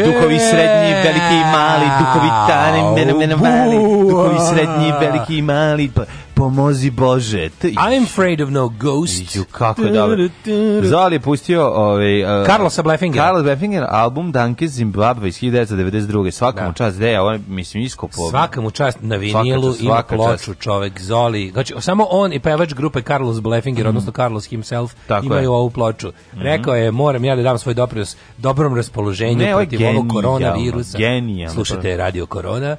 duhovi srednji, veliki i mali, duhovi tani, mena, mena, mali, duhovi srednji, veliki i mali, pomozi Bože. I'm afraid of no ghost. Ju, kako dobro. Zoli je pustio ovaj, uh, Carlosa Bleffinger. Carlos Bleffinger, album Danke Zimbabwe iz 1992. Svaka mu čast, deja, on, mislim, iskopo. Svaka mu čast na vinilu i svaka ploču čast. čovek Zoli. Znači, samo on i pevač grupe Carlos Bleffinger, mm. odnosno Carlos himself, Tako imaju je. ovu ploču. Mm -hmm. Rekao je, moram ja da dam svoj doprinos dobrom raspoloženju ne, protiv ovog koronavirusa. Genijal. Slušajte Radio Korona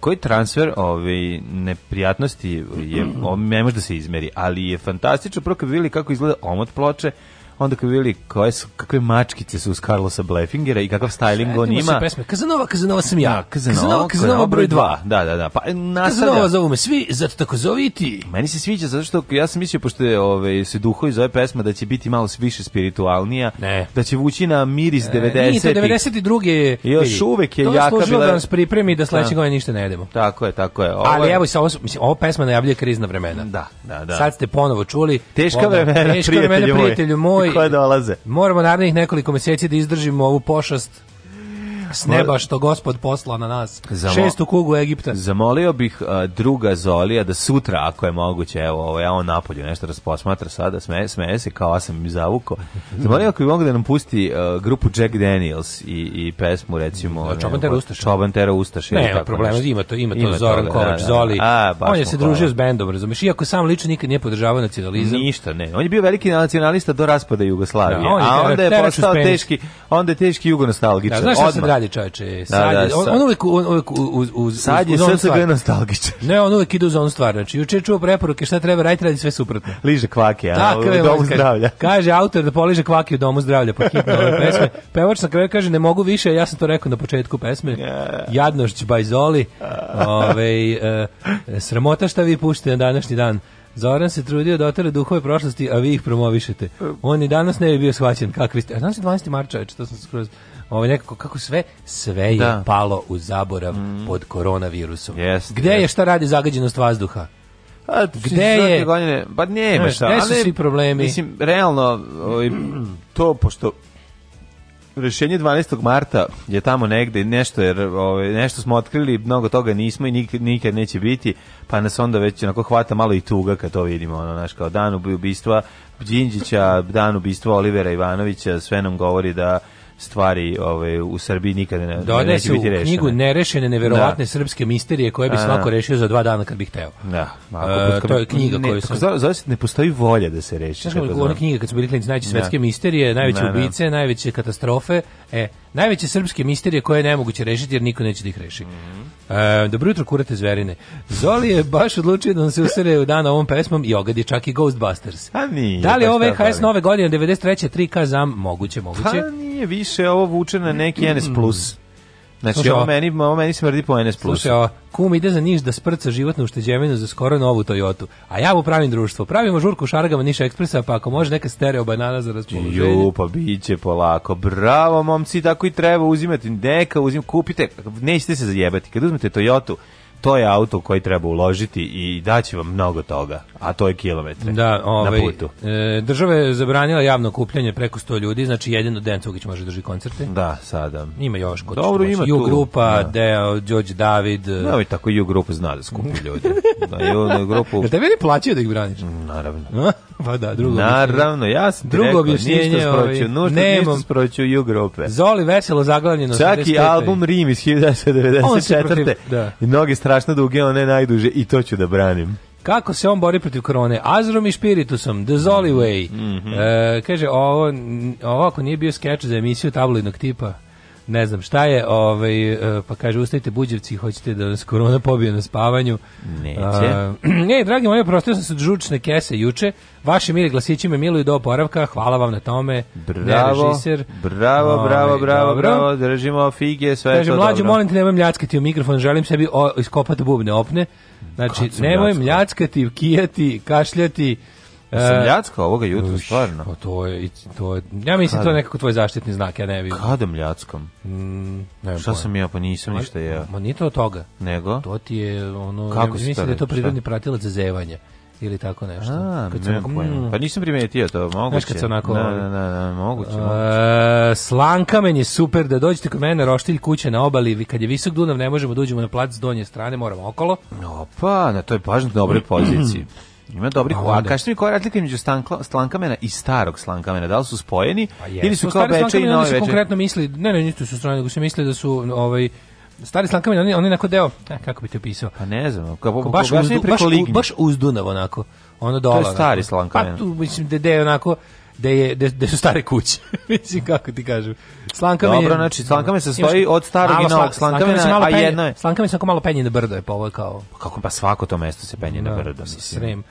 koji transfer ove ovaj, neprijatnosti je on ne može da se izmeri, ali je fantastično prvo kad vidjeli kako izgleda omot ploče, onda kad vidjeli koje su, kakve mačkice su uz Carlosa Blefingera i kakav styling on ima. Pesme. Kazanova, Kazanova sam ja. Da, Kazanova, Kazanova, Kazanova broj 2. Da, da, da. Pa, nastavlja. Kazanova zovu me svi, zato tako zoviti. Meni se sviđa, zato što ja sam mislio, pošto je, ove, se duho iz ove pesme, da će biti malo više spiritualnija, ne. da će vući na miris 90. E, nije to 92. Još uvek je to jaka bila. To da nas pripremi da sledeće da. godine ništa ne jedemo. Tako je, tako je. Ovo... Ali evo, sa ovo, mislim, ovo pesma najavljuje krizna vremena. Da, da, da. Sad ste ponovo čuli. Teška vremena, teška vremena prijatelju moj koje dolaze. Moramo narednih nekoliko meseci da izdržimo ovu pošast s neba što gospod posla na nas. Zamo, Šestu kugu Egipta. Zamolio bih uh, druga Zolija da sutra, ako je moguće, evo, ovo ja on napolju nešto rasposmatra sada, smeje, smeje se, kao ja sam im zavuko. Zamolio ako bi mogu da nam pusti uh, grupu Jack Daniels i, i pesmu, recimo... Da, Čoban Tera Ustaša. Čoban Tera Ustaša. Ne, tako problema, ima to, ima to, ima Zoran da, Kovač, da, da, Zoli. A, on je se družio s bendom, razumeš, iako sam lično nikad nije podržavao nacionalizam. Ništa, ne. On je bio veliki nacionalista do raspada Jugoslavije, da, on je, a onda je postao teški, onda je teški jugonostalgičan. Da, znaš sad čoveče, sad da, da, on, sad. on uvek, on uvek uz, uz, sad je sve sve nostalgičar. Ne, on uvek ide uz onu stvar, znači juče je čuo preporuke šta treba raditi, radi sve suprotno. Liže kvake, a u domu kaže, zdravlja. Kaže autor da poliže kvake u domu zdravlja, po hitno ove pesme. Pevač na kraju kaže ne mogu više, ja sam to rekao na početku pesme. Jadnošć Bajzoli, ove, e, sramota šta vi puštate na današnji dan. Zoran se trudio da otere duhove prošlosti, a vi ih promovišete. E. On i danas ne bi bio shvaćen kakvi ste. A znaš 12. marča, to sam skroz ovaj nekako kako sve sve da. je palo u zaborav mm. pod koronavirusom. Yes, Gde yes. je šta radi zagađenost vazduha? A, pa, gde je? Godine, ba pa nema šta. Gde su svi problemi? Mislim, realno, ovaj, to pošto rešenje 12. marta je tamo negde nešto jer ovaj nešto smo otkrili mnogo toga nismo i nikad, nikad neće biti pa nas onda već onako hvata malo i tuga kad to vidimo ono naš kao dan ubistva Đinđića dan ubistva Olivera Ivanovića sve nam govori da stvari ovaj, u Srbiji nikada ne, Dodaje neće biti rešene. knjigu nerešene, neverovatne da. srpske misterije koje bi svako rešio za dva dana kad bi hteo. Da. Ako, uh, to je knjiga ne, koju sam... Zove ne postoji volja da se reši. Znaš kako ona knjiga kad su bili klinici najveće da. svetske misterije, najveće da, da, ubice, najveće katastrofe, e, najveće srpske misterije koje je nemoguće rešiti jer niko neće da ih reši. Mm -hmm. e, dobro jutro, kurate zverine. Zoli je baš odlučio da nam se usere u dana ovom pesmom i ogadi čak i Ghostbusters. A pa nije, da li ove HS nove godine 93. 3K zam moguće, moguće? Pa nije. Meni je više ovo vuče na neki NS+. Plus. Znači, Slušaj, ovo, meni, ovo meni smrdi po NS+. Slušaj, ovo, kum ide za Niš da sprca životnu ušteđevinu za skoro novu Toyotu, a ja mu pravim društvo. Pravimo žurku šargama Niš Ekspresa, pa ako može neka stereo banana za raspoloženje. Ju, pa bit će polako. Bravo, momci, tako i treba uzimati. Neka uzim, kupite, nećete se zajebati. Kad uzmete Toyotu, to je auto koji treba uložiti i daće vam mnogo toga, a to je kilometre da, ovaj, na putu. E, država je zabranila javno kupljanje preko 100 ljudi, znači jedino Dejan Cukić može drži koncerte. Da, sada. Ima još kod Dobro, ima U grupa, da. Deo, Đorđe David. Da, e. i tako i U grupa zna da skupi ljudi. da, i u grupu... Jel te meni plaćaju da ih braniš? Naravno. pa da, drugo Naravno, ja sam ti drugo rekao, ništa sproću, ovaj, ništa sproću U grupe. Zoli veselo zaglavljeno. Čak i album Rim iz 1994. Da. I mnogi strane strašno duge, one najduže i to ću da branim. Kako se on bori protiv korone? Azrom i spiritusom, The Zolly Way. Mm -hmm. e, kaže, ovo, ovako nije bio skeč za emisiju tabloidnog tipa ne znam šta je, ovaj, e, pa kaže ustajte buđevci, hoćete da nas korona pobije na spavanju. Neće. Ej, dragi moji, prostio sam se žučne kese juče, vaše mili glasići me miluju do oporavka, hvala vam na tome. Bravo, režiser. bravo, ovaj, bravo, bravo, bravo, držimo fige, sve kaže, to mlađu, dobro. molim te, nemoj mljackati u mikrofon, želim sebi o, iskopati bubne opne. Znači, nemoj mljackati, kijati, kašljati, Mljacka e, ovoga jutra, stvarno. Pa to je, to je, ja mislim Kada? to je nekako tvoj zaštitni znak, ja ne vidim. Kada mljackam? Mm, Šta sam ja, pa nisam ništa ja. Ma nije to od toga. Nego? To ti je ono, Kako ja mislim da je to prirodni Šta? pratilac za zevanje ili tako nešto. A, kad sam, mm, pa nisam primetio to, moguće. Znaš kad se onako... Na, da, na, da, na, da, na moguće, uh, moguće. Slankamen je super, da dođete kod mene, roštilj kuće na obali, kad je visok Dunav ne možemo da uđemo na plac s donje strane, moramo okolo. Opa, na toj pažnji dobroj poziciji. Ima dobrih, a, a kaži mi koja je razlika među stankla, slankamena i starog slankamena, da li su spojeni pa ili su kao veče i nove veče? konkretno misli, ne, ne, nisu su strane, nego se misli da su ovaj, stari slankamen, on je, on je onako deo, eh, kako bi te opisao? Pa ne znam, kao, kao baš, uz, baš, u, baš uz Dunav onako, ono dole. To je stari slankamen. Pa tu, mislim, da je onako, da je da, da su stare kuće. Mislim kako ti kažem. Slankamen. Dobro, znači slankamen se stoji od starog i novog slankamena, slankamen a jedno je. Slankamen se malo penje na brdo je pa ovo kao. Pa kako pa svako to mesto se penje na da, brdo, mislim. Srem.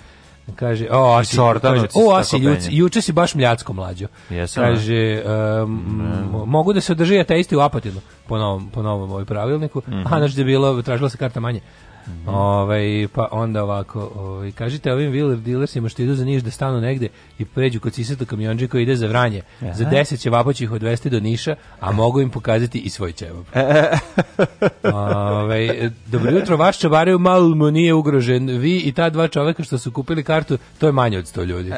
Kaže, o, Asi, znači, kaže, o, Asi, ljuc, juče si baš mljacko mlađo. Jesam. Da. Kaže, um, mogu da se održi ateisti u apatinu po novom, po novom ovaj pravilniku. Mm -hmm. Aha, znači da je bilo, tražila se karta manje. -hmm. ovaj, pa onda ovako, ovaj, kažite ovim wheeler dealersima što idu za Niš da stanu negde i pređu kod Siseta kamionđe koji ide za Vranje. Aha. Za 10 će će ih odvesti do Niša, a mogu im pokazati i svoj ćevap. E, e, e. ovaj, dobro jutro, vaš čabare u Malmu nije ugrožen. Vi i ta dva čoveka što su kupili kartu, to je manje od 100 ljudi.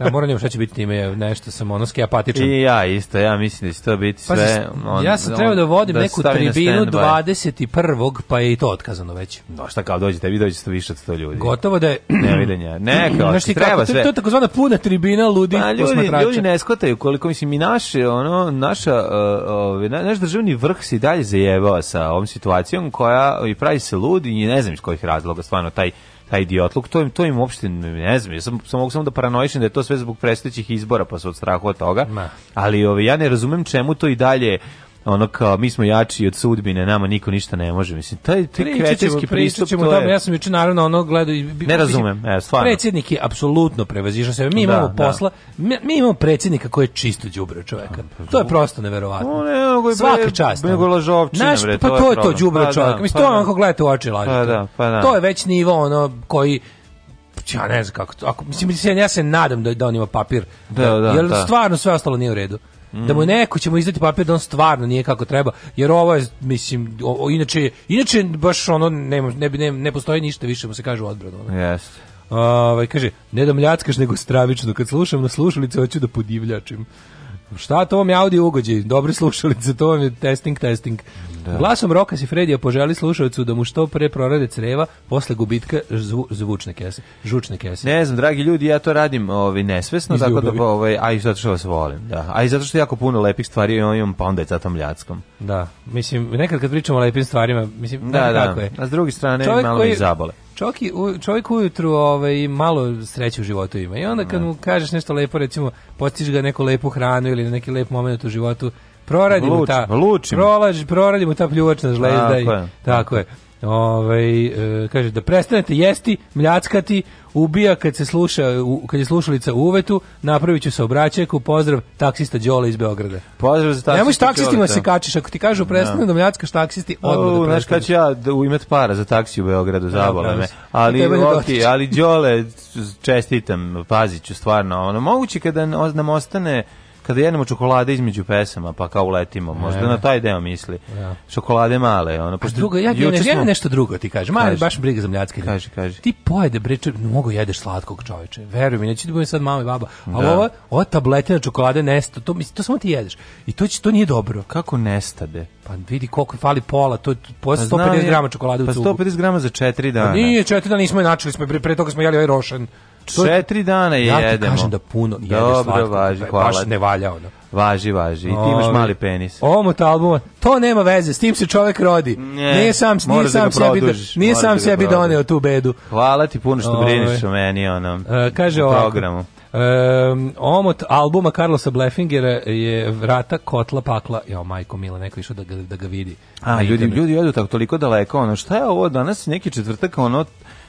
Ja moram njemu šta će biti time, nešto sam ono apatičan. I ja isto, ja mislim da će to biti sve... Pa, on, ja sam trebao da vodim da neku tribinu 21. pa je i to otkazano već no šta kao dođete, vi dođete više od 100 ljudi. Gotovo da je nevidenja. Ne, znaš ti treba sve. To, to je takozvana puna tribina ludi pa, ljudi, ljudi ne skotaju koliko mislim i naše ono naša uh, ovaj naš državni vrh se i dalje zajebao sa ovom situacijom koja i pravi se ludi i ne znam iz kojih razloga stvarno taj taj idiotluk, to im, to im uopšte ne znam, ja sam, sam mogu samo da paranoišem da je to sve zbog predstojećih izbora, pa se od strahu od toga, Ma. ali ove, ja ne razumem čemu to i dalje ono kao mi smo jači od sudbine, nama niko ništa ne može. Mislim taj taj kretenski pristup ćemo, to je... ja sam juče naravno ono gledao i ne razumem, e, stvarno. Predsjednik je apsolutno prevazišao sebe. Mi da, imamo da. posla, da. Mi, mi, imamo predsednika koji je čisto đubre čoveka. Pa to je prosto neverovatno. On je pre, svaka čast. Nego lažovčina, bre, pa to, je to đubre pa, da, Mislim pa, to da. onako gledate u oči laže. Pa, da, pa, da. To je već nivo ono koji ja ne znam kako to. Ako, mislim, ja se nadam da, da on ima papir. Da, da, da, stvarno sve ostalo nije u redu. Mm. Da mu neko ćemo izdati papir da on stvarno nije kako treba, jer ovo je mislim o, o, inače inače baš ono ne ne, ne, ne postoji ništa više mu se kaže u Jeste. Ovaj kaže ne da mljackaš nego stravično kad slušam na slušalice hoću da podivljačim. Šta to vam je audio ugođaj? Dobre slušalice, to vam je testing, testing. Da. Glasom Rokas i Fredija poželi slušalcu da mu što pre prorade creva posle gubitka zvu, zvučne kese, žučne kese. Ne znam, dragi ljudi, ja to radim ovaj, nesvesno, tako da, ovaj, a i zato što vas volim. Da. A i zato što jako puno lepih stvari imam, pa onda je tatom ljadskom. Da, mislim, nekad kad pričamo o lepim stvarima, mislim, da, da, da. je. A s druge strane, Čovjek malo koji, mi zabole Čovjek, čovjek ujutru ovaj, malo sreće u životu ima i onda kad mu kažeš nešto lepo, recimo, postiš ga neku lepu hranu ili neki lep moment u životu, proradi Luč, mu ta, prolaži, proradi mu ta pljuvačna žlezda. Tako i, je. Tako je. Ovaj e, kaže da prestanete jesti, mljackati, ubija kad se sluša u, kad je slušalica u uvetu, napraviću se obraćajku, pozdrav taksista Đole iz Beograda. Pozdrav za taksista. Nemoj taksistima se kačiš, ako ti kažu prestani da. da mljackaš taksisti, odmah. Da znaš kad ću ja da imat para za taksi u Beogradu, da, zabole me. Ali okej, ali Đole čestitam, paziću stvarno. Ono moguće kada nam ostane kada jedemo čokolade između pesama, pa kao uletimo, možda e. na taj deo misli. Ja. Čokolade male, ono, pošto... Drugo, ja, ja, ja, ja nešto drugo ti kažem, mali baš briga za mljacke. Kaži, kaži. Ti pojede, bre, če, mogu jedeš slatkog čoveče, veruj mi, neće ti budem sad mama i baba, ali da. ova, ova tabletina čokolade nesta, to, to samo ti jedeš. I to, će, to nije dobro. Kako nestade? Pa vidi koliko fali pola, to je po 150 pa grama čokolade u pa cugu. Pa 150 grama za 4 pa dana. Pa nije 4 dana, nismo je načeli, smo, pre, pre toga smo jeli ovaj rošen. 4 dana je jedemo. Ja ti kažem da puno jedeš Dobro, važi, hvala. Baš ne valja ono. Važi, važi. I ti imaš mali penis. Omot albuma, to nema veze, s tim se čovek rodi. Ne, nije sam, nije da sam da sebi, produžiš, nije sam da sebi doneo tu bedu. Hvala ti puno što brineš o meni, ono, e, kaže ovako, programu. Um, omot albuma Carlosa Bleffingera je vrata kotla pakla. Jo majko mila, neko išao da ga, da ga vidi. A, ljudi, internet. ljudi jedu tako toliko daleko. Ono, šta je ovo danas? Neki četvrtak, ono,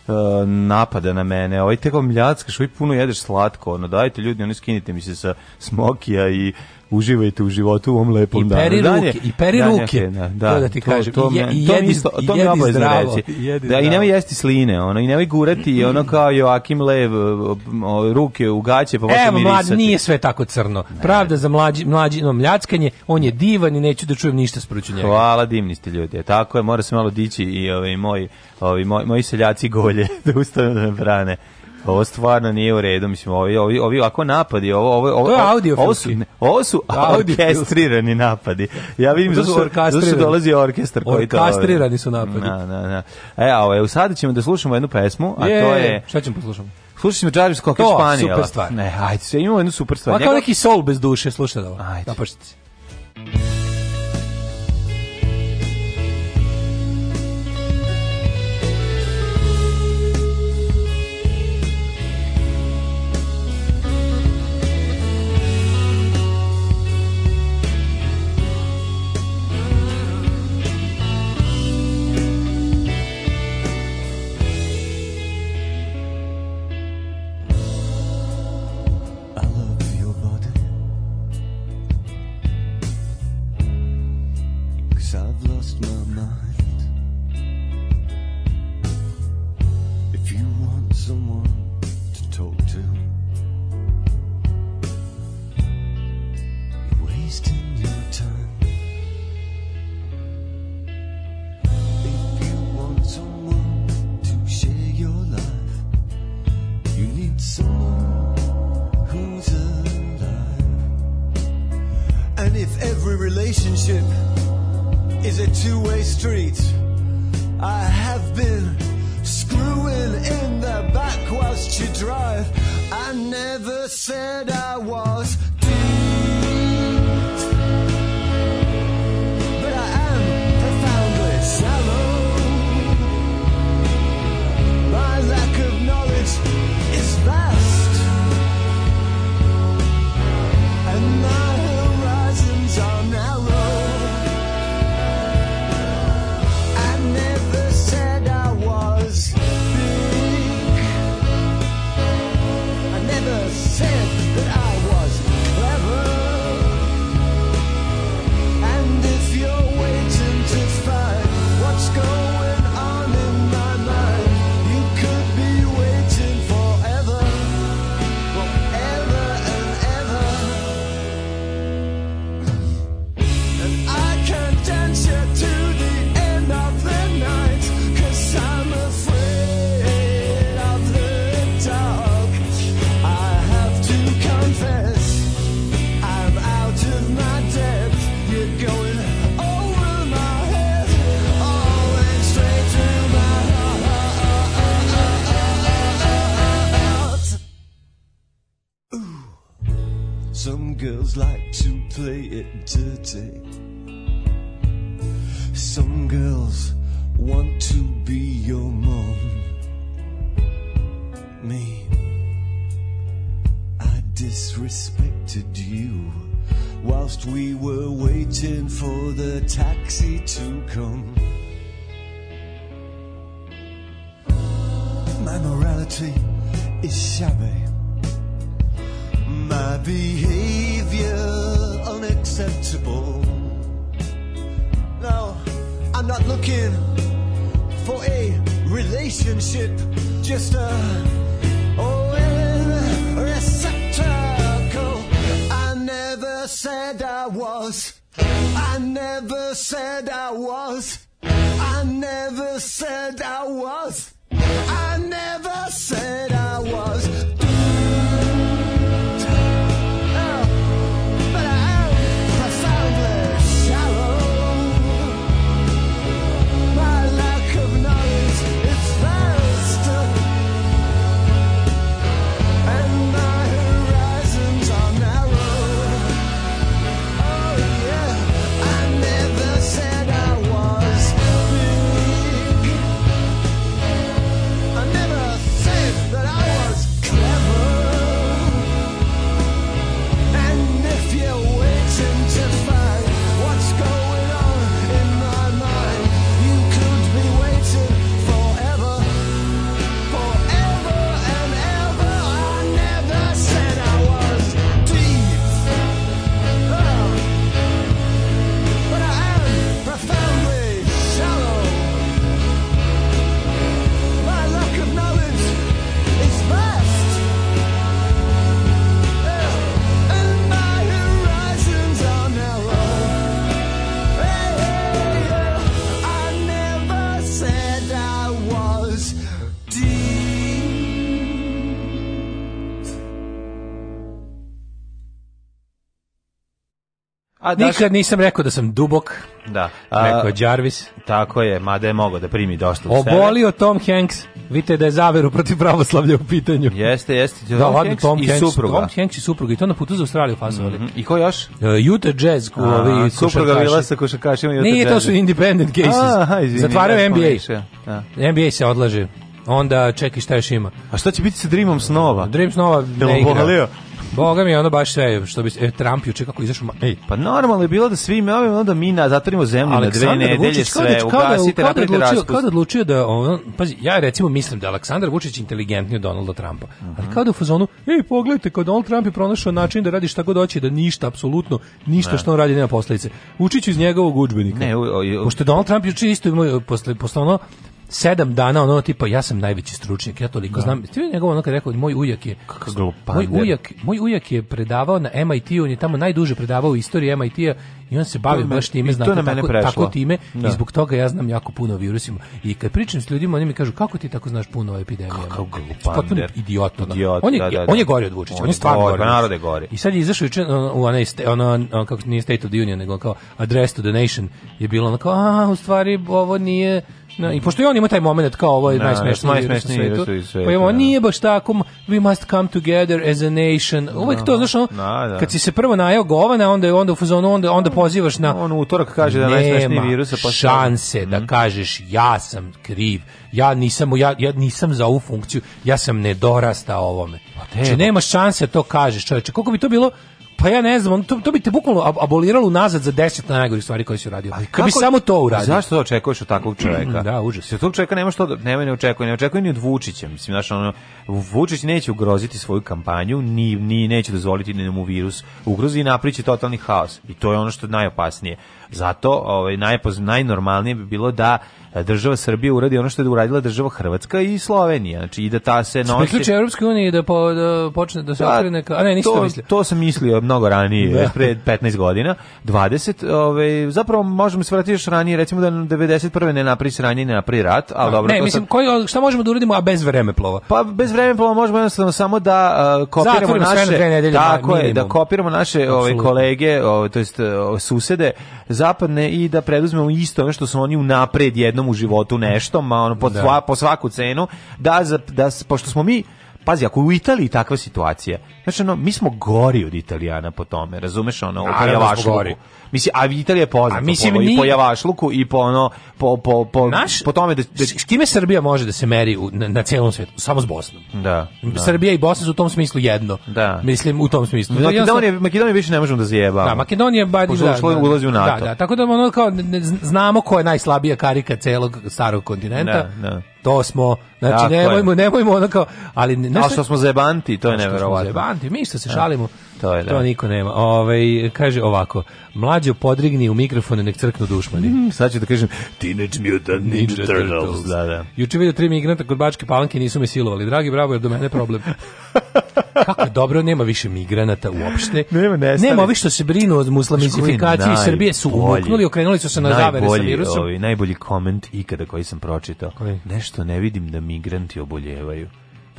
uh, e, napada na mene. Ovaj teko mljacka, što ovaj vi puno jedeš slatko, ono dajte ljudi, oni skinite mi se sa smokija i uživajte u životu u ovom lepom danu. I peri danu. ruke, i peri danje, ruke, da, da, da ti to, kažem. To, je, i jedi, to, to jedi mi zdravo. Reći. da, I nemoj jesti sline, ono, i nemoj gurati ono kao Joakim Lev ruke u gaće pa Evo, mlad, nije sve tako crno. Ne. Pravda za mlađi, mlađi, no, mljackanje, on je divan i neću da čujem ništa sproću njega. Hvala, divni ste ljudi. Tako je, mora se malo dići i ovi moj, ovi moj, moji seljaci golje da ustanu da me brane. Ovo stvarno nije u redu, mislim, ovi ovi ovi ovako napadi, ovo ovo ovo to je audio ovo su ne, ovo su orkestrirani napadi. Ja vidim da su dolazi orkestar koji to. Orkestrirani su napadi. Na, na, na. E, a ovaj, sad ćemo da slušamo jednu pesmu, a je, to je Šta ćemo poslušamo? Slušaj mi Jarvis Cocker Španija. To, super stvar. Ne, ajde, sve imamo jednu super stvar. Pa kao neki sol bez duše, slušaj da ovo. Ajde. Napašiti. A, Nikad nisam rekao da sam dubok. Da. rekao je Jarvis. Tako je, mada je mogao da primi dosta u sebe. Obolio Tom Hanks. Vidite da je zaveru protiv pravoslavlja u pitanju. Jeste, jeste. Tom da, ladno, Hanks Tom i Hanks, supruga. Tom Hanks i supruga. I to na putu za Australiju fazovali. Mm -hmm. I ko još? Uh, Utah Jazz. Ku, a, ovi supruga bila sa košarkašima Utah Nije, to su independent cases. Aha, izvini, Zatvaraju NBA. Više. Da. NBA se odlaže. Onda čekaj šta još ima. A šta će biti sa Dreamom snova? Dream snova ne igra. Boga mi je ono baš sve, što bi e, Trump juče kako izašao. Ej, pa normalno je bilo da svi me ovim da mi na zatvorimo zemlju Aleksandar na dve nedelje sve, kada, ugasite, kada, napravite kada odlučio, kada odlučio da on, pazi, ja recimo mislim da Aleksandar Vučić inteligentniji od Donalda Trumpa. Uh -huh. Ali mhm. kada u fazonu, ej, pogledajte, kao Donald Trump je pronašao način da radi šta god hoće, da ništa apsolutno ništa ne. što on radi nema posledice. Vučić iz njegovog udžbenika. Ne, o, o, o, pošto Donald Trump juče isto imao posle posle ono sedam dana ono tipa ja sam najveći stručnjak, ja toliko da. znam. Ti njegov ono kad rekao moj ujak je moj ujak, moj ujak je predavao na MIT-u, on je tamo najduže predavao istoriju MIT-a i on se bavi baš time, znate, tako, tako, time da. i zbog toga ja znam jako puno o virusima. I kad pričam s ljudima, oni mi kažu kako ti tako znaš puno o epidemijama? Kako Potpuno idiot, Idiot, on je da, da, on je da. gori od Vučića, on, on je stvarno gori. Pa gori. I sad je izašao juče u onaj ona ono, kako nije State of the Union, nego kao Address to the Nation je bilo ono kao, a u stvari ovo nije Na, I pošto i on ima taj moment kao ovo je da, da, no, da, najsmešniji virus na svetu, pa imamo, da. nije baš tako, we must come together as a nation, uvek no, to, znaš, ono, no, da. kad si se prvo najao govana, onda je onda u onda, onda pozivaš na... On utorak kaže da je najsmešniji virus. Nema šanse mm. da mhm. kažeš, ja sam kriv, ja nisam, ja, ja nisam za ovu funkciju, ja sam nedorastao ovome. Pa znači, nemaš šanse to kažeš, čovječe, koliko bi to bilo Pa ja ne znam, to, to bi te bukvalno aboliralo nazad za 10 na najgorih stvari koje si uradio. Ali kako, bi samo to uradio. Zašto to očekuješ od takvog čovjeka? Mm, da, užas. Od tog čovjeka nema što da- nema ne očekuje, ne očekuje ni od Vučića. Mislim, znaš, ono, Vučić neće ugroziti svoju kampanju, ni, ni neće dozvoliti da mu virus ugrozi i napriči totalni haos. I to je ono što je najopasnije. Zato ovaj, najpoz, najnormalnije bi bilo da e, država Srbija uradi ono što je uradila država Hrvatska i Slovenija. Znači i da ta se nosi. Priključe Evropske unije da, po, da počne da se pa, okrene. Neka... A ne, nisam to, mislio. To sam mislio mnogo ranije, da. pre 15 godina, 20, ovaj zapravo možemo se vratiti još ranije, recimo da 91. ne napravi sranje, ne napravi rat, al da. dobro. Ne, mislim sad... koji šta možemo da uradimo a bez vremeplova? Pa bez vremeplova možemo jednostavno samo da uh, kopiramo Zatvorimo naše na tako minimum. je, da kopiramo naše ove ovaj, kolege, ove, to jest susede za zapadne i da preduzmemo isto ono što su oni unapred jednom u životu nešto, ma ono po, da. sva, po svaku cenu, da, za, da, pošto smo mi pazi, ako u Italiji takva situacija, znači ono, mi smo gori od Italijana po tome, razumeš ono, u Mislim, a Italija je poznata a mislim, po, i po javašluku i po ono, po, po, po, naš, po tome da, da... S kime Srbija može da se meri u, na, na cijelom svijetu? Samo s Bosnom. Da, da. Srbija i Bosna su u tom smislu jedno. Da. Mislim, u tom smislu. Makedonija, jednostavno... Makedonija više ne možemo da zajebamo. Da, Makedonija bar... Da, da, ulazi u da, NATO. Da, da, tako da ono kao, ne, znamo ko je najslabija karika celog starog kontinenta. Da, da to smo znači dakle. nemojmo nemojmo ono kao ali nešto, ali što smo zebanti to je neverovatno zebanti mi što se šalimo postoje, da. To niko nema. Ovaj kaže ovako, mlađo podrigni u mikrofon nek crknu dušmani. Mm, sad ću da kažem Teenage Mutant Ninja, Ninja Turtles. Turtles. Da, da. Juče vidio tri migranta kod Bačke Palanke nisu me silovali. Dragi bravo, jer do mene problem. Kako dobro, nema više migranata uopšte. Nema, nestali. Nema ovih što se brinu od muslimisifikacije Srbije su umuknuli, okrenuli su se na zavere sa virusom. Ovi, najbolji koment ikada koji sam pročitao. Koji? Nešto ne vidim da migranti oboljevaju.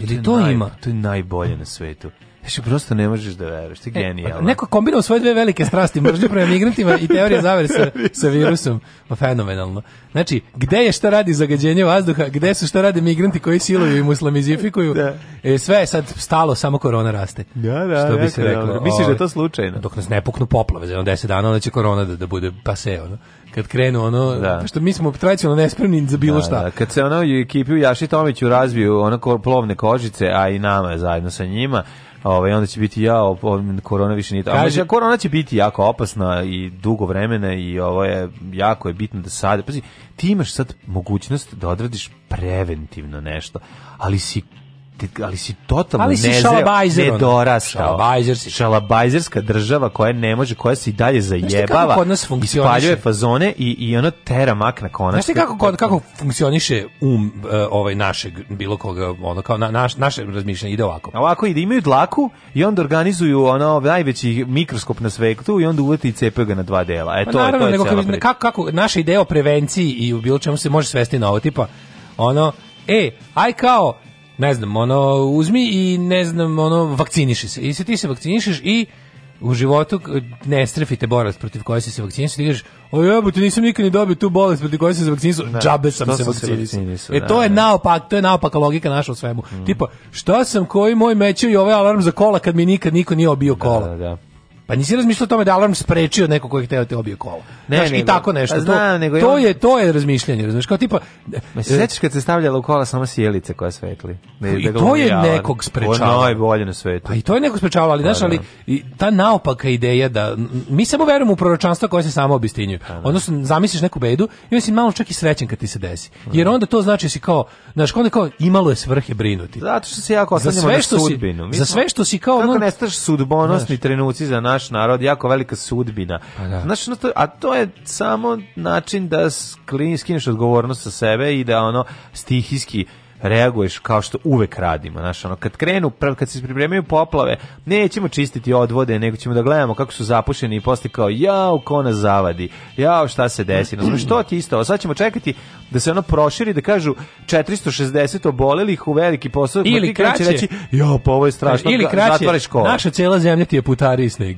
Ili to, to naj, ima? To je najbolje na svetu. Znači, prosto ne možeš da veruješ, ti e, genijalno. E, neko kombinuo svoje dve velike strasti, mržnje prema migrantima i teorije zavere sa, sa virusom. Pa fenomenalno. Znači, gde je šta radi zagađenje vazduha, gde su šta rade migranti koji siluju i muslamizifikuju, da. e, sve je sad stalo, samo korona raste. Da, da, što bi se reklo. Dobro. Misliš da je to ovaj, slučajno? Dok nas ne puknu poplave, za 10 dana, onda će korona da, da bude pase, ono kad krenu ono da. što mi smo tradicionalno nespremni za bilo da, šta. Da, kad se ono u ekipi u Jaši Tomiću razviju ono plovne kožice, a i nama zajedno sa njima, Ovaj onda će biti ja, korona više nije. Kaže, A, korona će biti jako opasna i dugo vremena i ovo je jako je bitno da sad, pazi, ti imaš sad mogućnost da odradiš preventivno nešto, ali si ali si totalno ali si nezreo, nedorastao. Šalabajzer si. Šalabajzerska država koja ne može, koja se i dalje zajebava, kod nas ispaljuje fazone i, i ono tera mak na konac. Znaš kako, kako, kako funkcioniše um uh, ovaj našeg, bilo koga, ono kao na, naš, naše razmišljanje ide ovako. Ovako ide, imaju dlaku i onda organizuju ono najveći mikroskop na svetu i onda uvati i cepe ga na dva dela. E, pa to, naravno, je, to je nego, kako, kako, kako naša ideja o prevenciji i u bilo čemu se može svesti na ovo, tipa, ono, e, aj kao, ne znam, ono, uzmi i ne znam, ono, vakciniši se. I se ti se vakcinišeš i u životu ne strefite bolest protiv koje si se vakcinisao, ti kažeš, o jebote, nisam nikad ni dobio tu bolest protiv koje da, sam se vakcinisao, džabe sam se vakcinisao. E, da, to je da. naopak, to je naopaka logika naša u svemu. Mm. Tipa, šta sam koji moj mećio i ovaj alarm za kola kad mi nikad niko nije obio kola. Da, da, da. Pa nisi razmišljao o tome da alarm sprečio nekog je hteo da te obije kola. Ne, Znaš, nego, i tako nešto. Zna, to, nego to, je, to je razmišljanje, razumiješ, kao tipa... Me se sećaš kad se stavljala u kola samo sjelice koja svetli. Ne, I da to je alarm. nekog sprečavalo. Ono je bolje na svetu. Pa i to je nekog sprečavalo, ali, pa znaš, ali da. i ta naopaka ideja da... Mi samo verujemo u proročanstva koje se samo obistinjuju. Pa da. Odnosno, zamisliš neku bedu i onda si malo čak i srećen kad ti se desi. Jer onda to znači si kao, znaš, onda kao imalo je svrhe brinuti. Zato što se jako oslanjamo na sudbinu. Za sve što si kao... Kako nestaš sudbonosni trenuci za nas naš narod, jako velika sudbina. Pa da. Znaš, a to je samo način da skineš odgovornost sa sebe i da ono stihijski reaguješ kao što uvek radimo, znaš, ono, kad krenu, kad se pripremaju poplave, nećemo čistiti odvode, nego ćemo da gledamo kako su zapušeni i posle kao, jao, ko nas zavadi, jao, šta se desi, znaš, što ti isto, sad ćemo čekati da se ono proširi, da kažu 460 obolelih u veliki posao, ili da kraće, reći, jo, pa ovo je strašno, ili kraće, zatvore škole. Naša cela zemlja ti je putari i sneg.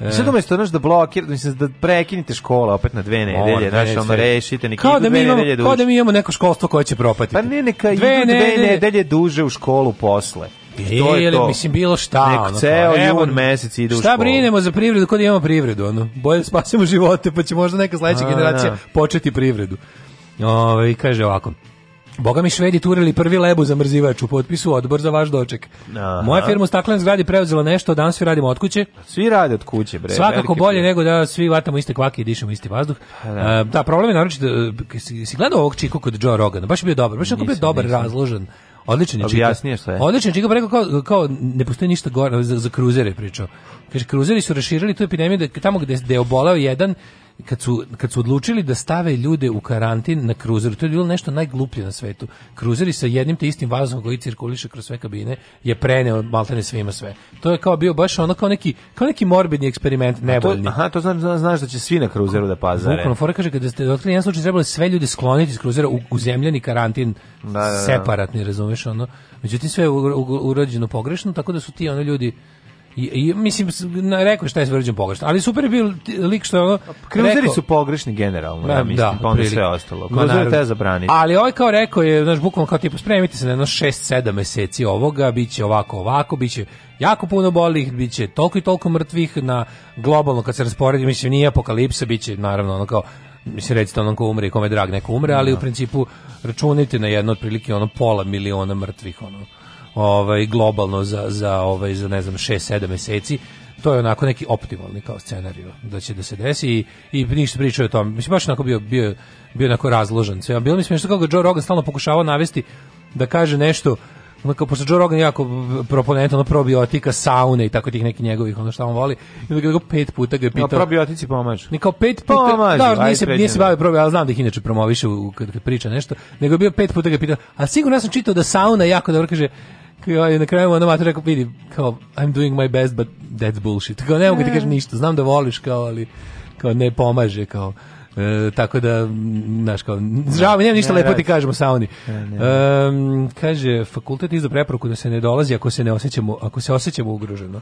E. Sad umesto naš da blokirate, mislim da prekinite škola opet na dve nedelje, znaš, ono rešite neki da mi imamo, dve Kao da mi imamo neko školstvo koje će propatiti. Pa ne, neka dve idu nedelje. dve nedelje duže u školu posle. I to je to. mislim bilo šta. Nek ceo evo, jun mesec ide u školu. Šta brinemo za privredu, kod imamo privredu, ono. Bolje da spasimo živote, pa će možda neka sledeća generacija da. početi privredu. Ove, kaže ovako. Boga mi švedi turili prvi lebu zamrzivač u potpisu odbor za vaš doček. Aha. Moja firma u staklenoj zgradi preuzela nešto, danas svi radimo od kuće. Svi rade od kuće, bre. Svakako bolje nego da svi vatamo iste kvake i dišemo isti vazduh. Pa da, uh, da problem je naročito, e, si, si gledao ovog čiku kod Joe Rogana, baš je bio dobar, baš je bio dobar, nisam. razložen. Odličan je Objasnije pa čika. Odličan je čika, pa rekao kao, kao ne postoji ništa gore, za, za kruzere pričao. Kaže, kruzeri su raširili tu epidemiju da tamo gde, gde je obolao jedan, kad su, kad su odlučili da stave ljude u karantin na kruzeru, to je bilo nešto najgluplje na svetu. Kruzeri sa jednim te istim vazom koji cirkuliše kroz sve kabine je preneo maltene svima sve. To je kao bio baš ono kao neki, kao neki morbidni eksperiment, nevoljni. aha, to znaš, znaš da će svi na kruzeru da pazare. Bukvalno, Fora kaže, kada ste otkrili jedan slučaj, trebalo sve ljude skloniti iz kruzera u, u zemljeni karantin, da, da, da. separatni, razumeš, ono. Međutim, sve je urađeno pogrešno, tako da su ti ono ljudi I, i mislim na rekao šta je svrđan pogrešno, ali super je bio lik što je ono pa, kruzeri su pogrešni generalno, ja da, mislim, da, pa onda sve ostalo. Kruzeri te zabraniti. Ali ovaj kao rekao je, znaš, bukvalno kao tipa spremite se na jedno šest, sedam meseci ovoga, biće ovako ovako, biće jako puno bolih, biće toliko i toliko mrtvih na globalno kad se rasporedi, mislim nije apokalipsa, biće naravno ono kao mislim recite onom ko umre i kome drag neko umre, ali no. u da. principu računajte na jedno otprilike ono pola miliona mrtvih ono ovaj globalno za za ovaj za ne znam 6 7 meseci to je onako neki optimalni kao scenarijo da će da se desi i, i ništa pričaju o tome. Mislim baš onako bio bio bio onako razložen sve. Bilo mi smešno kako Joe Rogan stalno pokušavao navesti da kaže nešto ono kao, pošto Joe Rogan jako proponent ono probiotika, saune i tako tih nekih njegovih, ono šta on voli, i onda ga pet puta ga je pitao. No, probiotici pomažu. Ne, kao pet puta, pomažu, da, nije se, nije se bavio probiotika, ali znam da ih inače promoviše u, kad, kad priča nešto, nego je bio pet puta ga je pitao, a sigurno ja sam čitao da sauna jako dobro, kaže, Kao, na kraju ona mater rekao, vidi, kao, I'm doing my best, but that's bullshit. Kao, ne mogu ti da. kažem ništa, znam da voliš, kao, ali, kao, ne pomaže, kao. E, tako da, znaš kao, žao, nemam ništa ne, lepo ti kažemo sa oni. Ne, E, kaže, fakultet izda preporuku da se ne dolazi ako se ne osjećamo, ako se osjećamo ugroženo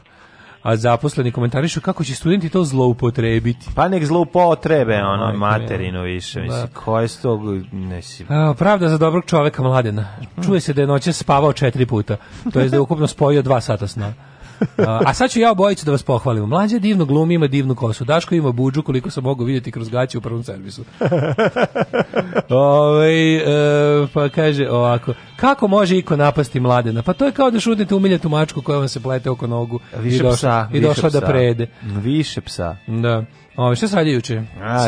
a zaposleni komentarišu kako će studenti to zloupotrebiti. Pa nek zloupotrebe, ono, Ajde, materinu više, da. mislim, da. je su to, nesi... A, pravda za dobrog čoveka mladena. Čuje se da je noće spavao četiri puta, to je da je ukupno spojio dva sata sna a sad ću ja obojicu da vas pohvalim. Mlađe divno glumi, ima divnu kosu. Daško ima buđu koliko sam mogu vidjeti kroz gaće u prvom servisu. Ove, ovaj, e, pa kaže ovako, kako može iko napasti mladena? Pa to je kao da šutnete umiljatu mačku koja vam se plete oko nogu više i, došla, psa, i došla više da psa. prede. Više psa. Da. Ovaj šta se radi juče?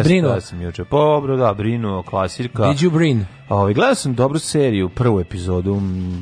Brinuo ja sam juče. Pobro, pa, da, brinuo klasika. Did you brin? Ovaj gledao sam dobru seriju, prvu epizodu,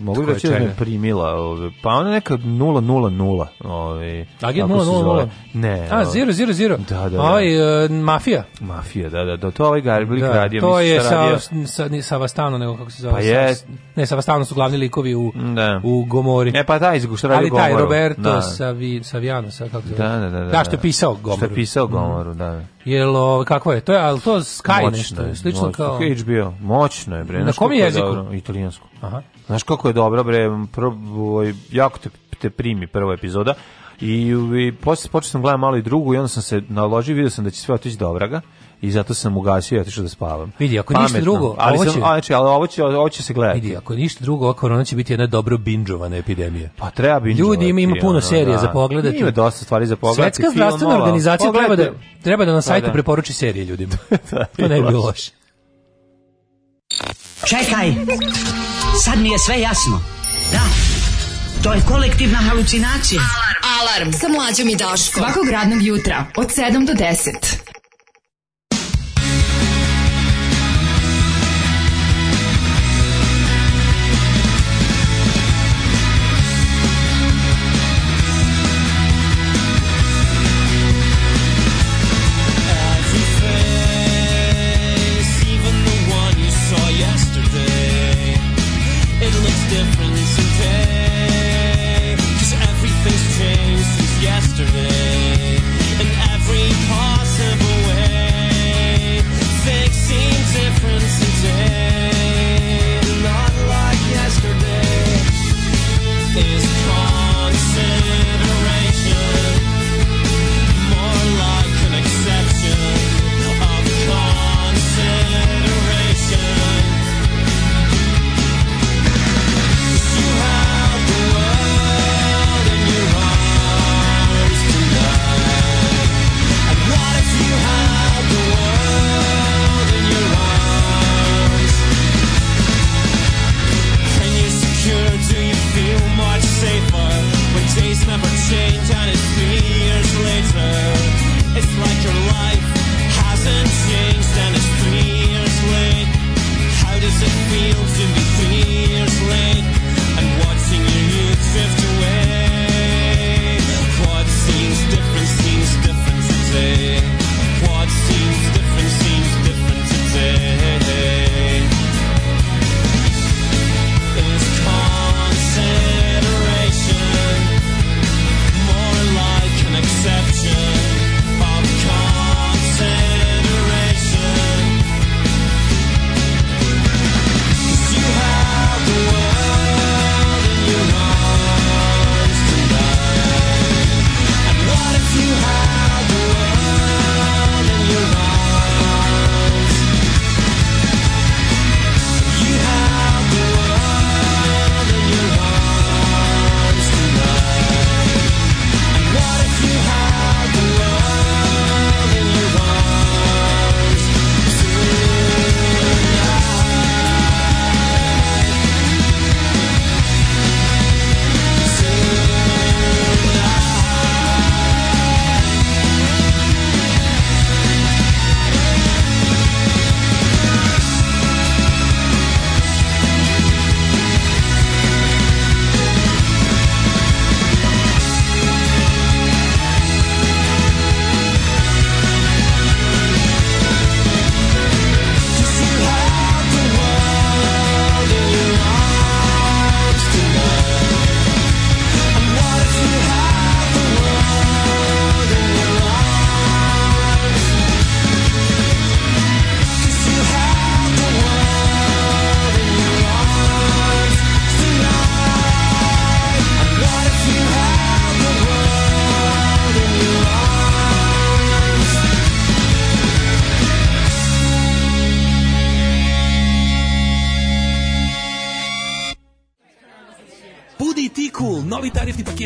mogu reći da me primila, Ove, ovaj, pa ona neka 000, ovaj. Agent 000. Ne. A 000. Ovaj. Da, da. da. Aj ovaj, uh, e, mafija. Mafija, da, da, da. To ovaj Garblik da, radio, to je sa, sa, ne, sa Vastano, nego kako se zove. Pa je. Sa, ne, sa Vastano su glavni likovi u, da. u Gomori. Ne, pa taj, što radi Gomoru. Ali taj Roberto da. Savi, Saviano, sa, kako se da, zove. Da, da, da, da. Da, što je pisao Gomoru. Što je pisao Gomoru, da. Jel, o, kako je? To je, ali to Sky moćno nešto, je, slično moćno. kao... HBO, moćno je, bre. Na kom je jeziku? Dobro, italijansku. Aha. Znaš kako je dobro, bre, proboj, ovaj, jako te, te primi prva epizoda, I, i ovaj, posle počeo sam gledati malo i drugu i onda sam se naložio, vidio sam da će sve otići do vraga i zato sam ugasio i otišao da spavam. Vidi, ako Pametno. ništa drugo, ali ovo će, sam, znači, ali ovo će, ovo će se gledati. Vidi, ako ništa drugo, ova korona će biti jedna dobro binđovana epidemija. Pa treba binđovati. Ljudi ima, ima puno serija da. za pogledati. Ima dosta stvari za pogledati. Svetska zdravstvena organizacija treba da, treba da na pa sajtu da. preporuči serije ljudima. da, to da, ne bi bilo loše. Čekaj, sad mi je sve jasno. Da, to je kolektivna halucinacija. Alarm, Alarm. sa mlađom i Daškom. Svakog radnog jutra od 7 do 10.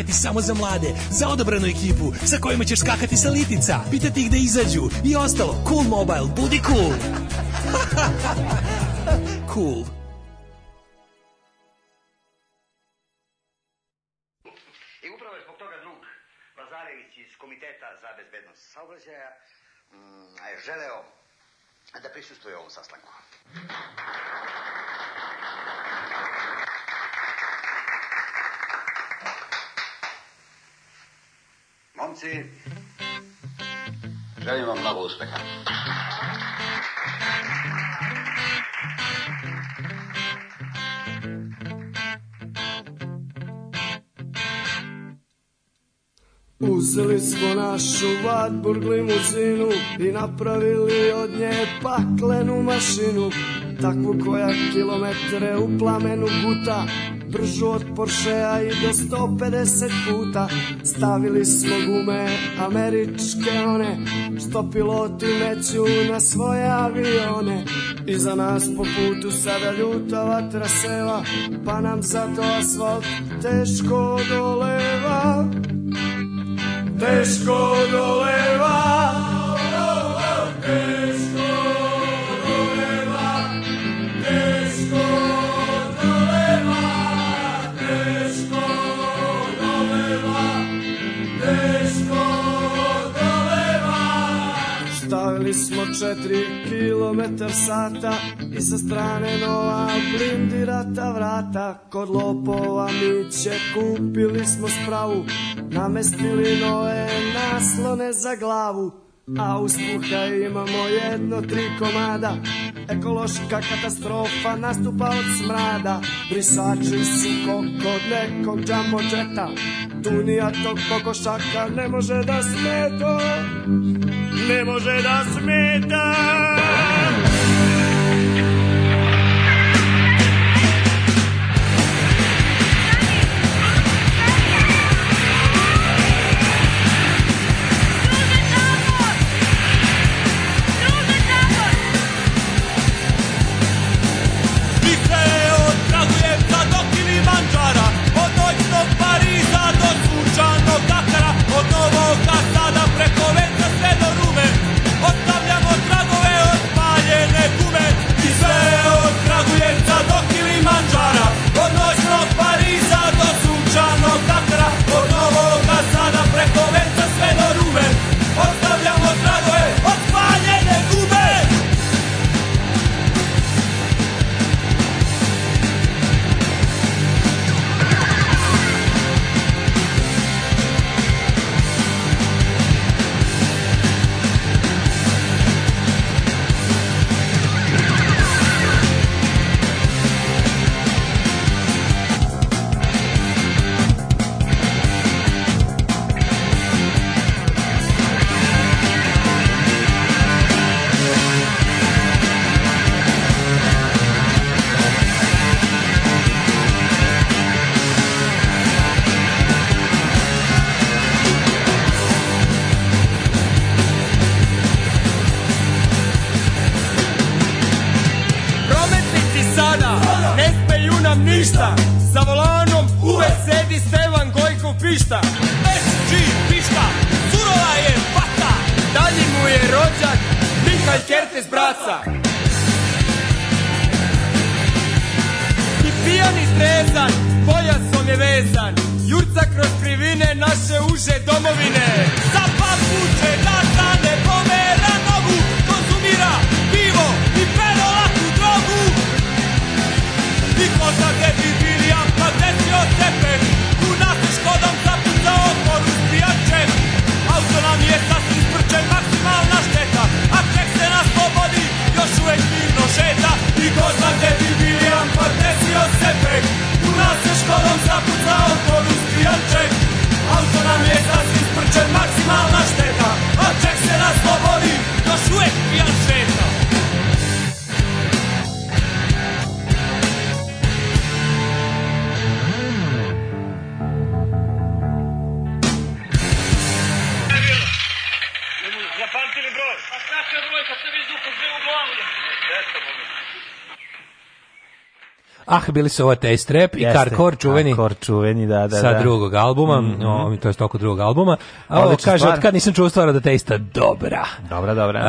igrati samo za mlade, za odobranu ekipu, sa kojima ćeš skakati sa litica, pitati ih da izađu i ostalo. Cool Mobile, budi cool! cool. I upravo je zbog toga drug Lazarević iz Komiteta za bezbednost saobraćaja mm, je želeo da prisustuje ovom sastanku. momci. Želim vam mnogo uspeha. Uzeli smo našu Wartburg limuzinu i napravili od nje paklenu mašinu Takvu koja kilometre u plamenu guta bržu od Porschea i do 150 puta Stavili smo gume američke one Što piloti meću na svoje avione I za nas po putu sada ljuta vatra seva Pa nam zato asfalt teško doleva Teško doleva Teško doleva Leteli smo četiri kilometar sata I sa strane nova blindirata vrata Kod lopova mi miće kupili smo spravu Namestili nove naslone za glavu A uspuha imamo jedno tri komada Ekološka katastrofa nastupa od smrada Brisači su ko kod nekog džambođeta Dunija tog kokošaka ne može da smeta ne može da smeta Ah, bili su ovo Taste Rap i Karkor čuveni. Karkor čuveni, da, da, Sa da. drugog albuma, mm -hmm. o, to je toko drugog albuma. A ovo kaže, stvar. od kad nisam čuo stvara da Taste dobra. Dobra, dobra.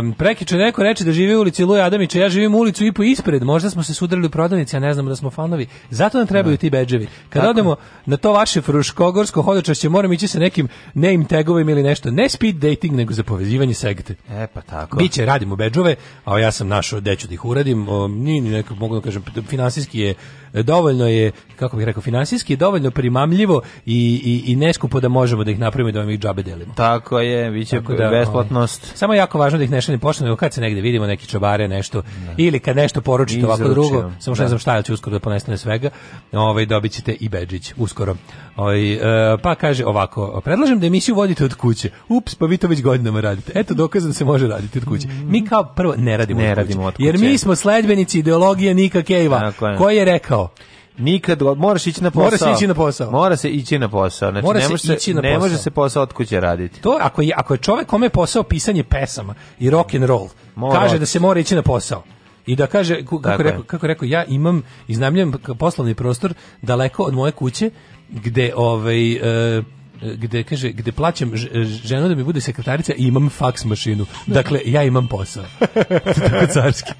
Um, prekiče neko reče da živi u ulici Luja Adamića, ja živim u ulicu i po ispred, možda smo se sudarili u prodavnici, a ne znamo da smo fanovi. Zato nam trebaju da. ti bedževi. Kad Tako. odemo na to vaše fruškogorsko hodočašće, moram ići sa nekim name tagovim ili nešto. Ne speed dating, nego za povezivanje sekte. E pa tako. Biće radimo bedžove, a ja sam našao deću da ih uradim. O, nije ni nekog mogu da kažem finansijski je dovoljno je, kako bih rekao, finansijski, dovoljno primamljivo i, i, i neskupo da možemo da ih napravimo da vam ih džabe delimo. Tako je, bit će da, besplatnost. Ovaj, samo je jako važno da ih nešto ne počne, kad se negde vidimo, neki čobare, nešto, ne. Da. ili kad nešto poručite ovako drugo, samo što ne da. znam šta će uskoro da ponestane svega, ovaj, dobićete i bedžić uskoro. Ovaj, e, pa kaže ovako, predlažem da emisiju vodite od kuće. Ups, pa vi to već godinama radite. Eto, dokazano da se može raditi od kuće. Mhm. Mi kao prvo ne radimo, ne od, kuće, radimo od kuće. Jer mi smo sledbenici ideologije Nika Kejva, koji je rekao, Nikad moraš ići na posao. Moraš ići na posao. Mora se ići na posao. Znači Mora ne može se ići na ne posao. može se posao od kuće raditi. To ako je ako je čovjek kome je posao pisanje pesama i rock and roll, mora kaže da se mora ići na posao. I da kaže kako dakle. rekao kako rekao ja imam iznajmljujem poslovni prostor daleko od moje kuće gde ovaj e, gde kaže gde plaćam ženu da mi bude sekretarica i imam fax mašinu. Dakle ja imam posao. tako carski.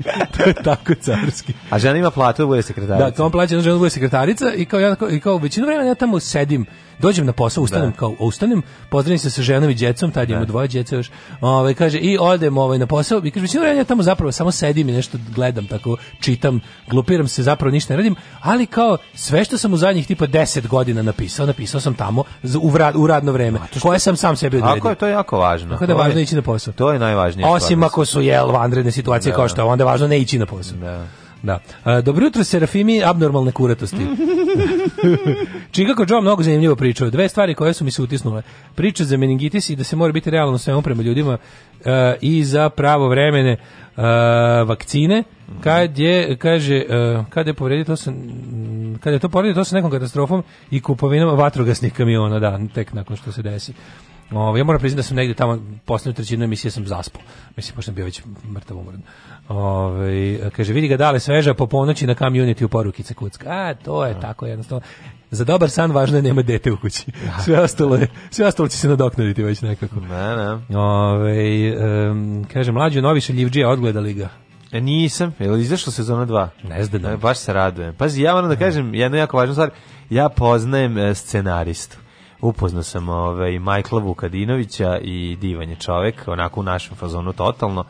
tako carski. A žena ima platu da bude sekretarica. Da, to on plaća ženu da bude sekretarica i kao ja i kao većinu vremena ja tamo sedim dođem na posao, da. ustanem da. kao ustanem, pozdravim se sa ženom i djecom, tad imamo da. dvoje djece još. Ovaj kaže i odem ovaj na posao i kaže većina ja tamo zapravo samo sedim i nešto gledam, tako čitam, glupiram se, zapravo ništa ne radim, ali kao sve što sam u zadnjih tipa 10 godina napisao, napisao sam tamo u, vrat, u radno vreme, što... koje sam sam sebi odredio. Ako je to jako važno. Tako da je važno ići na posao. To je najvažnije. Osim ako su jel vanredne situacije da. kao da. što onda je važno ne ići na posao. Da. Da. A, e, dobro jutro, Serafimi, abnormalne kuratosti. Chicago Joe mnogo zanimljivo pričao. Dve stvari koje su mi se utisnule. Priča za meningitis i da se mora biti realno svemu prema ljudima uh, i za pravo vremene uh, e, vakcine. Kad je, kaže, uh, kad je povredio to sa, kad je to povredio to se nekom katastrofom i kupovinom vatrogasnih kamiona, da, tek nakon što se desi. Ovo, ovaj, ja moram priznati da sam negdje tamo poslednju trećinu emisije sam zaspao. Mislim, pošto sam bio već mrtav umoran. Ove, ovaj, kaže, vidi ga dale sveža po ponoći na community u porukice kucka. A, to je A. Da. tako jednostavno. Za dobar san važno je da nema dete u kući. Da. Sve ostalo, je, sve ostalo će se nadoknaditi već nekako. Na, na. Ove, ovaj, um, kaže, mlađi novi šaljivđija odgledali ga. E, nisam, je li izašla sezona 2? Ne znam. E, baš se radujem. Pazi, ja moram da kažem jednu jako važnu stvar. Ja poznajem e, scenaristu upoznao sam ovaj, Majkla Vukadinovića i divan je čovjek, onako u našem fazonu totalno,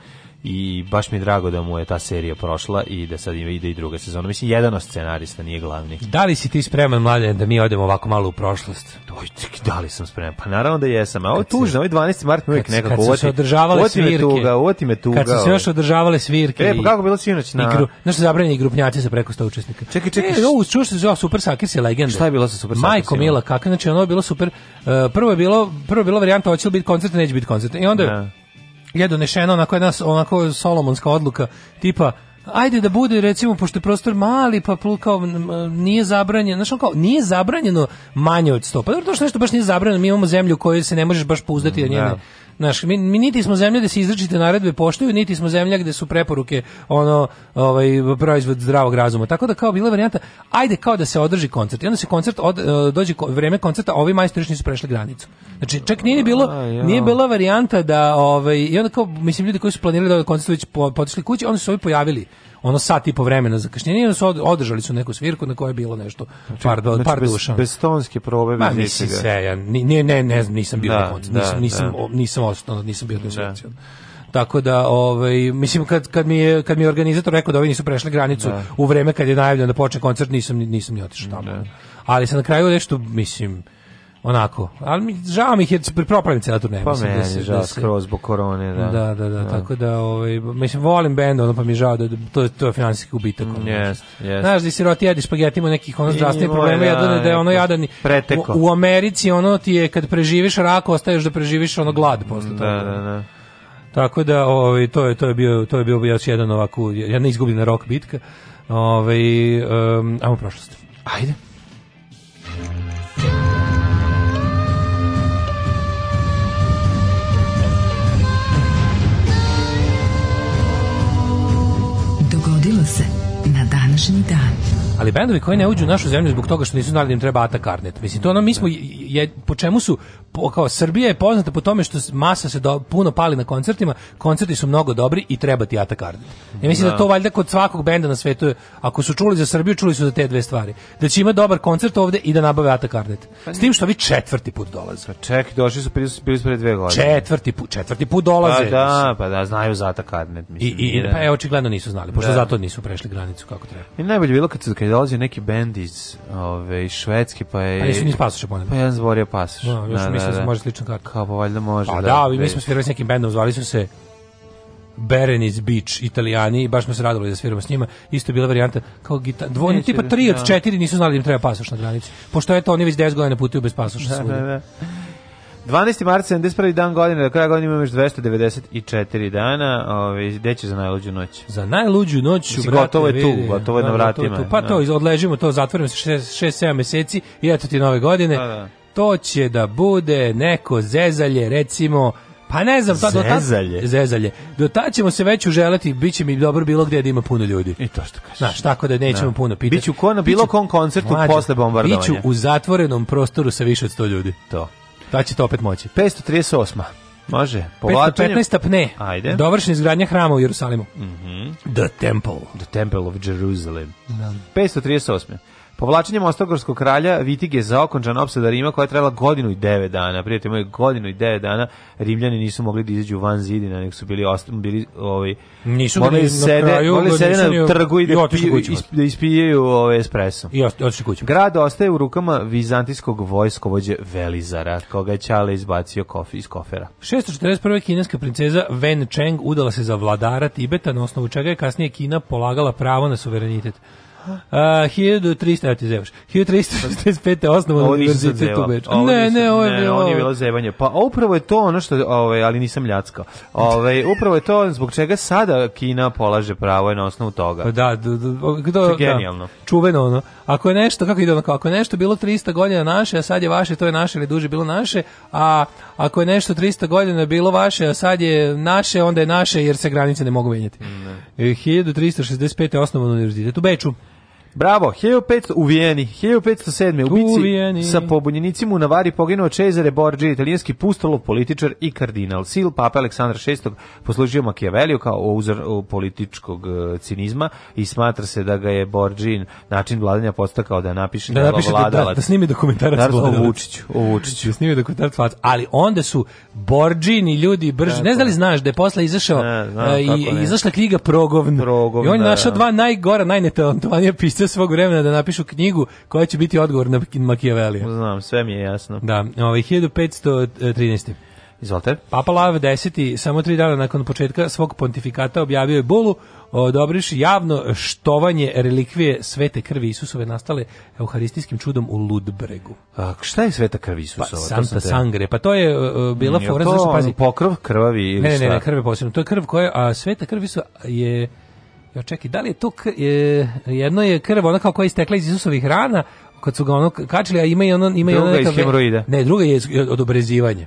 i baš mi je drago da mu je ta serija prošla i da sad ide i druga sezona. Mislim, jedan od scenarista nije glavni. Da li si ti spreman, mladen, da mi odemo ovako malo u prošlost? Oj, da li sam spreman? Pa naravno da jesam. A ovo tužno, ovaj 12. mart mi uvijek nekako kad su se održavale oti svirke. Tuga, oti me tuga. Kad su se ovaj. još održavale svirke. E, pa kako bilo sinoć na... Igru, znaš, zabranjeni grupnjaci sa preko 100 učesnika. Čekaj, čekaj. E, ovo, čuo se zove Super Sakers je legenda. Šta je bilo sa Super Sakers? Majko Mila, kako, znači ono je bilo super. Uh, prvo je bilo, prvo je bilo varijanta, hoće li biti koncert, neće biti koncert. I onda, ne je donešena onako jedna onako solomonska odluka tipa ajde da bude recimo pošto je prostor mali pa kao nije zabranjeno znači kao nije zabranjeno manje od 100 pa to što nešto baš nije zabranjeno mi imamo zemlju koju se ne možeš baš pouzdati da njene Naš, mi, mi niti smo zemlja gde se izričite naredbe poštuju, niti smo zemlja gde su preporuke ono ovaj proizvod zdravog razuma. Tako da kao bila varijanta, ajde kao da se održi koncert. I onda se koncert od, e, dođe vreme koncerta, ovi majstori nisu prešli granicu. Znači, čak nije bilo nije bila varijanta da ovaj i onda kao mislim ljudi koji su planirali da koncert već potišli kući, oni su se ovi pojavili ono sat i po vremena zakašnjenja, su održali su neku svirku na kojoj je bilo nešto znači, par, znači, par bez, duša. Bez tonske probe. Ma, mislim sve, ja, ne, ne, ne, nisam bio da, koncert, da, nisam, da, nisam, da. nisam, osnovno, nisam bio da. Tako da, ovaj, mislim, kad, kad, mi je, kad mi je organizator rekao da ovi nisu prešli granicu da. u vreme kad je najavljeno da počne koncert, nisam, nisam ni otišao da. tamo. Da. Ali sam na kraju nešto, mislim, onako. Ali mi žao mi je pripravljam cela turneja. Pa mislim, da meni da se, skroz zbog korone, da. Da, da, da, ja. Da. tako da, ovaj, mislim, volim bend, ono pa mi žao da, da to, to je finansijski gubitak. Mm, yes, Znaš, da si roti jedi špageti, ima nekih ono zdravstvenih problema, ja, da, da je ono pa jadan. Preteko. U, u, Americi ono ti je, kad preživiš rak, ostaješ da preživiš ono glad posle da, toga. Da, da, da. Tako da, ovaj, to je to je bio to je bio još jedan ovako jedna izgubljena rok bitka. Ovaj um, ajmo prošlost. Ajde. savršen dan. Ali bendovi koji ne uđu u našu zemlju zbog toga što nisu znali da im treba Ata Karnet. Mislim, to ono, mi smo je, po čemu su po, kao Srbija je poznata po tome što masa se do, puno pali na koncertima, koncerti su mnogo dobri i treba ti Atakard. Ja mislim da. da. to valjda kod svakog benda na svetu je, ako su čuli za Srbiju, čuli su za te dve stvari. Da će imati dobar koncert ovde i da nabave Atakardet. Pa s tim što vi četvrti put dolaze. Pa ček, došli su bili, bili pre dve godine. Četvrti put, četvrti put dolaze. Pa da, pa da, znaju za Atakardnet. I, i, da. pa evo, očigledno nisu znali, pošto da. zato nisu prešli granicu kako treba. I najbolje bilo kad, su kad dolaze neki bend iz ove, ovaj, švedski, pa je... Pa nisu ni spasuće poneli. Pa jedan otvorio pasoš. No, da, još da, da, mislim da, da. može slično karta. Kao, pa valjda može. Pa da, da, da, mi smo svirali s nekim bendom, zvali su se Berenice Beach, Italijani, i baš smo se radili da sviramo s njima. Isto je bila varijanta kao gita, dvojni, tipa tri od četiri nisu znali da im treba pasoš na granici. Pošto je to, oni već 10 godina putuju bez pasoša. Da, da, da. 12. marca 71. dan godine, do kraja godine imamo još 294 dana. Ove, ovaj, gde će za najluđu noć? Za najluđu noć, brate, gotovo je tu, gotovo je na vratima. Pa to, odležimo to, zatvorimo se 6-7 meseci i eto ti nove godine. Da, da to će da bude neko zezalje, recimo, pa ne znam, ta, zezalje. Do ta, zezalje. Do ta ćemo se već uželeti, bit će mi dobro bilo gde da ima puno ljudi. I to što kažeš. Znaš, tako da, da. nećemo da. puno pitati. Biću ko na bilo kom koncertu mlađe, posle bombardovanja. Biću u zatvorenom prostoru sa više od 100 ljudi. To. Da će to opet moći. 538. Može. Povlačenjem. 15. pne. Ajde. Dovršena izgradnja hrama u Jerusalimu. Mm -hmm. The Temple. The Temple of Jerusalem. Da. 538. Povlačenjem Ostrogorskog kralja Vitige za okončan opsada Rima koja je trajala godinu i devet dana. Prijatelji moji, godinu i devet dana Rimljani nisu mogli da izađu van zidina, nego su bili ostali, bili ovaj nisu mogli da sede, kraju, mogli sede na trgu i da, da ispijaju ove ovaj, espresso. I otišli kući. Grad ostaje u rukama vizantijskog vojskovođe Velizara, koga je Ćale izbacio kofi iz kofera. 641. kineska princeza Wen Cheng udala se za vladara Tibeta, na osnovu čega je kasnije Kina polagala pravo na suverenitet. Uh, 1300, ja ti zevaš, 1365. osnovan univerzitet u Beču. Ne, ne, ovo je bilo... Ne, ovo je bilo zevanje. Pa upravo je to ono što, ovaj, ali nisam ljackao, ovaj, upravo je to zbog čega sada Kina polaže pravo na osnovu toga. Pa da, do, do, do, genijalno. Da, čuveno ono. Ako je nešto, kako ide ono, ako je nešto bilo 300 godina naše, a sad je vaše, to je naše ili duže bilo naše, a ako je nešto 300 godina bilo vaše, a sad je naše, onda je naše jer se granice ne mogu menjati. Ne. 1365. je osnovan univerzitet u Beču. Bravo, 1500 u Vijeni, 1507. u bici Vijeni. sa pobunjenicima u Navari poginuo Cesare Borgia, italijanski pustolov političar i kardinal. Sil Papa Aleksandar VI poslužio Machiavelliju kao uzor političkog e, cinizma i smatra se da ga je Borgia način vladanja postakao da napiše da, napiše da, da, da snimi dokumentarac o Vučiću, o Vučiću. Da snimi dokumentarac, ali onda su Borgini ljudi brži, ne znali znaš da je posle izašao e, i izašla knjiga Progovn. Progovn I on je da, našao da. dva najgora, najnetalentovanja pisca deo svog vremena da napišu knjigu koja će biti odgovor na Machiavellija. Znam, sve mi je jasno. Da, ovaj 1513. Izvolite. Papa Lav X, samo tri dana nakon početka svog pontifikata objavio je bulu odobriš javno štovanje relikvije svete krvi Isusove nastale euharistijskim čudom u Ludbregu. A šta je sveta krvi Isusova? Pa, Santa te... Sangre, pa to je uh, bila fora, znaš, pazi. pokrov krvavi ili ne, šta? Ne, ne, ne, krv je posebno. To je krv koja, a sveta krvi Isusova je Ja čekaj, da li je to je, jedno je krv ona kao koja je istekla iz Isusovih rana, kad su ga ono kačili, a ima i ono ima i ono druga iz hemoroida. Ne, druga je od obrezivanja.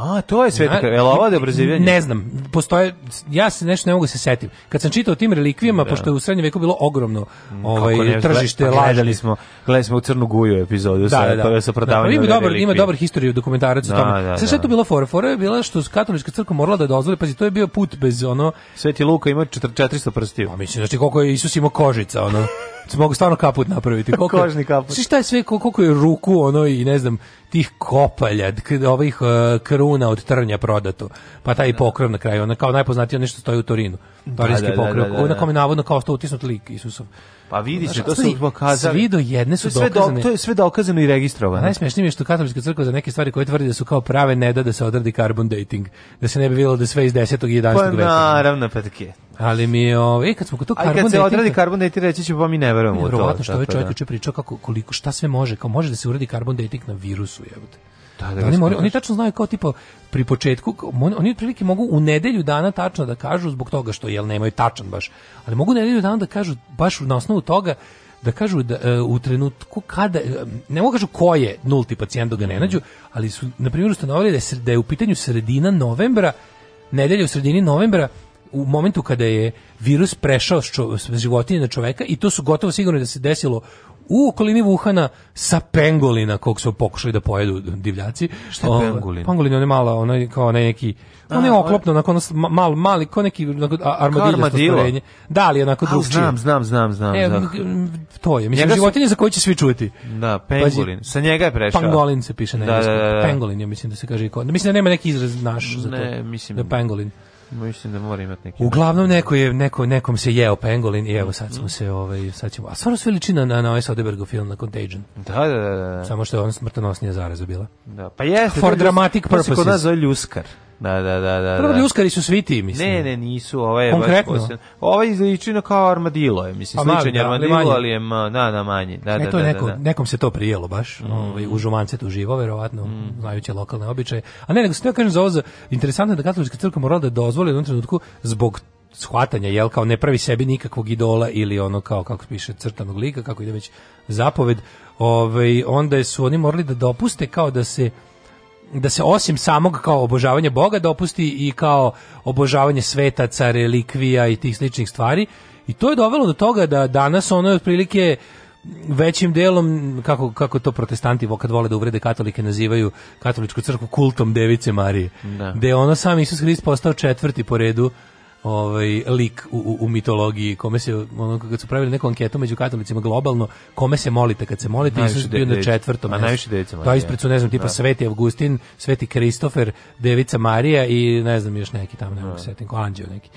A, to je Sveta Krava. Je ovo je Ne znam. Postoje, ja se nešto ne mogu se setim. Kad sam čitao o tim relikvijama, da. pošto je u srednjem veku bilo ogromno mm, ovaj, ne, tržište pa, Gledali smo, gledali smo u Crnu Guju epizodu da, sa, da, da. sa da, pa prodavanjem da, ima, dobar, ima dobar historiju dokumentarac o da, tome. Da, Sve što da. to bilo fora? Fora je bila što katolička crkva morala da dozvoli, pazi, to je bio put bez ono... Sveti Luka ima 400 prstiju. Pa, mislim, znači koliko je Isus imao kožica, ono... mogu stvarno kaput napraviti. Koliko, Kožni kaput. Svi šta je sve, koliko je ruku, ono, i ne znam, tih kopalja, ovih uh, kruna od trnja prodato. Pa taj da. pokrov na kraju, ona kao najpoznatije nešto stoji u Torinu. Da, Torinski da, da, pokrov. Da, da, da, da. Na kome navodno kao što utisnut lik Isusov. Pa vidi se, to su pokazali. Svi do jedne su sve dokazane. to je sve dokazano i registrovano. Najsmešnije je što katolička crkva za neke stvari koje tvrdi da su kao prave ne da da se odradi carbon dating, da se ne bi videlo da sve iz 10. i 11. Pa veka. Pa naravno, pa tako. je. Ali mi je, ovaj, kad smo kod tog carbon dating... A kad se odradi carbon dating, reći ću, pa mi ne verujemo u to. Vjerovatno što ovaj čovjek da. juče pričao kako, koliko, šta sve može, kao može da se uradi carbon dating na virusu, jebote. Da, da, da oni, da, moraju, da. oni tačno znaju kao tipa pri početku, oni, oni otprilike mogu u nedelju dana tačno da kažu zbog toga što jel nemaju tačan baš, ali mogu u nedelju dana da kažu baš na osnovu toga da kažu da uh, u trenutku kada e, ne mogu da kažu ko je nulti pacijent dok ga ne mhm. nađu, ali su na primjer ustanovili da je, da je u pitanju sredina novembra, nedelja u sredini novembra u momentu kada je virus prešao s, životinje na čoveka i to su gotovo sigurno da se desilo u okolini Vuhana sa pengolina kog su pokušali da pojedu divljaci. Šta je pengolin? Pengolin je mala, ono je kao onaj neki on je oklopno, onako ono mal, mali, kao neki armadilja stvorenje. Da, ali onako drugčije. Znam, znam, znam, znam. E, to je, mislim, njega životinje za koje će svi čuti. Da, pengolin. Pazi, sa njega je prešao. Pangolin se piše na da, da, da, da, Pengolin je, mislim da se kaže. Mislim da nema neki izraz naš za to. Ne, mislim. Da pengolin. Mislim da mora imati neki. Uglavnom neko je neko nekom se jeo pengolin i evo sad smo se ovaj sad ćemo. A stvarno su veličina na na ovaj Soderbergov film na Contagion. Da, da, da, da. Samo što je on smrtonosnija zaraza bila. Da. Pa jeste. For dramatic purposes. Kod nas zove ljuskar. Da, da, da, da. Prvo da. ljuskari su svi ti, mislim. Ne, ne, nisu, ovaj je Konkretno. baš posebno. Ovaj izliči na kao armadilo, je, mislim, sličan je da, armadilo, ali je, da, da, manje. Da, e, da, to da, da, neko, da, nekom se to prijelo baš, mm. ovaj, u žumance tu živo, verovatno, mm. znajući lokalne običaje. A ne, nego se to ja kažem za ovo, za, interesantno je da katolička crkva mora da dozvoli u jednom trenutku zbog shvatanja, jel, kao ne pravi sebi nikakvog idola ili ono kao, kako piše, crtanog lika, kako ide već zapoved, ovaj, onda su oni morali da dopuste kao da se da se osim samog kao obožavanja Boga dopusti i kao obožavanje svetaca, relikvija i tih sličnih stvari. I to je dovelo do toga da danas ono je otprilike većim delom, kako, kako to protestanti kad vole da uvrede katolike nazivaju katoličku crkvu kultom Device Marije. Da. Gde ono sam Isus Hrist postao četvrti po redu ovaj lik u, u, u, mitologiji kome se ono kako su pravili neku anketu među katolicima globalno kome se molite kad se molite Isus bio na četvrtom a najviše decima pa ispred su ne znam tipa da. Sveti Avgustin Sveti Kristofer Devica Marija i ne znam još neki tamo ne da. mogu setim anđeo neki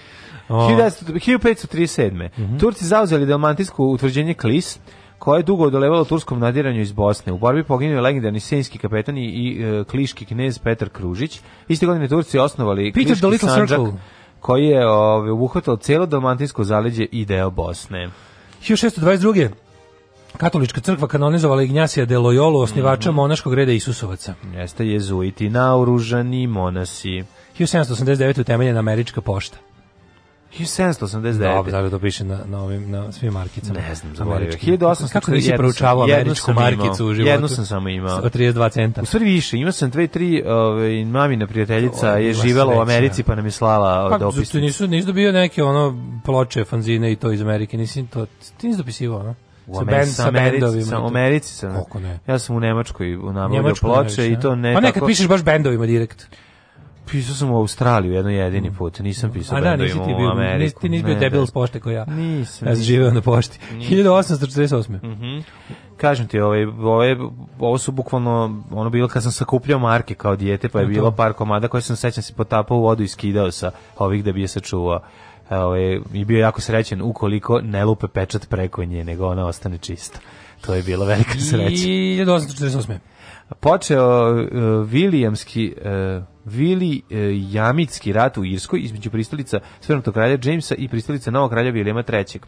o... 1537. Mm -hmm. Turci zauzeli dalmantijsko utvrđenje Klis koje je dugo odolevalo turskom nadiranju iz Bosne. U borbi poginuo je legendarni senjski kapetan i, i e, kliški knez Petar Kružić. Iste godine Turci osnovali Peter Kliški Sanđak. Circle koji je ovaj, obuhvatao cijelo dalmatinsko zaleđe i deo Bosne. 1622. Katolička crkva kanonizovala Ignjasija de Loyolu, osnivača mm -hmm. monaškog reda Isusovaca. Jeste jezuiti, naoružani monasi. 1789. utemeljena američka pošta. 1789. Dobro, da to piše na, na, ovim, na svim markicama. Ne znam, zaboravio. 1800. Kako nisi proučavao američku markicu u životu? Jednu sam samo imao. Od 32 centa. U stvari više, imao sam dve, tri, ove, ovaj, mamina prijateljica je živela u Americi pa nam je slala ovaj, pa, dopis. Pa, nisu, nisu dobio neke ono ploče, fanzine i to iz Amerike, nisi to, ti nisi dopisivao, ono? U sa, band, sa, bendovima. sa, Americi sam. ne? Ja sam u Nemačkoj u nabavio ploče ne, i to ne pa tako... Pa nekad pišeš baš bendovima direkt. Pisao sam u Australiju jedno jedini mm. put, nisam pisao A da, nisi ti bio, Ameriku. Nisi, ti bio debil s pošte koja ja. Nisam. Ja sam živeo na pošti. Nisam. 1848. Mhm. Kažem ti, ovaj, ovaj, ovo su bukvalno, ono bilo kad sam sakupljao marke kao dijete, pa je e bilo par komada koje sam sećam se potapao u vodu i skidao sa ovih da bi je sačuvao e, ovaj, i bio jako srećen ukoliko ne lupe pečat preko nje, nego ona ostane čista. To je bilo velika sreća. 1848 počeo uh, Vilijamski uh, Vili uh, e, Jamitski rat u Irskoj između pristalica Svrnutog kralja Jamesa i pristalica Novog kralja Vilijama III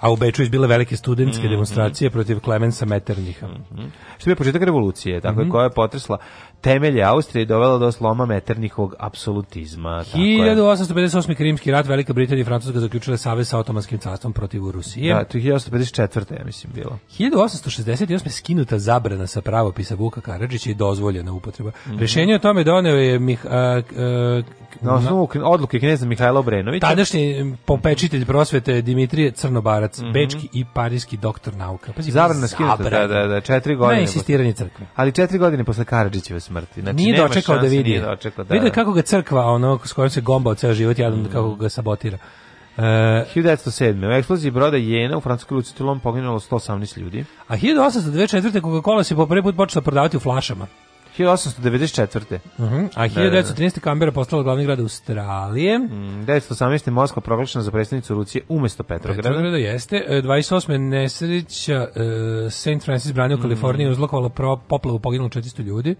a u Beču izbile velike studentske mm -hmm. demonstracije protiv Klemensa Metternicha. Mm -hmm. Što je početak revolucije, tako mm -hmm. koja je potresla temelje Austrije dovela do sloma meternihovog apsolutizma. 1858. Krimski rat, Velika Britanija i Francuska zaključile savez sa Otomanskim carstvom protiv Rusije. Da, to je 1854. ja mislim bilo. 1868. skinuta zabrana sa pravopisa Vuka Karadžića i dozvoljena upotreba. Mm -hmm. Rešenje o tome doneo je Mih, a, a, na osnovu odluke kneza Mihajla Obrenovića. Tadašnji popečitelj prosvete Dimitrije Crnobarac, mm -hmm. bečki i parijski doktor nauka. Pa zabrana skinuta, da, da, da, četiri godine. Na insistiranje crkve. Ali četiri godine posle Karadžićeva smrti. Znači, da nije dočekao da vidi. Nije da, kako ga crkva, ono, s kojom se gombao ceo život, jadan mm. kako ga sabotira. E, uh, 1907. U eksploziji broda Jena u Francuskoj luci Toulon poginulo 118 ljudi. A 1824. Coca-Cola se po prvi put počela prodavati u flašama. 1894. Uh -huh. A 1913. Da, Kambera da, postala glavni grad Australije. Mm, 1918. Moskva proglašena za predstavnicu Rusije umesto Petrograda. Petrograda jeste. 28. E, nesreća uh, e, St. Francis brane u Kaliforniji mm. poplavu poginulo 400 ljudi.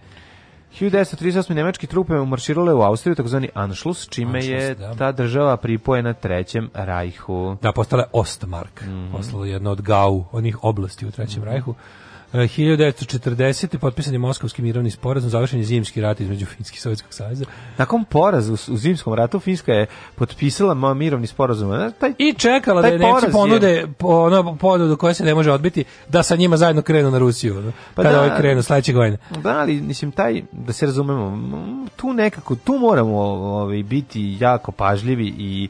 1938. nemački trupe umarširale u Austriju, takozvani Anschluss, čime Anschluss, je da. ta država pripojena Trećem rajhu. Da, postala Ostmark, mm -hmm. postala jedna od gau, onih oblasti u Trećem mm -hmm. rajhu. 1940. potpisan je Moskovski mirovni sporazum, završen je zimski rat između Finjske i Sovjetskog saveza. Nakon porazu u zimskom ratu Finska je potpisala mirovni sporazum. Taj, I čekala da taj da je Nemci ponude je... ono ponudu do koje se ne može odbiti, da sa njima zajedno krenu na Rusiju. No? Pa Kada da, ovaj krenu, da. sledeće godine. Da, ali mislim, taj, da se razumemo, tu nekako, tu moramo ovaj, biti jako pažljivi i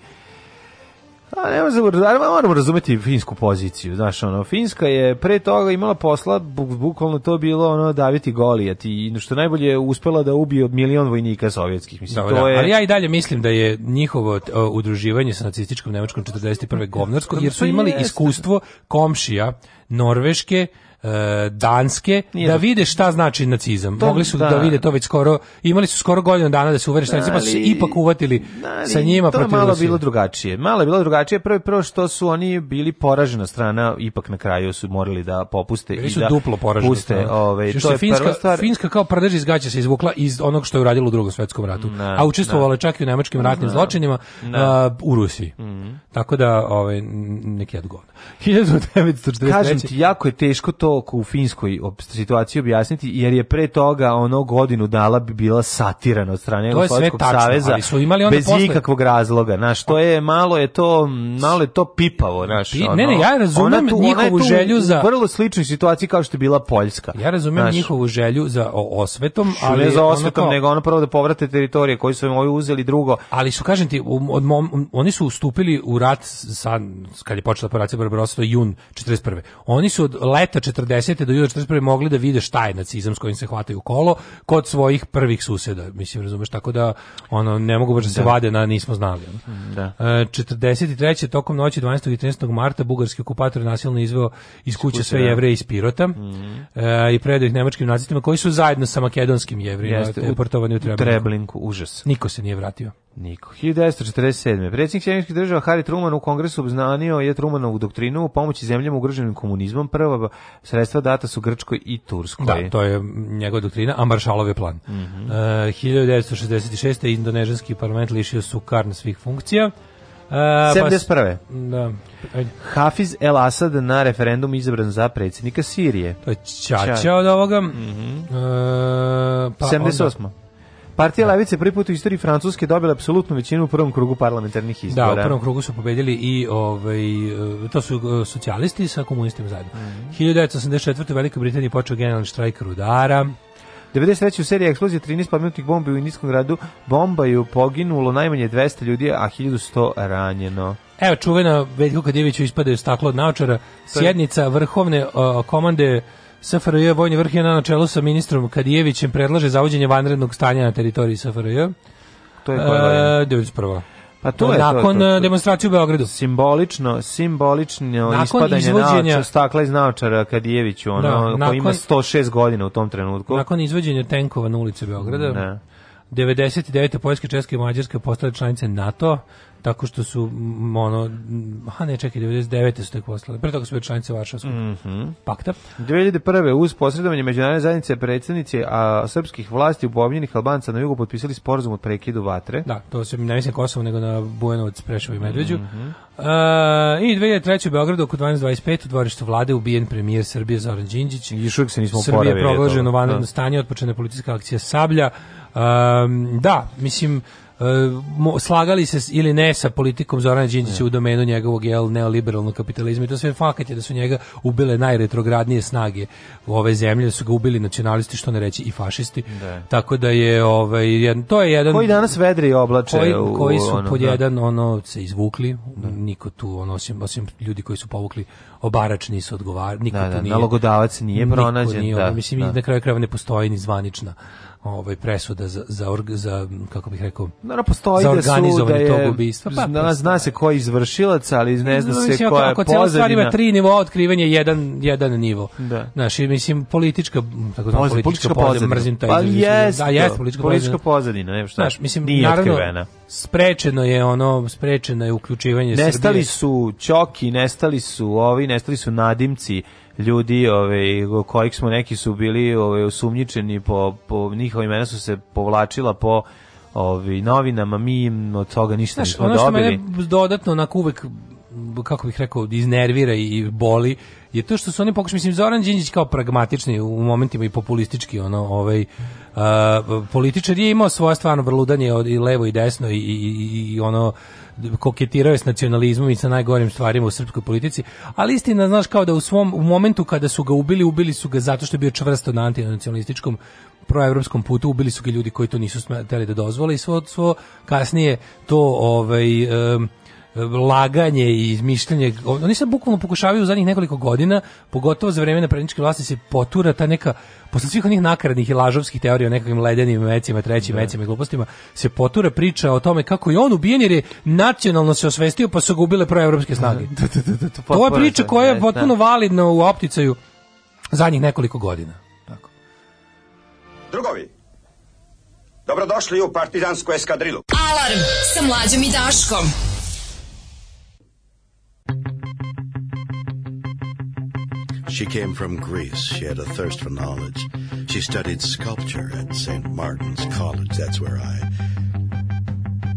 A pa, ne da moramo razumeti finsku poziciju, znaš, ono, Finska je pre toga imala posla, buk, bukvalno to bilo ono daviti Golijat i što najbolje uspela da ubije milion vojnika sovjetskih, mislim, da, to je... Ali ja i dalje mislim da je njihovo o, udruživanje sa nacističkom Nemačkom 41. govnarsko, jer su imali pa iskustvo komšija Norveške, E, Danske Nije da vide šta znači nacizam. To, Mogli su da, da vide to već skoro, imali su skoro godinu dana da se uvere šta nacizam, pa se ipak uvatili ali, sa njima protiv To je malo bilo drugačije. Malo je bilo drugačije, prvo prvo što su oni bili poražena strana, ipak na kraju su morali da popuste bili i da duplo poražena puste, strana. Ove, ovaj, to je Finska, prva stvar. Finska kao prdež iz se izvukla iz onog što je uradila u drugom svetskom ratu, na, a učestvovala na. čak i u nemačkim ratnim na, zločinima a, u Rusiji. Mm. Tako da, ovaj neki odgovor. 1943. Kažem ti, jako je teško to to u finskoj situaciji objasniti jer je pre toga ono godinu dala bi bila satirana od strane Jugoslovenskog saveza ali su imali onda bez posle... ikakvog razloga znaš što je malo je to malo je to pipavo znaš Pi... ne ne ja razumem tu, njihovu tu želju za vrlo sličnoj situaciji kao što je bila Poljska ja razumem naš, njihovu želju za osvetom ali ne za osvetom ono kao... nego ono prvo da povrate teritorije koje su im oni uzeli drugo ali su kažem ti od mom, oni su ustupili u rat sa kad je počela operacija Barbarossa jun 41. Oni su od leta 40 40. do juna 41. mogli da vide šta je nacizam s kojim se hvataju kolo kod svojih prvih suseda. Mislim, razumeš, tako da ono, ne mogu baš da se da. vade na nismo znali. Ono. Mm, da. E, 43. tokom noći 12. i 13. marta bugarski okupator nasilno izveo iz kuće sve da. jevreje iz Pirota mm -hmm. e, i predao ih nemačkim nacistima koji su zajedno sa makedonskim jevrejima deportovani u Treblinku. U Treblinku, užas. Niko se nije vratio. Niko. 1947. Predsjednik Sjedinjenih država Harry Truman u kongresu obznanio je Trumanovu doktrinu o pomoći zemljama ugroženim komunizmom. Prva sredstva data su Grčkoj i Turskoj. Da, to je njegova doktrina, a Maršalov je plan. Mm -hmm. uh, 1966. Indonežanski parlament lišio su Karn svih funkcija. Uh, e, 71. Pa da. Ajde. Hafiz El Asad na referendum izabran za predsjednika Sirije. To je čača Ča. od ovoga. Mm -hmm. uh, pa 78. Onda, Partija Levice prvi put u istoriji Francuske dobila apsolutnu većinu u prvom krugu parlamentarnih da, izbora. Da, u prvom krugu su pobedili i ovaj, e, to su e, socijalisti sa komunistima zajedno. Mm 1984. u Velikoj Britaniji počeo generalni štrajk rudara. 93. u seriji eksplozije 13 pomenutih bombi u indijskom gradu Bombaju poginulo najmanje 200 ljudi, a 1100 ranjeno. Evo, čuvena Veljko Kadijeviću ispadaju staklo od naočara. Sjednica vrhovne uh, komande SFRJ vojni vrh je na čelu sa ministrom Kadijevićem predlaže zavođenje vanrednog stanja na teritoriji SFRJ. To je koja e, 91. Pa to je nakon to, to, to. E, demonstracije u Beogradu. Simbolično, simbolično nakon ispadanje izvođenja, naoča, stakla iz naočara Kadijeviću, ono, da, nakon, ima 106 godina u tom trenutku. Nakon izvođenja tenkova na ulice Beograda, da. 99. Poljske, Česke i Mađarske postale članice NATO, tako što su ono a ne čekaj 99 su tek poslali pre toga su bile članice Varšavskog mm -hmm. pakta 2001 uz posredovanje međunarne zajednice predsednici a srpskih vlasti ubovinjenih Albanca na jugu potpisali sporazum o prekidu vatre da to se ne mislim Kosovo nego na Bujanovac Preševo i Medveđu mm -hmm. Uh, I 2003. u Beogradu oko 12.25 u dvorištu vlade ubijen premijer Srbije Zoran Đinđić. I još se nismo Srbije je proglaženo da. vanredno stanje, otpočena politička akcija Sablja. Um, da, mislim, slagali se ili ne sa politikom Zorana Đinđića u domenu njegovog jel, neoliberalnog kapitalizma i to sve fakat je da su njega ubile najretrogradnije snage u ove zemlje, da su ga ubili nacionalisti, što ne reći, i fašisti. Da. Tako da je, ovaj, jedan, to je jedan... Koji danas vedri oblače koji, koji su ono, pod da. jedan, ono, se izvukli, da. niko tu, ono, osim, osim ljudi koji su povukli obarač nisu odgovarali, niko da, da, nije. Nalogodavac nije pronađen, nije, da, mislim, da. na kraju krajeva ne postoji ni zvanična ovaj presuda za za, org, za kako bih rekao naravno postoji da su da je tog ubistva pa zna, zna se ko je izvršilac ali ne zna, zna se ko je ako cela stvar ima tri nivoa otkrivanje jedan jedan nivo da znači mislim politička tako znam politička, politička pozadina mrzim taj pa jest da, da jeste politička, politička pozadina ne šta znači mislim nije naravno otkrivena. sprečeno je ono sprečeno je uključivanje nestali Srbije. su Ćoki nestali su ovi nestali su nadimci ljudi ove, kojih smo neki su bili ove, usumnjičeni, po, po, njihovim imena su se povlačila po ovi novinama, mi od toga ništa Znaš, nismo ono što dobili. Mene dodatno na uvek kako bih rekao, iznervira i boli, je to što su oni pokušali, mislim, Zoran Đinđić kao pragmatični u momentima i populistički, ono, ovaj, a, političar je imao svoje stvarno vrludanje od, i levo i desno i, i, i, i ono, koketirao je s nacionalizmom i sa najgorim stvarima u srpskoj politici, ali istina, znaš, kao da u svom u momentu kada su ga ubili, ubili su ga zato što je bio čvrsto na antinacionalističkom proevropskom putu, ubili su ga ljudi koji to nisu smetali da dozvole i svo, svo kasnije to ovaj, um, laganje i izmišljanje. Oni se bukvalno pokušavaju u zadnjih nekoliko godina, pogotovo za vreme napredničke vlasti se potura ta neka posle svih onih nakaradnih i lažovskih teorija o nekakvim ledenim mecima, trećim da. mecima i glupostima, se potura priča o tome kako je on ubijen jer je nacionalno se osvestio pa su gubile proevropske snage. Da, da, to je priča koja je potpuno validna u opticaju zadnjih nekoliko godina. Tako. Drugovi, dobrodošli u partizansku eskadrilu. Alarm sa mlađom i Daškom. She came from Greece. She had a thirst for knowledge. She studied sculpture at St. Martin's College. That's where I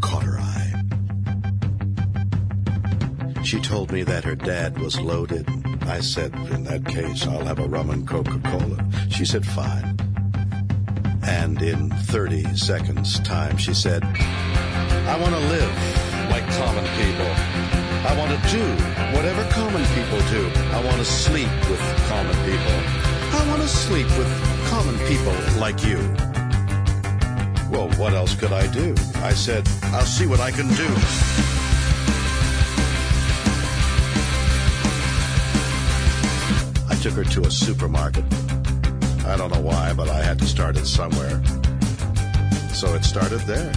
caught her eye. She told me that her dad was loaded. I said, in that case, I'll have a rum and Coca-Cola. She said, fine. And in 30 seconds time, she said, I want to live like common people. I want to do whatever common people do. I want to sleep with common people. I want to sleep with common people like you. Well, what else could I do? I said, I'll see what I can do. I took her to a supermarket. I don't know why, but I had to start it somewhere. So it started there.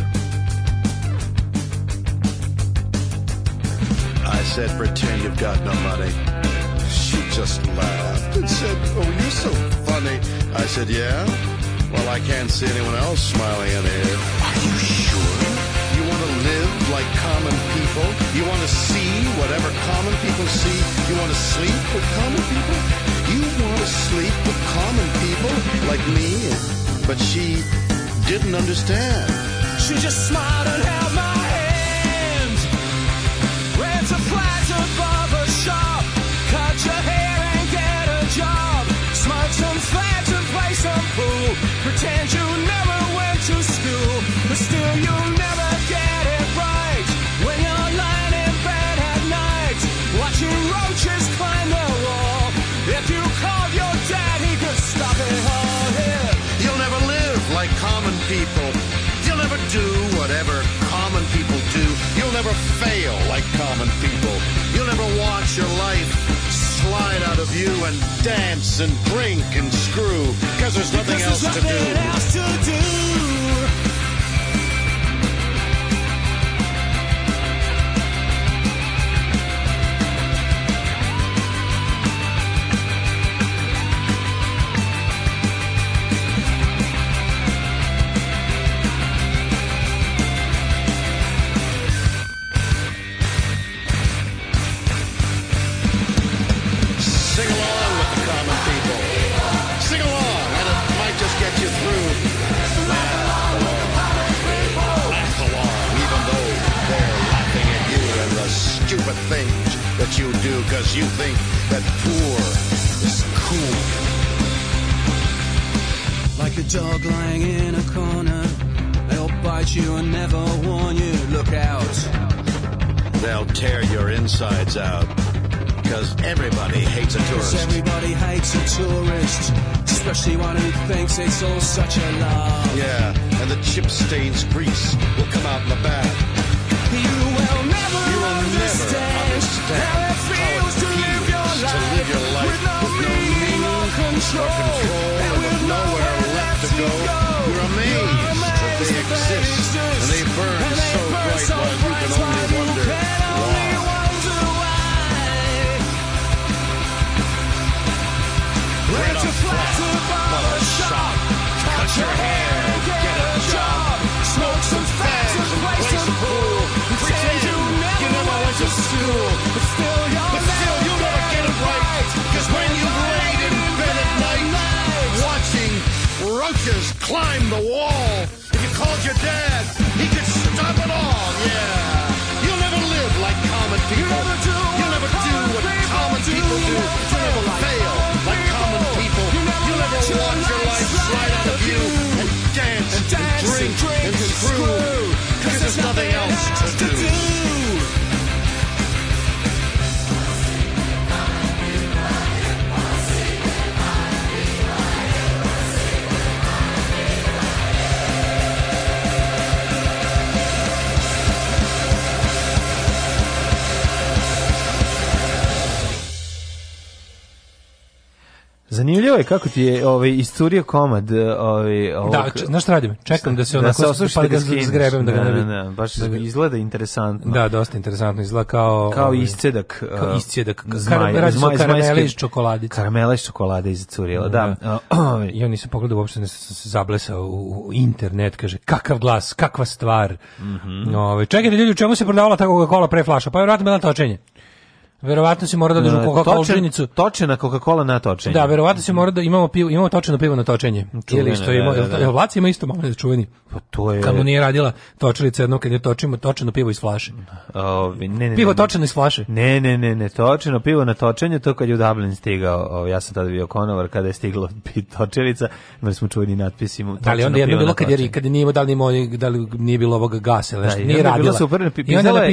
said, pretend you've got no money. She just laughed and said, oh, you're so funny. I said, yeah? Well, I can't see anyone else smiling in here. Are you sure? You want to live like common people? You want to see whatever common people see? You want to sleep with common people? You want to sleep with common people like me? But she didn't understand. She just smiled and held Pretend you never never fail like common people. You'll never watch your life slide out of you and dance and drink and screw, cause there's nothing, because else, there's nothing else to do. tear your insides out. Because everybody hates a tourist. everybody hates a tourist. Especially one who thinks it's all such a lie. Yeah, and the chip stains grease will come out in the bath. You will never, you will understand, understand how it feels, how it to, live your life to live your life with no, with no meaning or control. Or control and with nowhere left to go. go. You're amazed, You're amazed that they, that exist, exist. And they burn and they so burn bright so while you can only wonder. Cut your hair, get a job, smoke some fags and play some pool. Pretend you never, went to school, but still you're but still you never get it right. Cause when you lay in bed at night, watching roaches climb the wall, if you called your dad, he could stop it all, yeah. You'll never live like common people. You'll never do, You'll never do what common people do. You'll never fail. right out of you and dance and, dance, and drink and, drink, and screw, cause there's nothing else to do. Zanimljivo je kako ti je ovaj iscurio komad, eh, ovaj ovog... Da, če, znaš šta radim? Čekam da se ona da se pa da zgrebem da ga ne, ne, ne, da, da, baš da ga... izgleda interesantno. Da, dosta interesantno izgleda kao kao ovaj, iscedak, kao eh, iscedak, zmaj, kar, zmaj, karamela iz čokolade. Karamela iz čokolade iz curila, da. I oni su pogledali uopšte se zablesao u internet, kaže kakav glas, kakva stvar. Mhm. Mm -hmm. Ove, ovaj, čekajte ljudi, u čemu se prodavala ta Coca-Cola pre flaša? Pa verovatno na točenje. Verovatno se mora da drži e, Coca-Cola točen, Točena Coca-Cola na točenje. Da, verovatno se mora da imamo pivo, imamo točeno pivo na točenje. Ili što da, ima, da, da, da. Vlaca ima isto malo čuveni. Pa to je. Kad mu nije radila točilica jedno kad je točimo točeno pivo iz flaše. O, ne, ne, pivo ne, točeno iz flaše. Ne, ne, ne, ne, točeno pivo na točenje, to kad je u Dublin stigao, o, ja sam tada bio konovar kada je stiglo točilica, imali smo čuveni natpis ima Da li onda je bilo kad je kad nije da li nije da li nije bilo ovog gasa, znači nije radila. je Bilo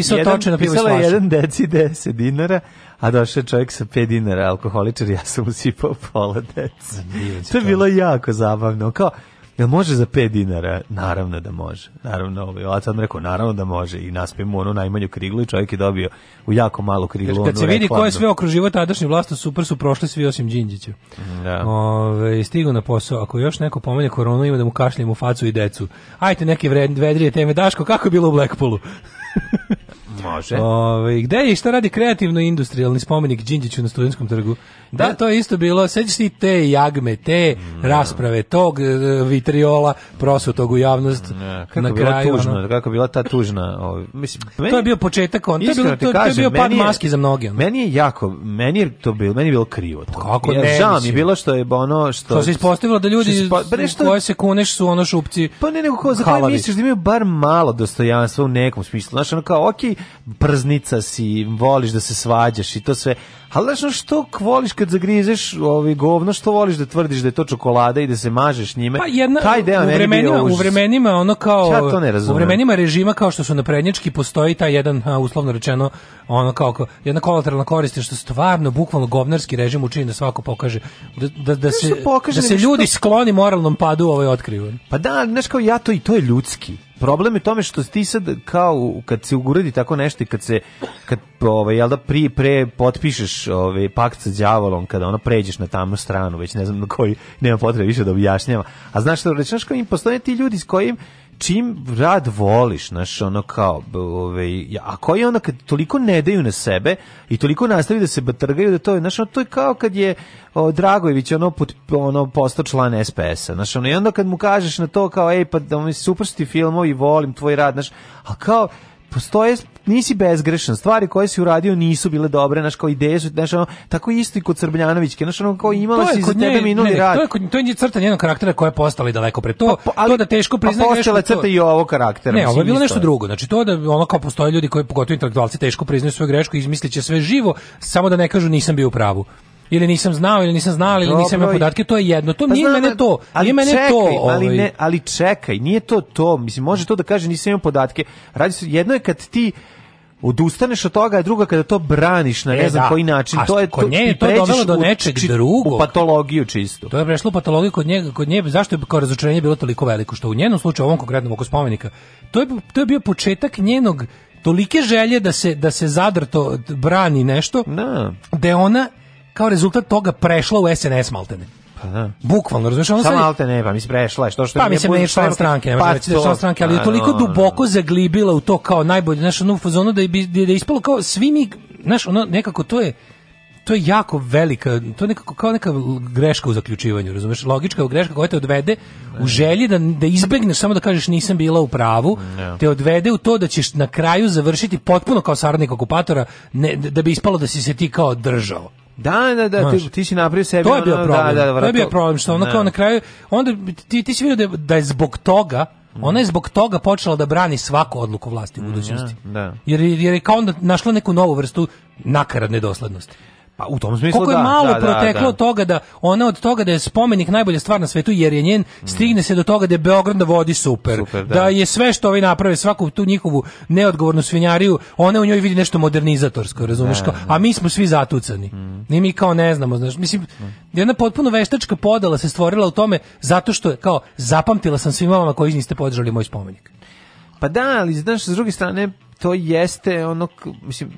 super, pisala je jedan deci 10 dinara dinara, a došao čovjek sa 5 dinara, alkoholičar, ja sam usipao pola deca. To je bilo jako zabavno. Kao, Jel može za 5 dinara? Naravno da može. Naravno, ovaj otac nam rekao naravno da može i naspimo onu najmanju kriglu i čovjek je dobio u jako malu kriglu. Kad se vidi ko je sve okruživo tadašnje vlasti, super su prošli svi osim Đinđića. Da. Ove, stigu na posao, ako još neko pomene koronu ima da mu kašljem u facu i decu. Ajte neke vredrije teme, Daško, kako je bilo u Blackpoolu? Može. Ove, gde je i šta radi kreativno industrijalni spomenik Đinđiću na studentskom trgu? Da, da to je isto bilo, sećaš ti te jagme, te mm. rasprave, tog e, vitriola prosu tog u javnost mm. na bila kraju. Tužna, ono, kako bila ta tužna, o, ovaj, mislim, meni, to je bio početak, on, to je bilo to, kažem, to je bio pad je, maski za mnoge. Ono. Meni je jako, meni je to bilo, meni je bilo krivo to. Pa kako ja, ne? Žao mi bilo što je ono što To se ispostavilo da ljudi spo, pa nešto, koje se kuneš su ono šupci. Pa ne nego ko, za koje misliš da imaju bar malo dostojanstva u nekom smislu. Znaš, ono kao, okej, okay, prznica si, voliš da se svađaš i to sve. Ali znaš što voliš kad zagrizeš ovi govno, što voliš da tvrdiš da je to čokolada i da se mažeš njime? Pa jedna, Taj deo u vremenima, u vremenima ono kao ja to ne razumem. u vremenima režima kao što su naprednjački postoji ta jedan a, uslovno rečeno ono kao jedna kolateralna korist što stvarno bukvalno govnarski režim učini da svako pokaže da, da, da se da se ljudi skloni moralnom padu u ovoj otkrivu. Pa da, znaš kao ja to i to je ljudski problem je tome što ti sad kao kad se uguredi tako nešto i kad se kad ovaj jel da pri pre potpišeš ovaj pakt sa đavolom kada ona pređeš na tamnu stranu već ne znam na koji nema potrebe više da objašnjavam a znaš što rečeš kao im postoje ti ljudi s kojim čim rad voliš, znaš, ono kao, ovaj, a koji onda kad toliko ne daju na sebe i toliko nastavi da se batrgaju, da to je, znaš, ono, to je kao kad je o, Dragojević ono, pot, ono postao član SPS-a, znaš, ono, i onda kad mu kažeš na to kao, ej, pa da mi super su ti filmovi, volim tvoj rad, znaš, a kao, postoje nisi bezgrešan. Stvari koje si uradio nisu bile dobre, naš kao ideje su, znaš, ono, tako isto i kod Srbljanovićke, znaš, ono, kao imala si za tebe minuli ne, rad. To je, kod, to je crta njenog karaktera koja je postala i daleko pre to, pa, pa ali, to da teško priznaje pa postala crta i ovo karaktera. Ne, ovo je bilo nešto drugo, znači to da ono kao postoje ljudi koji, pogotovo intelektualci, teško priznaju svoju grešku i izmisliće sve živo, samo da ne kažu nisam bio u pravu ili nisam znao ili nisam znala ili nisam imao podatke, to je jedno. To pa nije znam, mene to. Ali nije čekaj, mene to, ali ovaj. ne, ali čekaj, nije to to. Mislim može to da kaže nisam imao podatke. Radi se jedno je kad ti odustaneš od toga, a druga kada to braniš na ne e, znam da. koji način. A to je kod nje je to dovelo do nečeg u, drugog. U patologiju čisto. To je prešlo u patologiju kod njega kod nje zašto je kao razočaranje bilo toliko veliko što u njenom slučaju ovom konkretnom oko spomenika. To je to je bio početak njenog tolike želje da se da se zadrto brani nešto. Da. No. Da ona kao rezultat toga prešla u SNS maltene. Pa da. Bukvalno, razumeš, ona Samo malte ne, pa mislim prešla što što pa, mislim, ne član pa- stranke, ne pa reći da član stranke, ali je pa toliko no, duboko no. zaglibila u to kao najbolje, znaš, ono u fazonu da je, da je ispalo kao svi mi, znaš, ono nekako to je to je jako velika, to je nekako kao neka greška u zaključivanju, razumeš? Logička greška koja te odvede u želji da, da izbegneš samo da kažeš nisam bila u pravu, ne. te odvede u to da ćeš na kraju završiti potpuno kao saradnik okupatora ne, da bi ispalo da si se ti kao držao. Da, da, da, ti, ti si napravio sebi. To je bio da, problem. Da, da, vrat, to je bio problem što ona kao da. na kraju onda ti ti si vidio da, da je zbog toga mm. ona je zbog toga počela da brani svaku odluku vlasti u mm, budućnosti. Mm, da. Jer, jer je kao onda našla neku novu vrstu nakaradne doslednosti. Pa u tom smislu Koliko je da, malo da, da, proteklo da, od toga da ona od toga da je spomenik najbolja stvar na svetu jer je njen mm. stigne se do toga da je Beograd vodi super, super da. da. je sve što ovi naprave svaku tu njihovu neodgovornu svinjariju, ona u njoj vidi nešto modernizatorsko, razumeš kao, a mi smo svi zatucani. Mm. Ni mi kao ne znamo, znaš, mislim mm. jedna potpuno veštačka podela se stvorila u tome zato što je kao zapamtila sam svima vama koji niste podržali moj spomenik. Pa da, ali znaš, s druge strane, to jeste ono, mislim,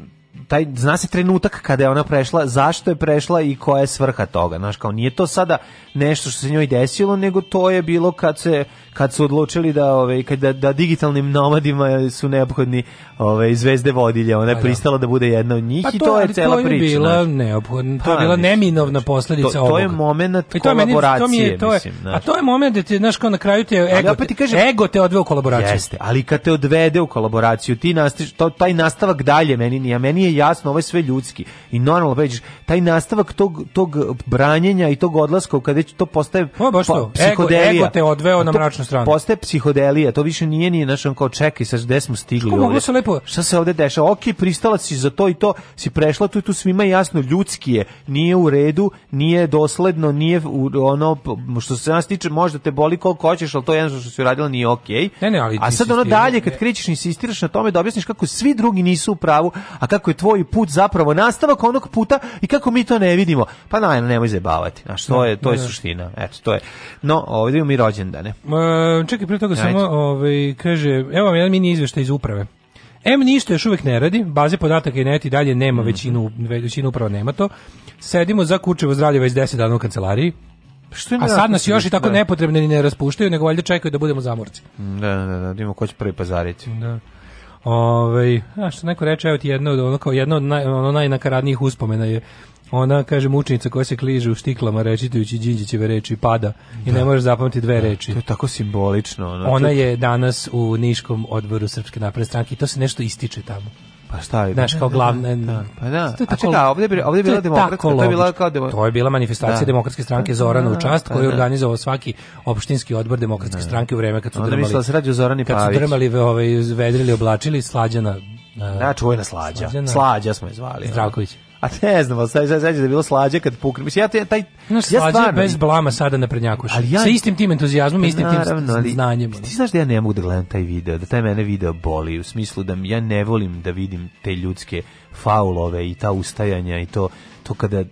taj zna se trenutak kada je ona prešla, zašto je prešla i koja je svrha toga. Znaš, kao nije to sada nešto što se njoj desilo, nego to je bilo kad se kad su odlučili da ove da, da digitalnim nomadima su neophodni ove zvezde vodilje. Ona je pa da. pristala da bude jedna od njih pa i to, to je cela to je priča. Bila neophodna, to je pa, bila neminovna znači, posledica to, to je momenat I to kolaboracije, je, to je, mislim, znaš. A to je momenat da ti, znaš, kao na kraju te ego, opet ti kažem, ego te odveo u kolaboraciju. Jeste, ali kad te odvede u kolaboraciju, ti nastaviš, to, taj nastavak dalje meni nije, meni je nije jasno, ovo je sve ljudski. I normalno pa već taj nastavak tog tog branjenja i tog odlaska kada to postaje o, pa, baš pa, to. psihodelija. Ego, ego te odveo na mračnu stranu. Postaje psihodelija, to više nije ni našom kao čekaj, sa gde smo stigli Ško, ovde. lepo? Šta se ovde dešava? Ok, pristala si za to i to, si prešla tu i tu svima jasno ljudski je, nije u redu, nije dosledno, nije u, ono što se nas tiče, možda te boli koliko hoćeš, al to je jedno što si uradila nije okej. Ne, ne, ali A sad ono dalje kad krećeš insistiraš na tome da objasniš kako svi drugi nisu u pravu, a kako kako je tvoj put zapravo nastavak onog puta i kako mi to ne vidimo. Pa naj, nemoj zajebavati. Znaš, to da, je, to je da. suština. Eto, to je. No, ovde imamo i rođendane. E, čekaj, prije toga samo, ovaj, kaže, evo vam jedan mini izveštaj iz uprave. M ništa još uvijek ne radi, baze podataka i neti dalje nema mhm. većinu, većinu upravo nema to. Sedimo za kučevo zdravlje već 10 dana u kancelariji. Pa što je A sad nas još i tako da. nepotrebne ni ne raspuštaju, nego valjda čekaju da budemo zamorci. Da, da, da, da, da ko će prvi pazariti. Da. Ovaj, a što neko reče, evo ti jedno od ono kao jedno od naj, ono najnakaradnijih uspomena je ona kaže mučenica koja se kliže u štiklama rečitujući Đinđićeve reči pada i da. ne možeš zapamtiti dve da, reči. To je tako simbolično. Ona, ona je danas u Niškom odboru Srpske napredne stranke i to se nešto ističe tamo. Pa šta je? Znaš, da, kao da, da, glavna... Da, pa da. A čekaj, ovdje je, ovdje je bila demokratska, to je bila kao... Demo... To je bila manifestacija da. demokratske stranke pa Zorana u čast, pa koju je organizovao svaki opštinski odbor demokratske stranke u vreme kad su Onda drmali... Onda se radi o Zorani Pavić. Kad su drmali, ovaj, vedrili, oblačili, slađana... Uh, da, eh, čuvajna slađa. Slađana, slađa smo je zvali. Zdravković. A ne znam, ali sad da bilo slađe kad pukne. Mislim, ja, taj, taj no, slađe ja stvarno, bez blama sada na prednjakušu. ja, sa istim tim entuzijazmom, istim naravno, tim znanjem. Ali, ti znaš da ja ne mogu da gledam taj video, da taj mene video boli, u smislu da ja ne volim da vidim te ljudske faulove i ta ustajanja i to, to kada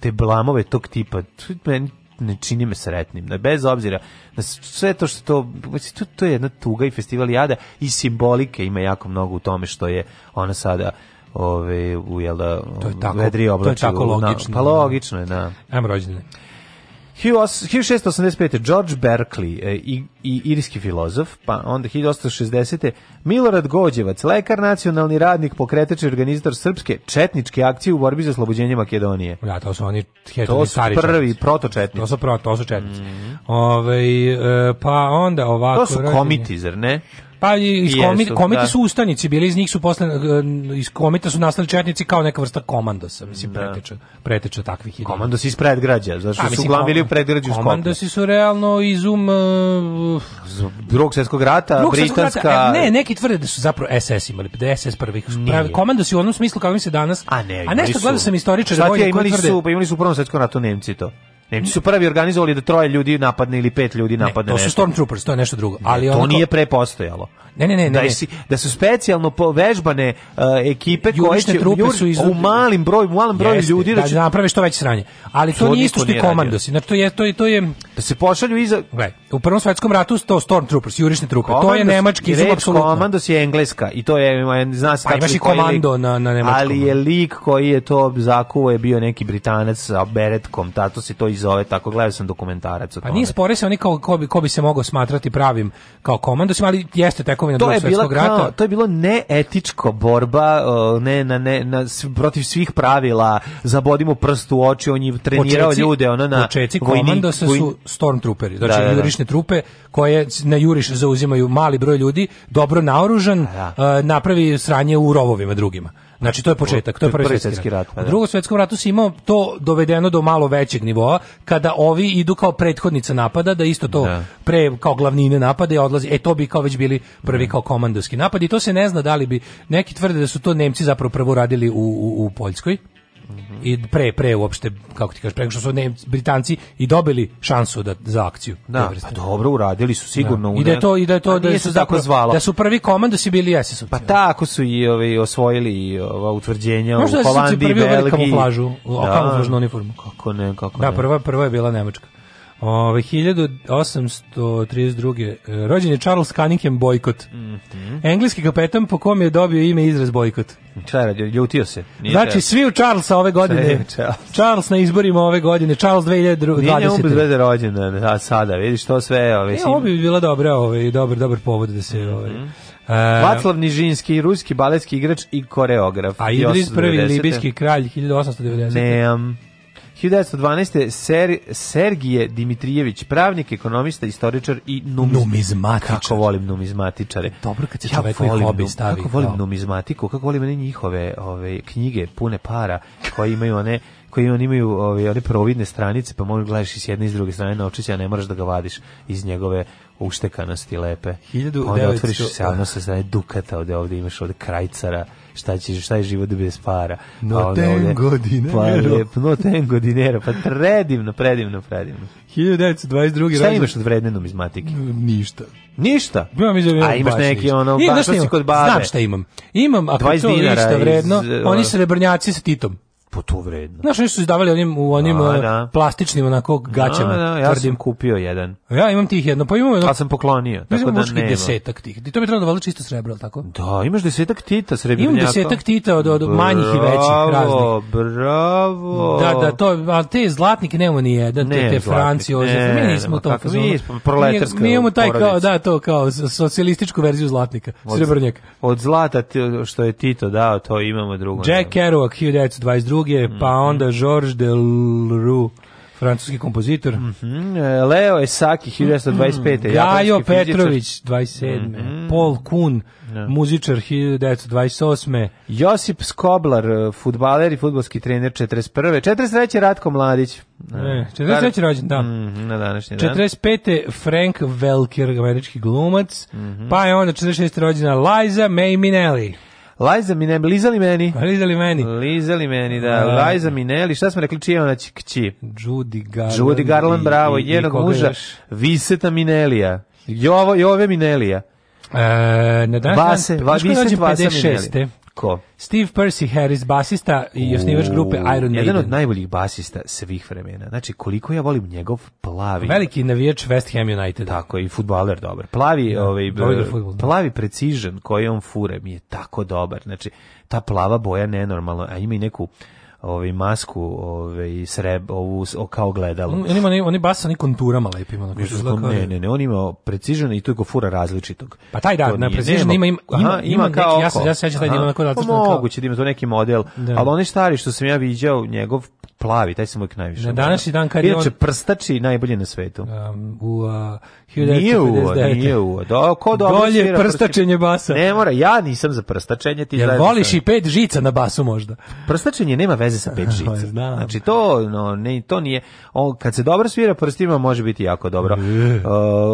te blamove tog tipa, meni ne čini me sretnim. Ne, da, bez obzira na sve to što to, to, to je jedna tuga i festival jada i simbolike ima jako mnogo u tome što je ona sada ove, u, jela da, to je tako, vedri oblači. To je tako logično. Na, pa da. logično je, da. Ajmo rođene. 1685. George Berkeley, e, i, i, irski filozof, pa onda 1860. Milorad Gođevac, lekar, nacionalni radnik, pokretač i organizator srpske četničke akcije u borbi za oslobođenje Makedonije. Da, to su oni to su prvi protočetnici. To su, pro, to su četnici. Mm -hmm. Ove, ovaj, e, pa onda ovako... To su komiti, zar ne? Pa i iz komit, Jesu, da. komiti da. su ustanici bili, iz njih su posle e, iz komita su nastali četnici kao neka vrsta komandosa, mislim preteča, da. preteča takvih ideja. Komandosi iz predgrađa, zašto su uglavnom bili u predgrađu Skoplja. Komandosi su realno izum uh, Drugog svjetskog rata, Drugog e, britanska. Rata, ne, neki tvrde da su zapravo SS imali, da SS prvih. Pravi komandosi u onom smislu kako mi se danas. A, ne, a nešto gledao sam istoričare vojne koji tvrde. Imali su, pa imali su u prvom svjetskom ratu Nemci to. Nemci su prvi organizovali da troje ljudi napadne ili pet ljudi napadne. Ne, to su stormtroopers, to je nešto drugo. Ali ne, to nije prepostojalo. Ne, ne, ne, ne. Da, si, da su specijalno povežbane uh, ekipe koje će trupe jur, su iz... u malim broju, u malim broju ljudi da, da naprave što veće sranje. Ali to, nije isto što i komandosi. Znači to je to je to je da se pošalju iza Gledaj U Prvom svetskom ratu to Stormtroopers, jurišne trupe. Komandos, to je nemački izum apsolutno. Komandos je engleska i to je zna se pa, imaš i komando lik, na na nemačkom. Ali je lik koji je to zakuo je bio neki Britanac sa beretkom, tato se to i zove, tako gledao sam dokumentarac o pa tome. Pa nije spore se oni kao ko bi, ko bi se mogao smatrati pravim kao komandos, ali jeste tekovina Drugog svetskog rata. Kao, to je bilo neetičko borba, ne na ne na protiv svih pravila. Zabodimo prst u oči, on je trenirao počeci, ljude, ona na počeci komandosa su Stormtrooperi, znači da, da, da nezavisne trupe koje na juriš zauzimaju mali broj ljudi, dobro naoružan, da. da. napravi sranje u rovovima drugima. Znači to je početak, to je prvi, prvi svjetski rat. rat. U pa da. drugom svjetskom ratu si imao to dovedeno do malo većeg nivoa, kada ovi idu kao prethodnica napada, da isto to da. pre kao glavnine i odlazi. E to bi kao već bili prvi da. kao komandovski napad i to se ne zna da li bi neki tvrde da su to Nemci zapravo prvo radili u, u, u Poljskoj -hmm. i pre pre uopšte kako ti kažeš preko što su Nemci Britanci i dobili šansu da za akciju. Da, pa dobro uradili su sigurno da. I da je to i da je to da su tako zvalo. Da su prvi komando si bili jesi su. Pa da. tako su i ovi osvojili i ova utvrđenja Možda u Holandiji, Belgiji. Možda su prvi kamuflažu, da. kamuflažnu uniformu. Kako ne, kako da, ne. Da, prva prva je bila nemačka. Ove, 1832. E, rođen je Charles Cunningham Boykot. Mm -hmm. Engleski kapetan po kom je dobio ime izraz Boykot. Čara, ljutio se. Nije znači, svi u Charlesa ove godine. Charles. Charles. na izborima ove godine. Charles 2020. Nije njemu bez rođen, a sada, vidiš to sve. Ove, ovaj, e, ovo bi bila dobra, ove, ovaj, dobar, dobar povod da se... Ove, ovaj, mhm. mm -hmm. Uh, Vaclav Nižinski, ruski baletski igrač i koreograf. A Idris prvi libijski kralj 1890. Neam. 1912. Ser, Sergije Dimitrijević, pravnik, ekonomista, istoričar i numiz... numizmatičar. Kako volim numizmatičare. Dobro kad se ja čovek volim, hobi stavi. Kako volim numizmatiku, kako volim one njihove ove, knjige pune para koje imaju one koji oni imaju ove one providne stranice, pa možeš gledaš i s jedne i s druge strane novčića, a ne moraš da ga vadiš iz njegove uštekanosti lepe. 1900... Pa onda otvoriš se, odnose se dukata, ovde, ovde imaš ovde krajcara, šta će šta je život bez para no pa ten godine pa lep, no ten godinera pa predivno predivno predivno 1922 šta imaš od iz numizmatike ništa Ništa. Ja mi A imaš neki ono baš kod babe. Znam šta imam. Imam a to je ništa vredno, iz, oni srebrnjaci sa Titom po to vredno. Znaš, nešto su izdavali onim, u onim a, da, e, da. plastičnim onako da, da, gaćama. A, da, ja tvrdim. sam kupio jedan. Ja imam tih jedno, pa imam jedno. Ja sam poklonio, tako da nema. desetak tih. I to bi trebalo da valda čisto srebro, ali tako? Da, imaš desetak tita srebrnjaka. Imam desetak tita od, od bravo, manjih i većih raznih. Bravo, Da, da, to, ali te zlatnike nemamo ni jedan, ne, te, te franciozne. Ne, mi nismo to. Kako, mi smo proletarska Mi imamo taj kao, da, to kao socijalističku verziju zlatnika, srebrnjaka. Od zlata što je Tito dao, to imamo drugo. Jack Kerouac, 1922 druge, pa mhm. onda Georges Delru francuski kompozitor. Mm -hmm. Leo Esaki 1925. Mm Gajo Petrović 27. Mm -hmm. Paul Kun yeah. Da. muzičar 1928. Josip Skoblar e, fudbaler i fudbalski trener 41. 43. Ratko Mladić. Ne, 43. rođen, da. Mm, na današnji 45. dan. Frank Velker, američki glumac. Mm -hmm. Pa je onda 46. rođena Liza May Minnelli. Liza Minelli, lizali meni. Lizali meni. Lizali meni, da. Uh, Liza Minelli, šta smo rekli, čije ona će kći? Judy Garland. Judy Garland, i, bravo, i, jednog muža. Još? Viseta Minelija. Jovo, Jove Minelija. E, na danas Vase, Vase, Vase, Vase Minelija. Ko? Steve Percy Harris, basista i osnivač grupe Iron Maiden. Jedan od najboljih basista svih vremena. Znači, koliko ja volim njegov plavi... Veliki navijač West Ham United. Tako, i futbaler dobar. Plavi, da, ovaj, futbol, da. plavi precision koji on fure mi je tako dobar. Znači, ta plava boja nenormalno, a ima i neku ovaj masku, ovaj sreb, ovu o, kao gledalo. On ima oni basa ni konturama lepim ono kako Ne, ne, ne, on ima precision i to je gofura različitog. Pa taj da, na precision ima ima, aha, ima, ima kao neki, ja se ja sećam taj ima onako da pa to moguće da ima to neki model, da. ali oni stari što sam ja viđao njegov plavi, taj sam uvijek najviše. Na današnji dan kad je on... prstači najbolje na svetu. Um, u uh, 1959. Nije u, nije u. Do, ko dobro Dolje svira prstačenje basa. Ne mora, ja nisam za prstačenje. Ti Jel voliš sam. i pet žica na basu možda? Prstačenje nema veze sa pet žica. Znam. Znači to, no, ne, to nije... On, kad se dobro svira prstima može biti jako dobro. Uh, e.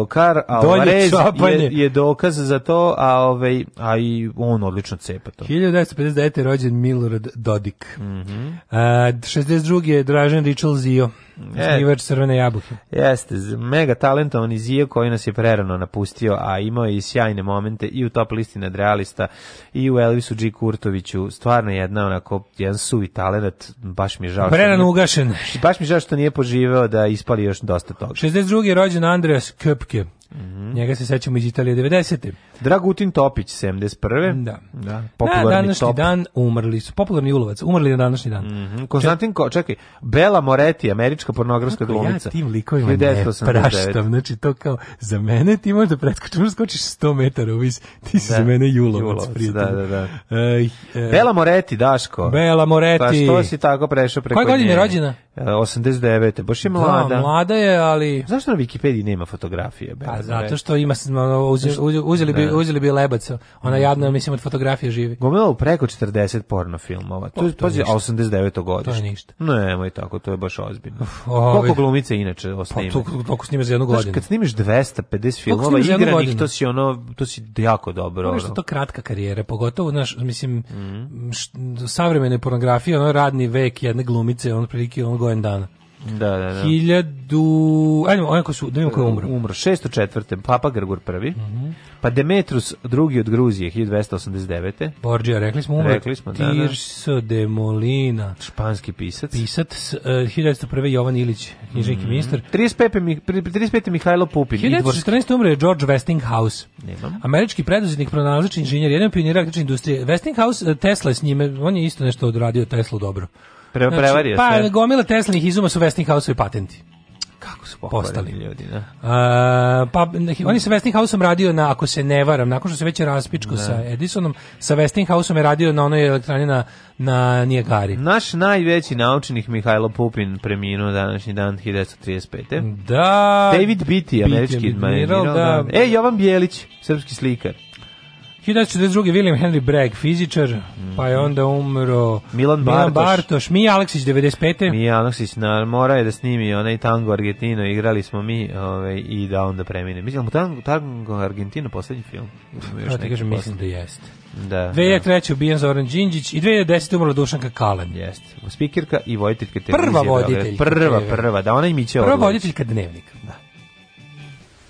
Kar Alvarez je, je dokaz za to, a, ovaj, a i on odlično cepa to. 1959. rođen Milorad Dodik. Mm -hmm. uh, 62 drug je Dražen Richel Zio. Snivač e, crvene jabuke. Jeste, mega talentovan Izija koji nas je prerano napustio, a imao je i sjajne momente i u top listi nadrealista i u Elvisu G. Kurtoviću. Stvarno jedna onako, jedan suvi talent, baš mi je žao. Prerano ugašen. Baš mi je žao što nije poživeo da ispali još dosta toga. 62. je rođen Andreas Köpke. Mm -hmm. Njega se sećamo iz Italije 90. Dragutin Topić 71. Da. Da. Popularni na današnji top. dan umrli su popularni ulovac, umrli na današnji dan. Mm -hmm. Konstantin Ko, čekaj, Bela Moretti, američka srpska pornografska glumica. Ja tim likovima ne praštam, znači to kao, za mene ti možda preskočiš, možda skočiš 100 metara uvis, ti si da. za mene Julovac. Julovac da, da, da. E, e, Bela Moreti, Daško. Bela pa Moreti. Pa što si tako prešao preko nje? Koje godine je rođena? 89. Baš je da, mlada. Da, mlada je, ali... Zašto na Wikipediji nema fotografije? Be? Pa zato što ima, uzeli, uzeli bi, da. uzeli bi lebac. Ona mhm. jadna, mislim, od fotografije živi. Gomelo preko 40 porno filmova. Pa, to, je, pazi, 89. godište. To je ništa. Nemoj tako, to je baš ozbiljno. ovi... Koliko glumice inače osnime? Pa, to, toliko snime za jednu godinu. Znaš, kad snimiš 250 filmova igranih, to si ono, to si jako dobro. Da ono. što to kratka karijera, pogotovo, znaš, mislim, mm. savremene pornografije, ono radni vek jedne glumice, on prilike, on Gojen dana. Da, da, da. Hiljadu... Ajde, onako su, da je umro. E, umro, 604. Papa Grgur prvi. Mm -hmm. Pa Demetrus drugi od Gruzije, 1289. Borđija, rekli smo umro. Rekli smo, da, da. Tirs de Molina. Španski pisac. Pisac, e, uh, 1901. Jovan Ilić, knjižnik mm -hmm. ministar. 35. 35. Mihajlo Pupin. 1914. umre George Westinghouse. Nemam. Američki preduzetnik, pronalazač, inženjer, jedan pionir električne industrije. Westinghouse, e, Tesla s njime, on je isto nešto odradio Tesla dobro. Pre, znači, prevario pa, sve. Pa gomila Teslinih izuma su Westinghouse-ovi patenti. Kako su postali ljudi, da. Uh, pa oni sa Westinghouseom radio na ako se ne varam, nakon što se već raspičko da. sa Edisonom, sa Westinghouseom je radio na onoj elektrani na na Nijagari. Naš najveći naučnik Mihajlo Pupin preminuo današnji dan 1935. Da. David Beatty, američki admiral. Da. da. E, Jovan Bjelić, srpski slikar. 1942. William Henry Bragg, fizičar, mm pa je mhm. onda umro Milan Bartoš, Milan Bartoš Mija Aleksić, 95. Mija Aleksić, na, mora je da snimi onaj tango Argentino, igrali smo mi ove, ovaj, i da onda premine. Mislim, tango, tango Argentino, poslednji film. Još ti kažem, mislim da jeste. Da, 2003. Da. ubijen Zoran Đinđić i 2010. umrla Dušanka Kalan. Jeste. Spikirka i voditeljka televizije. Prva voditeljka. Prva, prva, da ona i mi Prva voditeljka dnevnika. Da.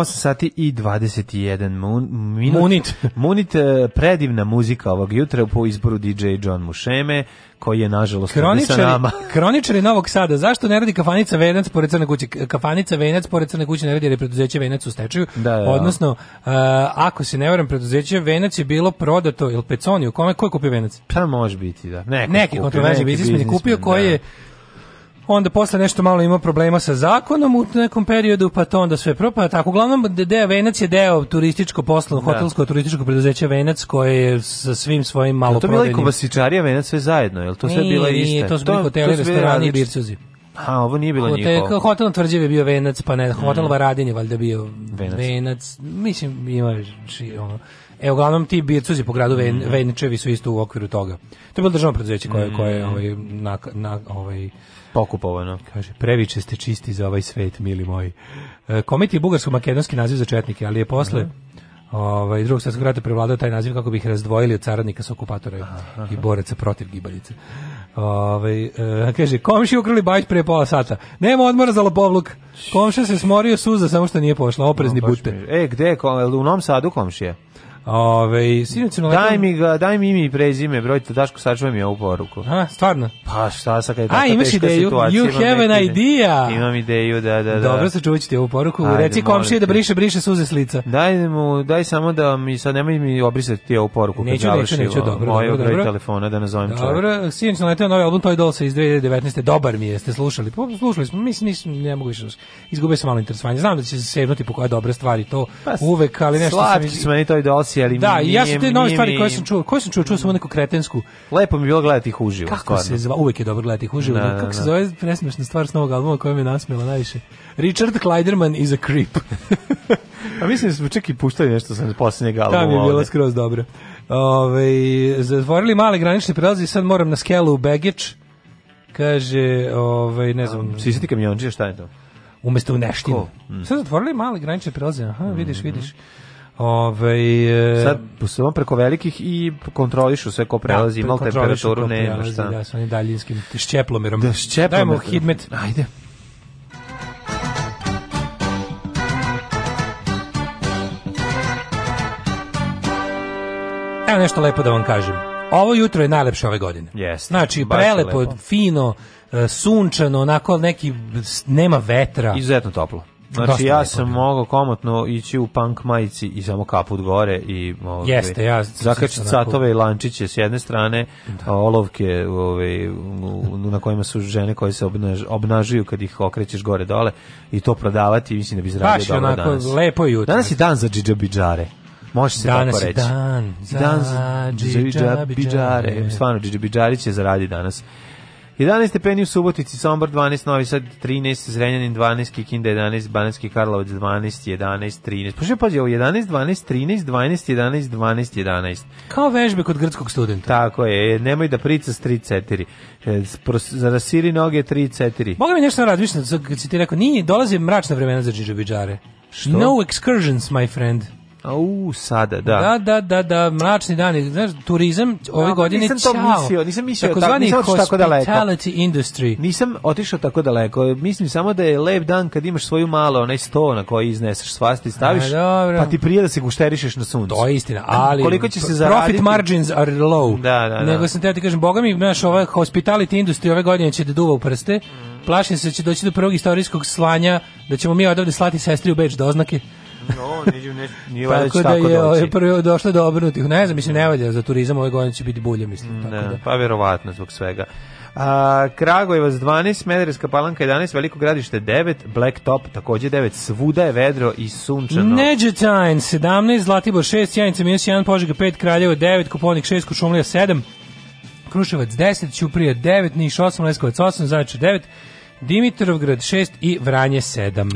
8 sati i 21 mun, minut. Munit. Munit, e, predivna muzika ovog jutra po izboru DJ John Mušeme, koji je nažalost kroničari, sa nama. kroničari Novog Sada, zašto ne radi kafanica Venac pored Crne kuće? Kafanica Venac pored Crne kuće ne radi jer je preduzeće Venac u stečaju. Da, da. da. Odnosno, uh, ako se ne varam, preduzeće Venac je bilo prodato, ili Peconi, u kome, ko je kupio Venac? Pa može biti, da. Neko Neki kontroverzni biznismen je kupio koji da. je onda posle nešto malo imao problema sa zakonom u nekom periodu, pa to onda sve propada. Pa tako, uglavnom, Deo Venac je deo turističko poslo, da. hotelsko turističko preduzeće Venac, koje je sa svim svojim maloprodajnim... To je bila i kobasičarija Venac sve zajedno, je to sve bila iste? to su bili hoteli, restorani i bircuzi. A, ovo nije bilo njihovo. Hotel na tvrđavi je bio Venac, pa ne, mm. hotel mm. Varadin je valjda bio Venac. venac. Mislim, ima či, ono. E, uglavnom ti bircuzi po gradu Ven, mm. Veničevi su isto u okviru toga. To je bilo državno preduzeće koje, mm. koje ovaj, na, na, ovaj, pokupovano. Kaže, previše ste čisti za ovaj svet, mili moji. E, Komit je bugarsko-makedonski naziv za četnike, ali je posle... ovaj, drugog svjetskog rata prevladao taj naziv kako bi ih razdvojili od caradnika sa okupatora aha, i boraca protiv gibaljice. Ovaj, e, kaže, komši ukrali bajt pre pola sata. Nema odmora za lopovluk. Komša se smorio suza, samo što nije pošla. Oprezni no, budite. E, gde je? U Novom Sadu komšije? Ove, sinoć mleko... Daj mi ga, daj mi ime i prezime, brojte, Daško, sačuvaj mi ovu poruku. A, stvarno? Pa šta, sad kad je tako teška ideju, situacija. You have an idea. Imam ideju, da, da, da. Dobro, sačuvat ću ti ovu poruku. Ajde, Reci komšije da briše, briše suze s lica. Daj mu, daj samo da mi, sad nemoj mi obrisati ti ovu poruku. Neću, neću, neću, dobro, Moje dobro, dobro. telefona da nazovem čovjek. Dobro, sinoć sam letao novi album Toy Dolls iz 2019. Dobar mi je, ste slušali. Pa, slušali smo, mislim, mislim, ne mogu više slušati. Izgubio sam malo interesovanje. Znam da će se sevnuti po koja dobra stvari to pa, uvek, ali nešto sam... Slatki smo i Toy Dolls nosi, ali da, nije, ja sam te nove stvari koje sam čuo, koje sam čuo, čuo sam neku kretensku. Lepo mi je bilo gledati ih uživo. Kako stvarno. se zva, uvek je dobro gledati ih uživo. Da, da, da kako se da. zove presmešna stvar s novog albuma koja me nasmela najviše? Richard Kleiderman is a creep. A pa mislim da smo čak i puštali nešto sa posljednjeg albuma. Tam je bilo skroz dobro. Ove, zatvorili male granične prelaze i sad moram na skelu u Begeč. Kaže, ovaj, ne znam... Sisiti kamionđija, šta je to? Umesto u neštinu. Mm. Sad zatvorili male granične prelaze. Aha, vidiš, mm -hmm. vidiš. Ove, ovaj, Sad samo preko velikih i kontrolišu sve ko da, prelazi, da, imali temperaturu, ne, prelazi, nema šta. Da, sa onim daljinskim šćeplomerom. Da, šćeplomerom. Dajmo hidmet. Ajde. Evo nešto lepo da vam kažem. Ovo jutro je najlepše ove godine. Yes, znači, prelepo, lepo. fino, e, sunčano, onako neki, nema vetra. Izuzetno toplo. Znači ja sam mogao komotno ići u punk majici i samo kaput gore i ovaj Jeste, ja zakačiti satove i lančiće s jedne strane, da. olovke ovaj na kojima su žene koje se obnaž, obnažuju kad ih okrećeš gore dole i to prodavati, mislim da bi zaradio dobro onako, danas. lepo jutro. Danas je dan za džidžabidžare. Može se danas tako reći. Dan za, dan za džidžabidžare. Stvarno, džidžabidžari će zaradi danas. 11 stepeni u Subotici, Sombor 12, Novi Sad 13, Zrenjanin 12, Kikinda 11, Bananski Karlovac 12, 11, 13. Pošto pazi, ovo 11, 12, 13, 12, 11, 12, 11. Kao vežbe kod grčkog studenta. Tako je, e, nemoj da prica e, s 3, 4. Za rasiri noge 3, 4. Mogu mi nešto razmišljati, kad si ti rekao, nije, dolazi mračna vremena za džiđobiđare. Što? No excursions, my friend. Au, sada, da. Da, da, da, da, mračni dani, znaš, turizam ove no, godine nisam to čao. mislio, nisam mislio tako, nisam otišao tako daleko. industry. Nisam otišao tako daleko. Mislim samo da je lep dan kad imaš svoju malo, onaj sto na koji izneseš svasti staviš, A, pa ti prije da se gušterišeš na suncu. To je istina, ali koliko će se zaraditi? Profit margins are low. Da, da, da. Nego sam te ti kažem, boga mi, znaš, ova hospitality industry ove godine će da duva u prste. Mm. Plašim se da će doći do prvog istorijskog slanja, da ćemo mi odavde slati sestri u Beč do oznake no, nije, ne, nije tako da je ovaj prvo došlo do obrnutih. Ne znam, mislim ne valja za turizam ove godine će biti bulje, mislim tako ne, da. Pa vjerovatno zbog svega. A, Kragojevac 12, Smederevska palanka 11, Veliko gradište 9, Black Top takođe 9, svuda je vedro i sunčano. Neđetajn 17, Zlatibor 6, Janica minus 1, Požega 5, Kraljevo 9, Koponik 6, Kušumlija 7, Kruševac 10, Ćuprija 9, Niš 8, Leskovac 8, Zaječar 9, Dimitrovgrad 6 i Vranje 7.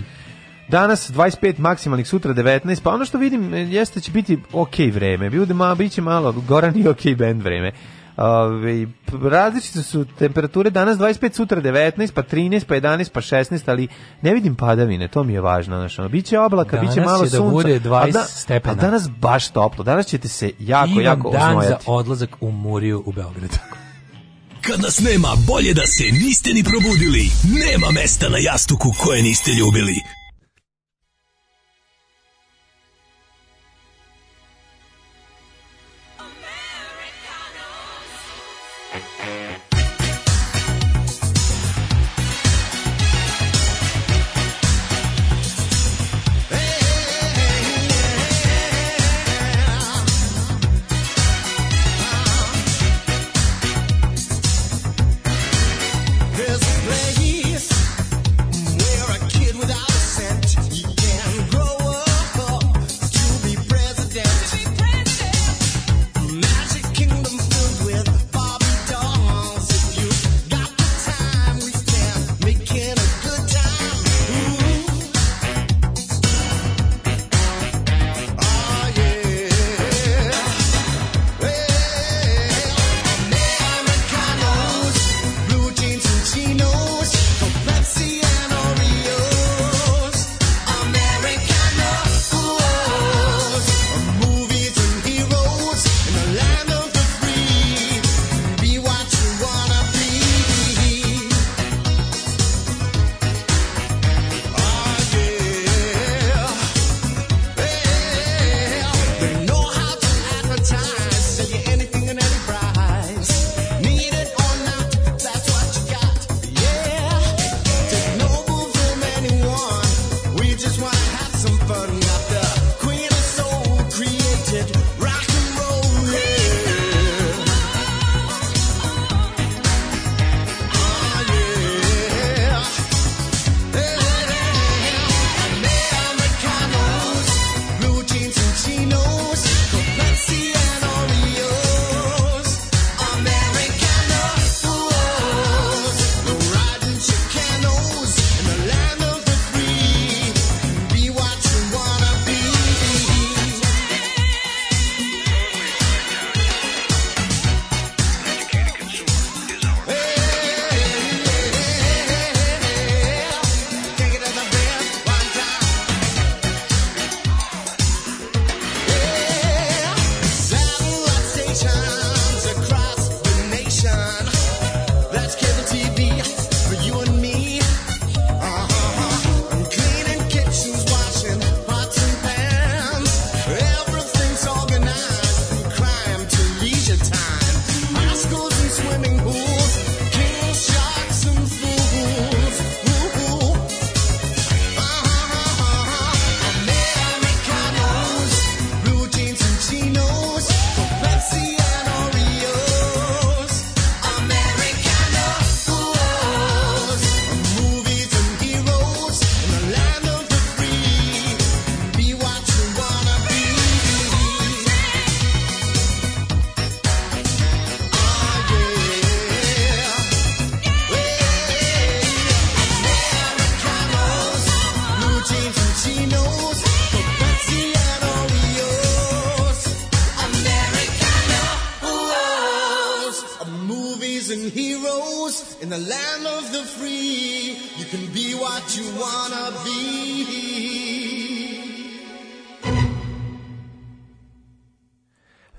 Danas 25 maksimalnih, sutra 19, pa ono što vidim e, jeste da će biti ok vreme, bude malo, bit će malo goran i ok band vreme. Ove, različite su temperature danas 25, sutra 19, pa 13, pa 11, pa 16, ali ne vidim padavine, to mi je važno. Znači, ono, biće oblaka, danas biće malo sunca. Danas će da bude 20 a da, stepena. A danas baš toplo, danas ćete se jako, Imam jako dan za odlazak u Muriju u Beogradu. Kad nas nema, bolje da se niste ni probudili. Nema mesta na jastuku koje niste ljubili.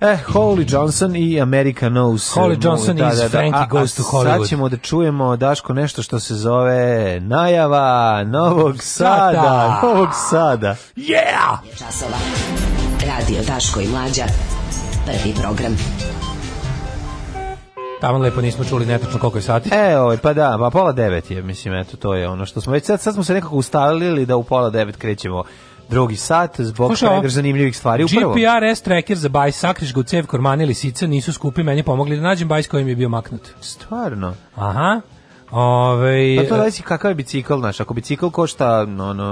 E, Holly Johnson i America Knows. Holly e, Johnson da, da, da, Frankie a, Goes to Hollywood. Sad ćemo da čujemo, Daško, nešto što se zove najava Novog Sada. sada. Novog Sada. Yeah! Časova. Radio Daško i Mlađa. Prvi program. Tamo lepo nismo čuli netačno koliko je sati. E, ovaj, pa da, pa pola devet je, mislim, eto, to je ono što smo već, sad, sad smo se nekako ustalili da u pola devet krećemo drugi sat zbog pregrž zanimljivih stvari upravo. prvom. GPRS tracker za bajs, sakriš ga u cev kormane ili sica, nisu skupi, meni pomogli da nađem bajs koji je bio maknut. Stvarno? Aha. Ove, pa to da kakav je bicikl naš, ako bicikl košta no, no,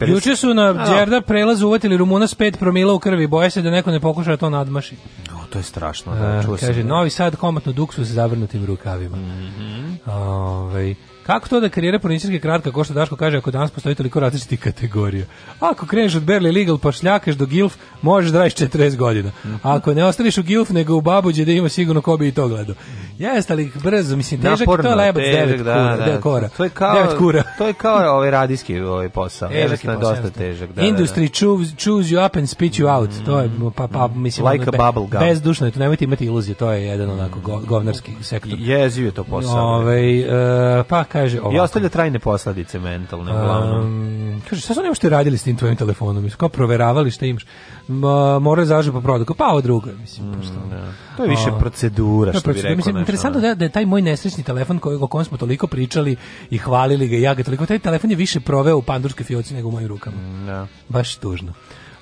50... Juče su na Đerda prelazu uvatili Rumuna s 5 promila u krvi, boja se da neko ne pokuša da to nadmaši. O, to je strašno, da, e, čuo Kaže, sam. novi sad komatno duksu sa zavrnutim rukavima. Mm -hmm. Ove, Kako to da karijera porničarke kratka, ko što Daško kaže, ako danas postoji toliko različitih kategorija? Ako kreneš od Berli Legal pa šljakaš do Gilf, možeš da radiš 40 godina. Mhm. Ako ne ostaviš u Gilf, nego u Babuđe da ima sigurno ko bi i to gledao. Jeste, li brzo, mislim, težak Naporno, to je lebac 9 da, kura, da, da, kora. To je kao, 9 kura. to je kao ovaj radijski ovaj posao. Težak je dosta težak. Da, da, da. Industry da, Choose, choose you up and spit you out. To je, mm. pa, pa, mislim, like ono, a bubble gum. Bezdušno je to, nemojte imati iluzije, to je jedan onako govnarski sektor. Jeziv je to posao. Ove, ovaj, uh, pa Kaže ovako. I ostavlja trajne posledice mentalne uglavnom. Um, kaže, šta su oni radili s tim tvojim telefonom? Mislim, kao proveravali šta imaš? Mora zaže po prodaju. Pa ovo drugo, mislim. Mm, da. To je više a, procedura, da, što da, procedura, bi rekao. Mislim, interesantno da, da je taj moj nesrećni telefon koji, o kojem smo toliko pričali i hvalili ga i ja ga toliko, taj telefon je više proveo u pandurskoj fioci nego u mojim rukama. Mm, da. Baš tužno.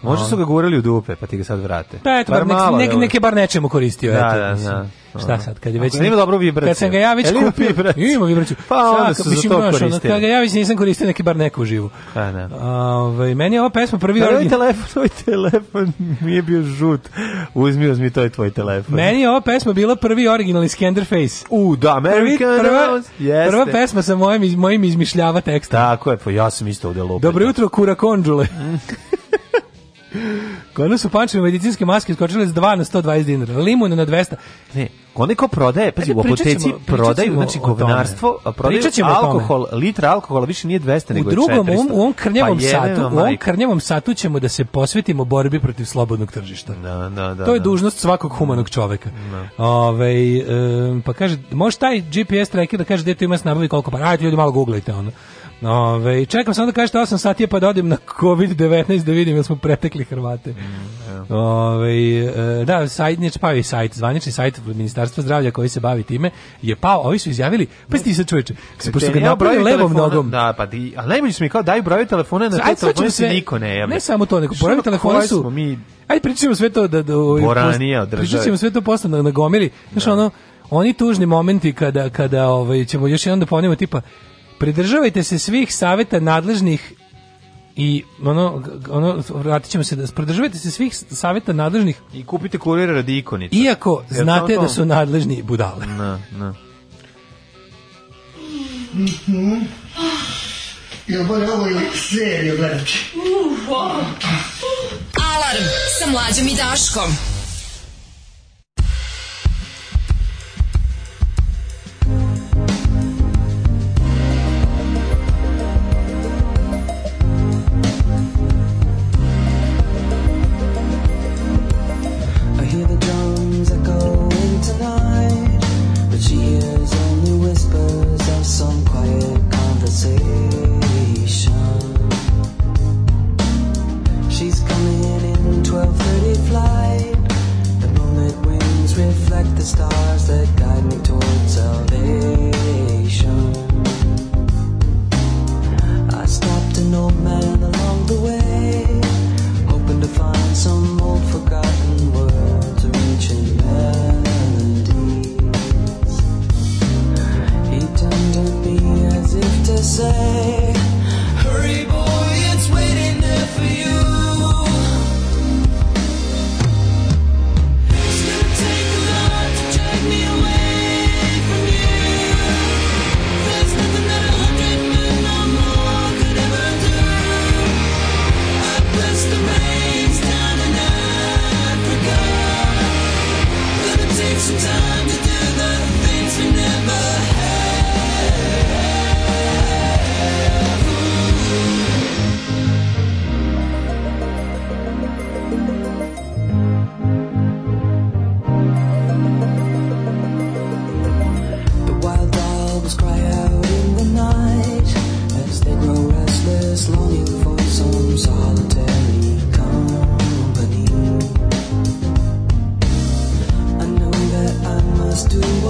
Možda su ga gurali u dupe, pa ti ga sad vrate. Da, eto, bar, bar malo, nek, neke bar nečemu koristio. Da, eto, da, mislim. da. Šta da. sad, kad je već... Ako nema dobro vibraciju. Kad sam ga ja već kupio... Vibraciju. Ima vibraciju. Pa sad, onda su za to koristili. Ono, kad ga ja već nisam koristio, neki bar neku uživu. Pa ne. Da. Ove, ovaj, meni je ova pesma prvi... Da, origin... Ovaj telefon, ovaj telefon mi je bio žut. Uzmi, uzmi, to je tvoj telefon. Meni je ova pesma bila prvi originalni Skenderface. U, da, American prvi, prva, Jeste. Prva pesma sa mojim, mojim izmišljava tekstom. Tako je, pa ja sam isto ovde lupio. Dobro jutro, kura konđule. Kod su pančeve medicinske maske skočile s 2 na 120 dinara, limun na 200. Ne, onaj ko prodaje, pazi, znači, u apoteci prodaju, znači govnarstvo, prodaju alkohol, litra alkohola više nije 200 nego je 400. U drugom, u ovom, u krnjevom pa satu, u ovom krnjevom satu ćemo da se posvetimo borbi protiv slobodnog tržišta. Da, da, da. To je da. dužnost svakog humanog čoveka. Da. Ove, ovaj, um, pa kaže, može taj GPS tracker da kaže gde to ima snabavi koliko para, ajde ljudi malo guglajte ono. Ove, čekam samo da kažete 8 sati pa da odim na COVID-19 da vidim jel smo pretekli Hrvate. Mm, Ove, e, da, sajt, neč, pao je sajt, zvanični sajt Ministarstva zdravlja koji se bavi time je pao, ovi su izjavili, pa ti se čoveče, pošto ga napravili levom nogom. Da, pa di, a najbolji su mi kao daj broj telefona, na te telefone se niko ne javi. Ne samo to, nego brojevi telefona su... Mi... Ajde, pričamo sve to da... da, da pričamo sve to posle na, na gomili. Znaš, da. ono, oni tužni momenti kada, kada ovaj, ćemo još jednom da ponemo tipa, Pridržavajte se svih saveta nadležnih i ono, ono vratit ćemo se da pridržavajte se svih saveta nadležnih i kupite kurira radi ikonica. Iako Jer znate da su nadležni budale. Na, na. Mm Ja bolje ovo ili seriju gledati. Alarm sa mlađom i Daškom. whispers of some quiet conversation. She's coming in 12:30 flight. The moonlit wings reflect the stars that guide me towards salvation. I stopped an old man along the way, hoping to find some old forgotten say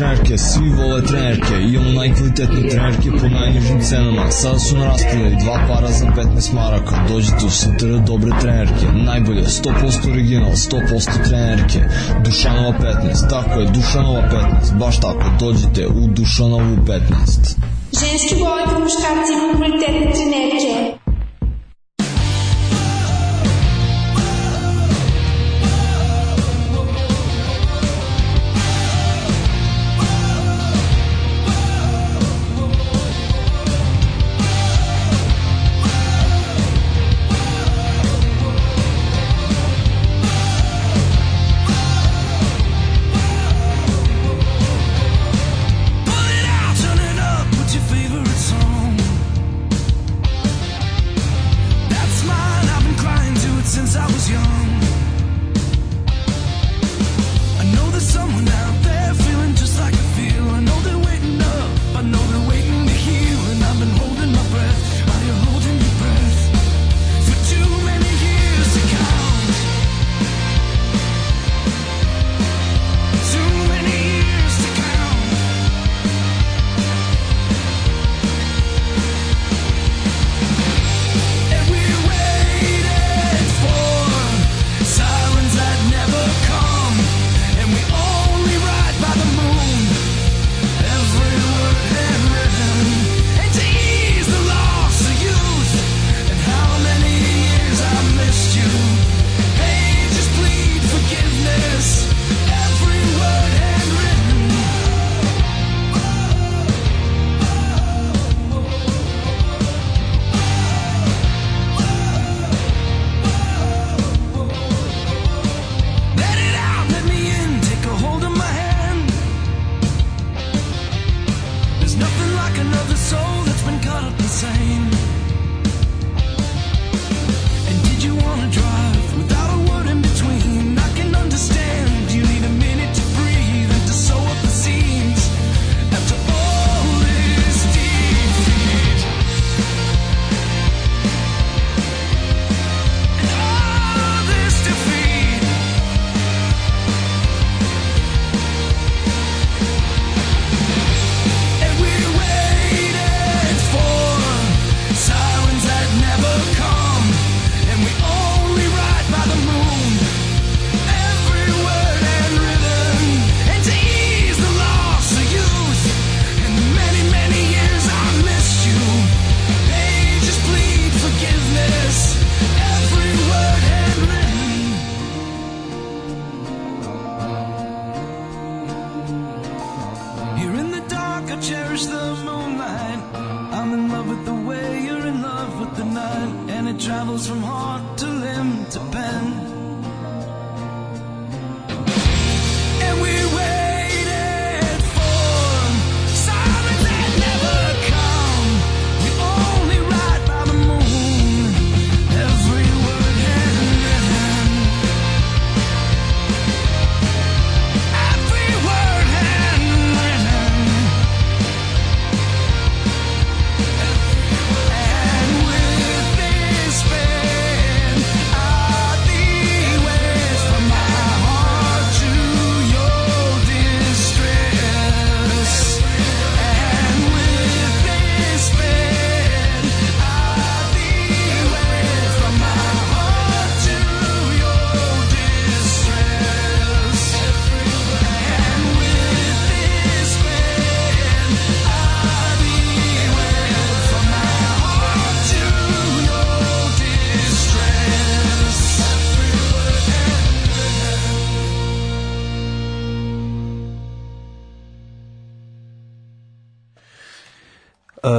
trenerke, svi vole trenerke, imamo najkvalitetne trenerke po najnižim cenama. Sada su na raspodaju dva para za 15 maraka. Dođite u sutra dobre trenerke, najbolje, 100% original, 100% trenerke. Dušanova 15, tako je, Dušanova 15, baš tako, dođite u Dušanovu 15. Ženski boli po muškarci kvalitetne trenerke.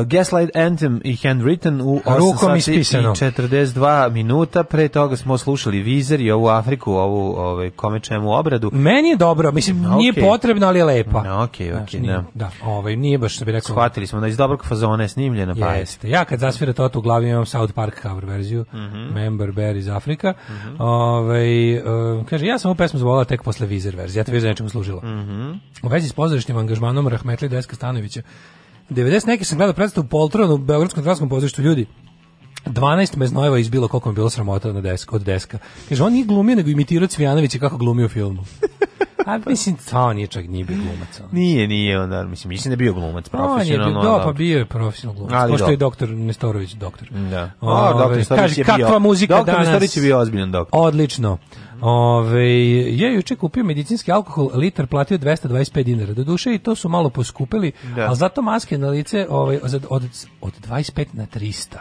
Gaslight Anthem i Handwritten u 8 sati ispisano. i 42 minuta. Pre toga smo slušali Vizer i ovu Afriku, ovu ovaj, kome čemu obradu. Meni je dobro, mislim, okay. nije potrebno, ali je lepa. No, ok, ok, znači, da. da. ovaj, nije baš što bi rekao. Shvatili smo da iz dobrog fazona je snimljena. Pa Jeste. Ja kad zasvira to u glavi imam South Park cover verziju, mm -hmm. Member Bear iz Afrika. Mm -hmm. Ove, ovaj, eh, um, kaže, ja sam ovu pesmu zvolala tek posle Vizer verzije. Ja te Vizer nečemu služila. Mm -hmm. U vezi s pozorišnim angažmanom Rahmetli Deska Stanovića 90 neki sam gledao predstavu Poltron u Beogradskom dragskom pozorištu ljudi. 12 meznojeva izbilo koliko mi je bilo sramota na desk, od deska. Kaže, on nije glumio, nego imitirao Cvijanovića kako glumio u filmu. A mislim, to nije čak nije bio glumac. On. Nije, nije, on, da, mislim, mislim da je bio glumac profesionalno. On je bio, da, da, pa bio je profesionalno glumac. Ali pošto do. je doktor Nestorović doktor. Da. O, o, doktor Nestorović je bio. Kakva muzika doktor danas. Doktor Nestorović je bio ozbiljan doktor. Odlično. Ove, je juče kupio medicinski alkohol, liter platio 225 dinara. Doduše i to su malo poskupili, da. ali zato maske na lice ovaj, od, od, od 25 na 300.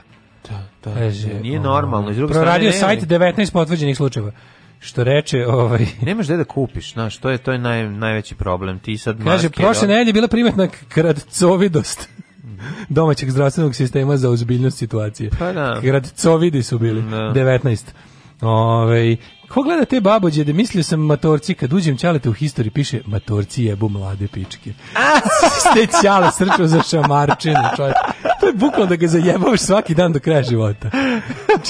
Da, da, Kaže, da, nije normalno. Iz proradio sajt 19 potvrđenih slučajeva što reče ovaj nemaš gde da kupiš znaš to je to je naj, najveći problem ti sad maske kaže prošle nedelje bila primetna kradcovidost domaćeg zdravstvenog sistema za ozbiljnost situacije pa da. kradcovidi su bili da. 19 Ove, Ko gleda te babođe da mislio sam matorci, kad uđem ćalete u historiji piše matorci jebu mlade pičke. Ste ćale srčao za šamarčinu, čovjek. To je bukvalno da ga zajebavaš svaki dan do kraja života. Če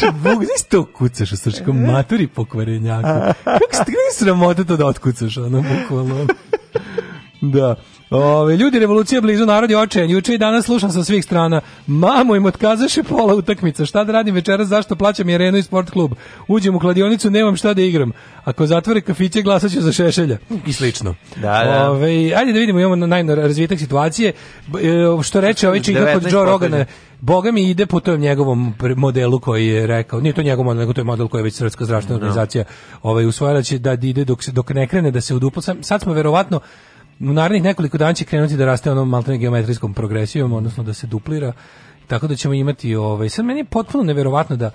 znači, buk, znaš to kucaš u srčku, maturi pokvarenjaku. Kako ste, kako sramota to da otkucaš, ono, bukvalno. Da. Ove, ljudi, revolucija blizu, narod je očajan. Juče i danas slušam sa svih strana. Mamo im otkazaše pola utakmica. Šta da radim večeras, zašto plaćam Jerenu i sport klub? Uđem u kladionicu, nemam šta da igram. Ako zatvore kafiće, glasat za šešelja. I slično. Da, da. Ove, ajde da vidimo, imamo najrazvijetak situacije. E, što reče ovaj čika kod Joe Rogana, Boga mi ide po tom njegovom modelu koji je rekao, nije to njegov model, nego to je model koji je već Srpska zdravstvena da. organizacija no. ovaj, usvojila će da ide dok, se, dok ne krene da se udupla. Sad smo verovatno u narednih nekoliko dana će krenuti da raste onom maltene geometrijskom progresijom, odnosno da se duplira. Tako da ćemo imati ovaj sad meni je potpuno neverovatno da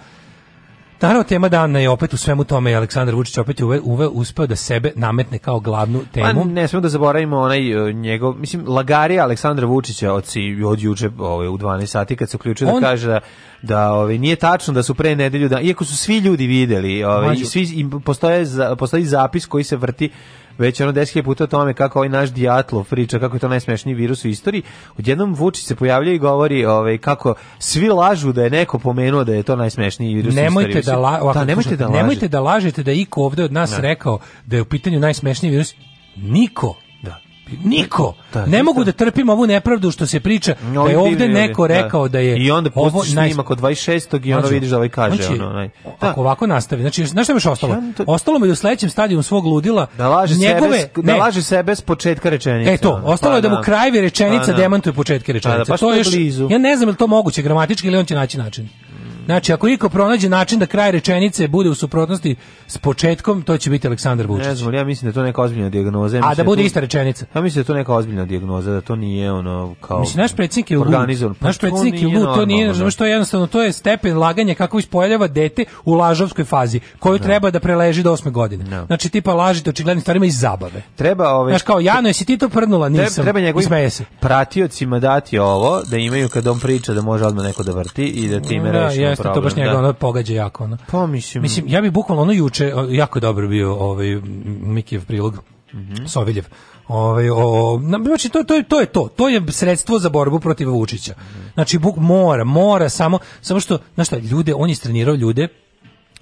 Naravno, tema dana je opet u svemu tome i Aleksandar Vučić opet je uve, uspeo da sebe nametne kao glavnu pa temu. Pa ne smemo da zaboravimo onaj e, njegov, mislim, lagarija Aleksandra Vučića od, od juče ovaj, u 12 sati kad se uključio da On... da kaže da da ovaj nije tačno da su pre nedelju da iako su svi ljudi videli, ovaj i svi i postoje postoji zapis koji se vrti već ono 10.000 puta o tome kako ovaj naš dijatlo priča, kako je to najsmešniji virus u istoriji, odjednom Vučić se pojavlja i govori ovaj, kako svi lažu da je neko pomenuo da je to najsmešniji virus nemojte u istoriji. Da la, ovako, da, nemojte, da lažete. nemojte da lažete da iko ovde od nas ne. rekao da je u pitanju najsmešniji virus. Niko Niko. Da, ne mogu da trpim ovu nepravdu što se priča da je ovde neko da. rekao da je I onda ovo snimak od 26. i onda znači, vidiš da ovaj kaže znači, ono, naj. Da. Ako ovako nastavi, znači znaš šta mi je ostalo? Ostalo mi je u sledećem stadiju svog ludila da laže njegove, sebe, ne, da laže sebe s početka rečenice. E to, ostalo je pa da mu krajevi rečenica pa demantuje početke pa rečenice. To je ja ne znam je to moguće gramatički ili on će naći način. Znači, ako iko pronađe način da kraj rečenice bude u suprotnosti s početkom, to će biti Aleksandar Vučić. Ne znam, ja mislim da to neka ozbiljna dijagnoza. Ja A da, da bude tu, ista rečenica. Ja mislim da to neka ozbiljna dijagnoza, da to nije ono kao Mislim naš predsjednik je organizovan. Pa naš predsjednik je lud, to nije, znači što je jednostavno to je stepen laganja kako ispoljava dete u lažovskoj fazi, koju no. Da. treba da preleži do osme godine. No. Znači tipa lažite očiglednim stvarima iz zabave. Treba ove ovaj, Znaš kao Jano, jesi ti to prnula, nisam. Treba njegovim pratiocima dati ovo da imaju kad on priča da može odmah neko da vrti i da time reši jeste, problem, to baš njega da. ono pogađa jako. Ono. Pa, mislim... mislim... ja bi bukvalno ono juče, jako dobro bio ovaj, Mikijev prilog, mm Soviljev, Ovaj o, znači to, to, to je to. To je sredstvo za borbu protiv Vučića. Mhm. Znači Bog mora, mora samo samo što znači ljude on je trenirao ljude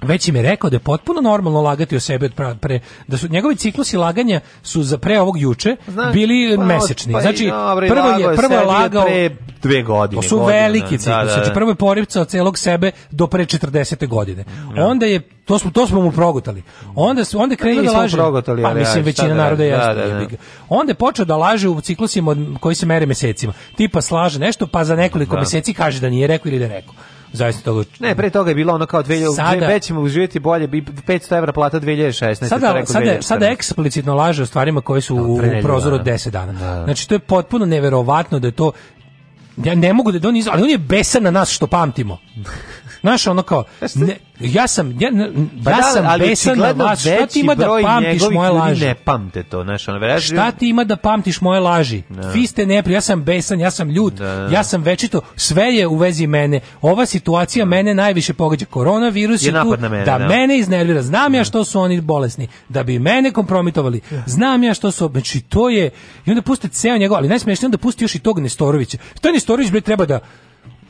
već im je rekao da je potpuno normalno lagati o sebi od pra, pre, da su njegovi ciklusi laganja su za pre ovog juče bili pa, mesečni. Pa, znači, prvo je, prvo je lagao... Pre dve godine. To su godine, veliki da, ciklusi. Da, znači, da, Znači, prvo je porivcao celog sebe do pre 40. godine. Ja. Onda je to smo to smo mu progutali. Onda su onda pa krenuo da laže. Progutali, pa mislim većina da naroda je Da, da, da. Onda je počeo da laže u ciklusima koji se mere mesecima. Tipa slaže nešto pa za nekoliko da. meseci kaže da nije rekao ili da je rekao zaista toga. Ne, pre toga je bilo ono kao 2000, sada, ćemo uživjeti bolje, 500 evra plata 2016. Sada, rekao sada, 2014. sada eksplicitno laže o stvarima koje su no, u, prozoru od da. 10 dana. Da. Znači, to je potpuno neverovatno da je to ja ne mogu da, da on iz, ali on je besan na nas što pamtimo. Znaš, ono kao, ne, ja sam ja, pa ja da, sam ali besan na vas da šta ti ima da pamtiš moje laži ne pamte to znaš ono veruje šta ti ima da pamtiš moje laži vi ste nepri ja sam besan ja sam ljut da. ja sam večito sve je u vezi mene ova situacija da. mene najviše pogađa koronavirus je, je tu na mene, da, da, mene iznervira znam ja da. što su oni bolesni da bi mene kompromitovali znam ja što su znači to je i onda puste ceo njega ali najsmešnije onda pusti još i tog Nestorovića taj Nestorović bre treba da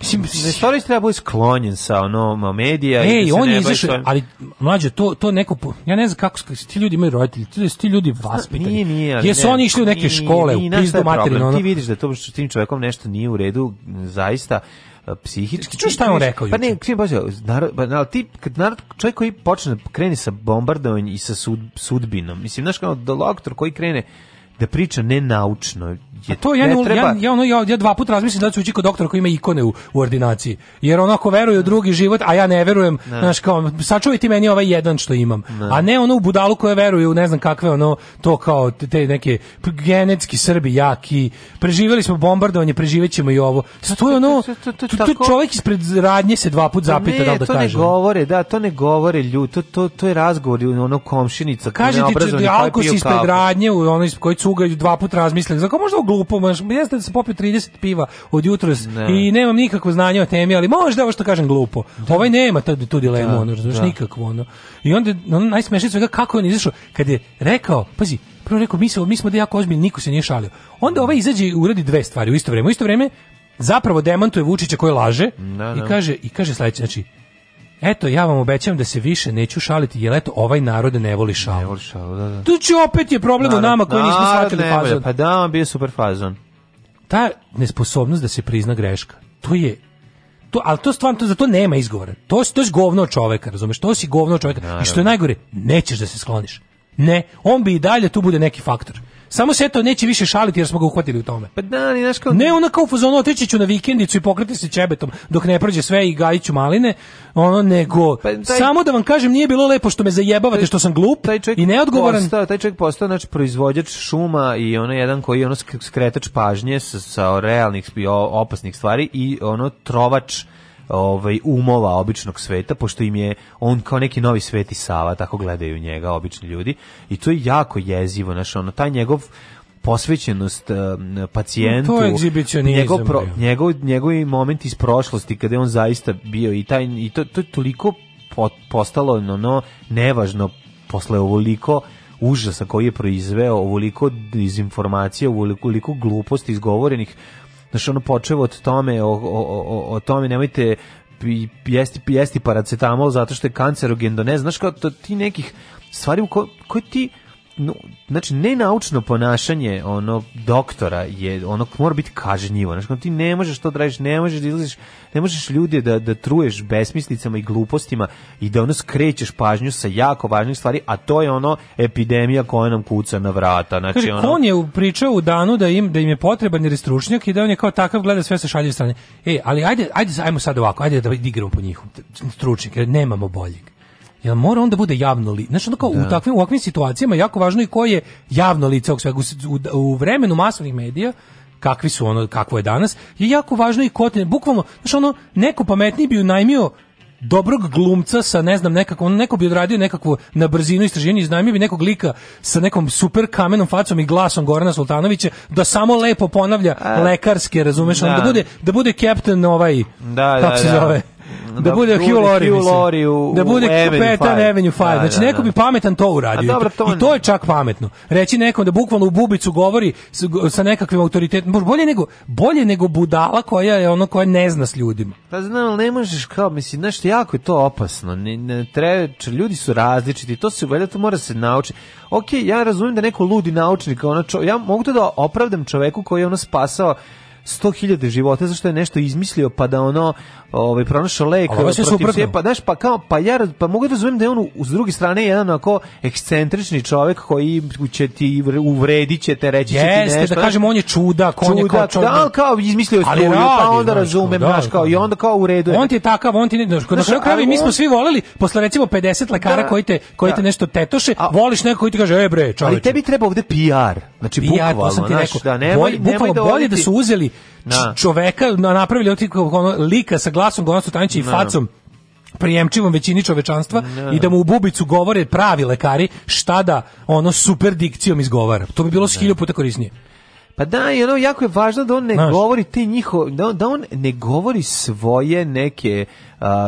Mislim, Nestorović treba bude sklonjen sa ono medija Ej, i da on je izašao, ali mlađe to to neko ja ne znam kako ti ljudi imaju roditelji, ti, ti ljudi pa, vaspitani. Nije, nije, ali Jesu ne, oni išli u neke nije, škole, nije, u pizdu materinu. Ono. Ti vidiš da to što tim čovekom nešto nije u redu, zaista e, psihički. Čuš šta je on rekao? Pa ne, ksim baš, narod, pa, ali ti, kad narod, čovjek koji počne, da kreni sa bombardovanjem i sa sud, sudbinom, mislim, znaš kao, da- doktor koji krene, da priča nenaučno. Je, to ja, ne treba... ja, ja, ono, ja, ja dva puta razmislim da ću ući kod doktora koji ima ikone u, u ordinaciji. Jer ono ako veruje u drugi život, a ja ne verujem, ne. znaš kao, sačuvaj ti meni ovaj jedan što imam. Ne. A ne ono u budalu koja veruje u ne znam kakve ono, to kao te neke genetski Srbi jaki, preživjeli smo bombardovanje, preživećemo i ovo. Sad to je ono, to, to, to, čovjek ispred radnje se dva puta zapita ne, da li da kaže. to ne govore, da, to ne govore ljudi, to, to, to je razgovor ono komšinica. Kaže da ti, alko si ispred radnje, u onoj koji cugaju, dva puta razmislim. Zako možda ovo glupo, možda, jeste da sam popio 30 piva od jutros ne. i nemam nikakvo znanje o temi, ali možda ovo što kažem glupo. Da. Ovaj nema tad tu dilemu, da, ono, razumiješ, da. nikakvo, ono. I onda, ono, najsmešnije svega, kako je on izašao, kad je rekao, pazi, prvo rekao, mi, smo, mi smo da jako ozbiljni, niko se nije šalio. Onda ovaj izađe i uradi dve stvari u isto vreme. U isto vreme zapravo demantuje Vučića koji laže da, da. i kaže i kaže sledeće znači eto, ja vam obećam da se više neću šaliti, jer eto, ovaj narod ne voli šalu. Ne voli šalu, da, da. Tu će opet je problem narod, u nama koji nismo shvatili fazon. Pa da, on bio super fazon. Ta nesposobnost da se prizna greška, to je to, ali to stvarno, to, za to nema izgovora. To, to je govno čoveka, razumeš? To si govno čoveka. Naravno. I što je najgore, nećeš da se skloniš. Ne, on bi i dalje tu bude neki faktor. Samo se to neće više šaliti jer smo ga uhvatili u tome. Pa da, ni znaš kao... Ne, ona kao u otići ću na vikendicu i pokriti se čebetom dok ne prođe sve i gajiću maline, ono nego. Pa, taj... Samo da vam kažem, nije bilo lepo što me zajebavate taj, što sam glup taj i neodgovoran. Postao, taj čovjek postao znači proizvođač šuma i ono jedan koji je ono skretač pažnje sa, sa realnih opasnih stvari i ono trovač ovaj umova običnog sveta pošto im je on kao neki novi sveti Sava tako gledaju njega obični ljudi i to je jako jezivo znači ono taj njegov posvećenost uh, pacijentu to njegov pro, njegov njegovi moment iz prošlosti kada je on zaista bio i taj i to to je toliko pot, postalo no, no nevažno posle ovoliko užasa koji je proizveo, ovoliko dezinformacija, ovoliko gluposti izgovorenih Znaš, ono počevo od tome, o, o, o, o tome nemojte jesti, jesti paracetamol zato što je kancerogen, do ne znaš kao to, ti nekih stvari u ko, koje ti no, znači nenaučno ponašanje ono doktora je ono mora biti kažnjivo znači ti ne možeš to dražiš da ne možeš da izlaziš ne možeš ljude da da truješ besmislicama i glupostima i da ono skrećeš pažnju sa jako važnih stvari a to je ono epidemija koja nam kuca na vrata znači Kari, ono on je pričao u danu da im da im je potreban jer je stručnjak i da on je kao takav gleda sve sa šaljive strane e ali ajde ajde ajmo sad ovako ajde da igramo po njih stručnjak jer nemamo boljeg jel mora da bude javno li znači onda kao da. u takvim u ovakvim situacijama jako važno i ko je javno lice ovog u, u vremenu masovnih medija kakvi su ono kakvo je danas je jako važno i ko te bukvalno znači ono neko pametniji bi unajmio dobrog glumca sa ne znam nekako on neko bi odradio nekakvo na brzinu istraživanje iznajmio bi nekog lika sa nekom super kamenom facom i glasom Gorana Sultanovića da samo lepo ponavlja A, lekarske razumeš da. da bude da bude kapten ovaj da, kako da, se da. zove Da, da bude Hugh Laurie, Hugh Laurie u, da bude kapetan Avenue 5. Da, znači da, neko bi pametan to uradio. Dobro, to I to je čak pametno. Reći nekom da bukvalno u bubicu govori sa nekakvim autoritetom, bolje nego bolje nego budala koja je ono koja ne zna s ljudima. Pa znam, ne možeš kao mislim, nešto jako je to opasno. Ne, ne treba, ljudi su različiti, to se valjda mora se naučiti. Ok, ja razumijem da neko ludi naučnik, ono čo, ja mogu to da opravdam čoveku koji je ono spasao 100.000 života što je nešto izmislio pa da ono ovaj pronašao lek protiv sve pa znaš pa kao pa ja pa mogu da razumem da je on s druge strane jedan onako ekscentrični čovjek koji će ti uvredit će te reći Jeste, će ti da nešto da kažemo on je čudak on je kao čudak da, ali kao izmislio struju pa onda znaš, razumem da, znaš kao i da. onda kao u redu on ti je takav on ti ne znaš, kao kravi, mi smo svi voleli posle recimo 50 lekara da, koji te koji da. te nešto tetoše a, voliš nekog koji ti kaže ej bre čoveče ali tebi treba ovde PR znači bukvalno znači da ne da bolje da su uzeli na. Da. čoveka na, napravili ono, lika sa glasom Gonosu Tanjića i da. facom prijemčivom većini čovečanstva ne. Da. i da mu u bubicu govore pravi lekari šta da ono super dikcijom izgovara. To bi bilo s puta korisnije. Pa da, i ono jako je važno da on ne Znaš. govori te njihove, da da on ne govori svoje neke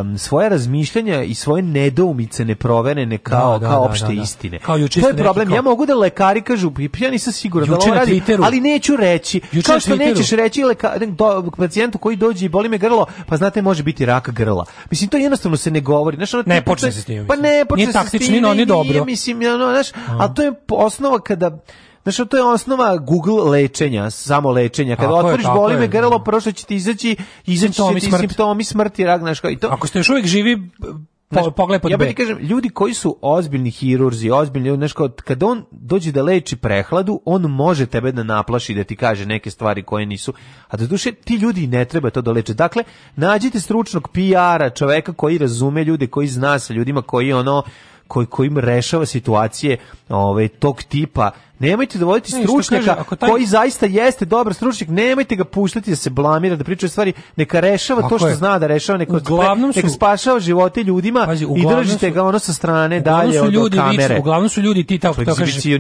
um, svoja razmišljanja i svoje nedoumice neproverene da, kao da, da, kao opšte da, da, istine. Kao to je problem. Kao... Ja mogu da lekari kažu, ja nisam siguran da ovo radi, ali neću reći. Juče kao što nećeš reći leka, do, pacijentu koji dođe i boli me grlo, pa znate može biti rak grla. Mislim to jednostavno se ne govori. Znaš, ono, ne počne, počne se s tim. Pa ne, počne nije se taktično, s tim. Nije taktično, no, nije dobro. Mislim, ono, znaš, a to je osnova kada Znaš, to je osnova Google lečenja, samo lečenja. Kada tako otvoriš je, boli me grlo, prošlo će ti izaći, izaći simptomi će ti smrt. simptomi smrti, rak, znaš, kao i to. Ako ste još uvijek živi, po, pogled pod Ja bih kažem, ljudi koji su ozbiljni hirurzi, ozbiljni, ljudi, znači kad on dođe da leči prehladu, on može tebe da naplaši da ti kaže neke stvari koje nisu. A do duše ti ljudi ne treba to da leče. Dakle, nađite stručnog PR-a, čoveka koji razume ljude, koji zna sa ljudima koji ono koji kojim rešava situacije ovaj tog tipa Nemojte dovoditi da ne, stručnjaka kaže, taj... koji zaista jeste dobar stručnjak, nemojte ga puštati da se blamira, da priča stvari, neka rešava ako to što je. zna da rešava, neka, uglavnom su, neka spašava živote ljudima Pazi, i držite su, ga ono sa strane dalje su ljudi od kamere. Vič, uglavnom su ljudi ti tako to kažeš, ti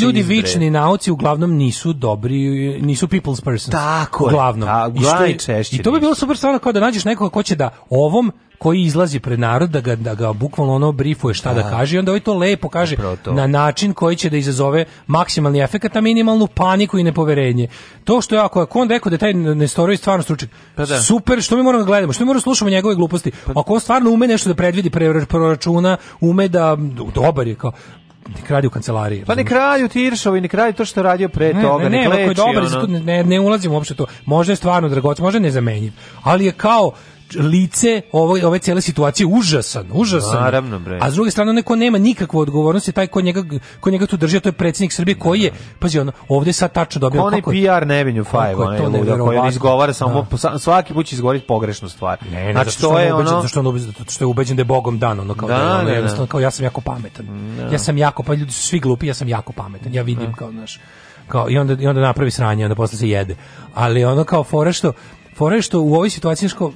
ljudi vični nauci uglavnom nisu dobri, nisu people's persons. Tako uglavnom. Je, I, što je, I to bi bilo super stvarno kao da nađeš nekoga ko će da ovom koji izlazi pred narod da ga, da ga bukvalno ono brifuje šta da, da kaže i onda ovaj to lepo kaže to. na način koji će da izazove maksimalni efekat, a minimalnu paniku i nepoverenje. To što je ako je on rekao da taj Nestorović stvarno stručnjak, pa da. super, što mi moramo da gledamo, što mi moramo da slušamo njegove gluposti. Pa ako on stvarno ume nešto da predvidi pre proračuna, ume da dobar je kao nek radi u kancelariji. Pa nek radi u Tiršovi, ne radi to što je radio pre ne, toga, ne, ne, nek leči, je dobar, ne, ne ulazimo uopšte to. Možda je stvarno dragoc, može nezamenjiv, ali je kao lice ove, ove cele situacije užasan, užasan. Naravno, bre. A s druge strane, neko nema nikakvu odgovornost, taj ko njega, ko njega tu drži, a to je predsednik Srbije koji je, pazi, ono, ovde sa tačno dobio... Kako onaj PR Nevenju Fajva, on, koji on izgovara samo, da. svaki put će izgovoriti pogrešnu stvar. Ne, ne, znači, to je ono... zašto on što je ubeđen da je Bogom dan, ono, kao, da, da, ono, da, da. jednostavno, kao ja sam jako pametan. Da. Ja sam jako, pa ljudi su svi glupi, ja sam jako pametan, ja vidim, da. kao, znaš, kao, i onda, i onda napravi sranje, onda posle se jede. Ali ono kao fora što, fora što u ovoj situaciji, što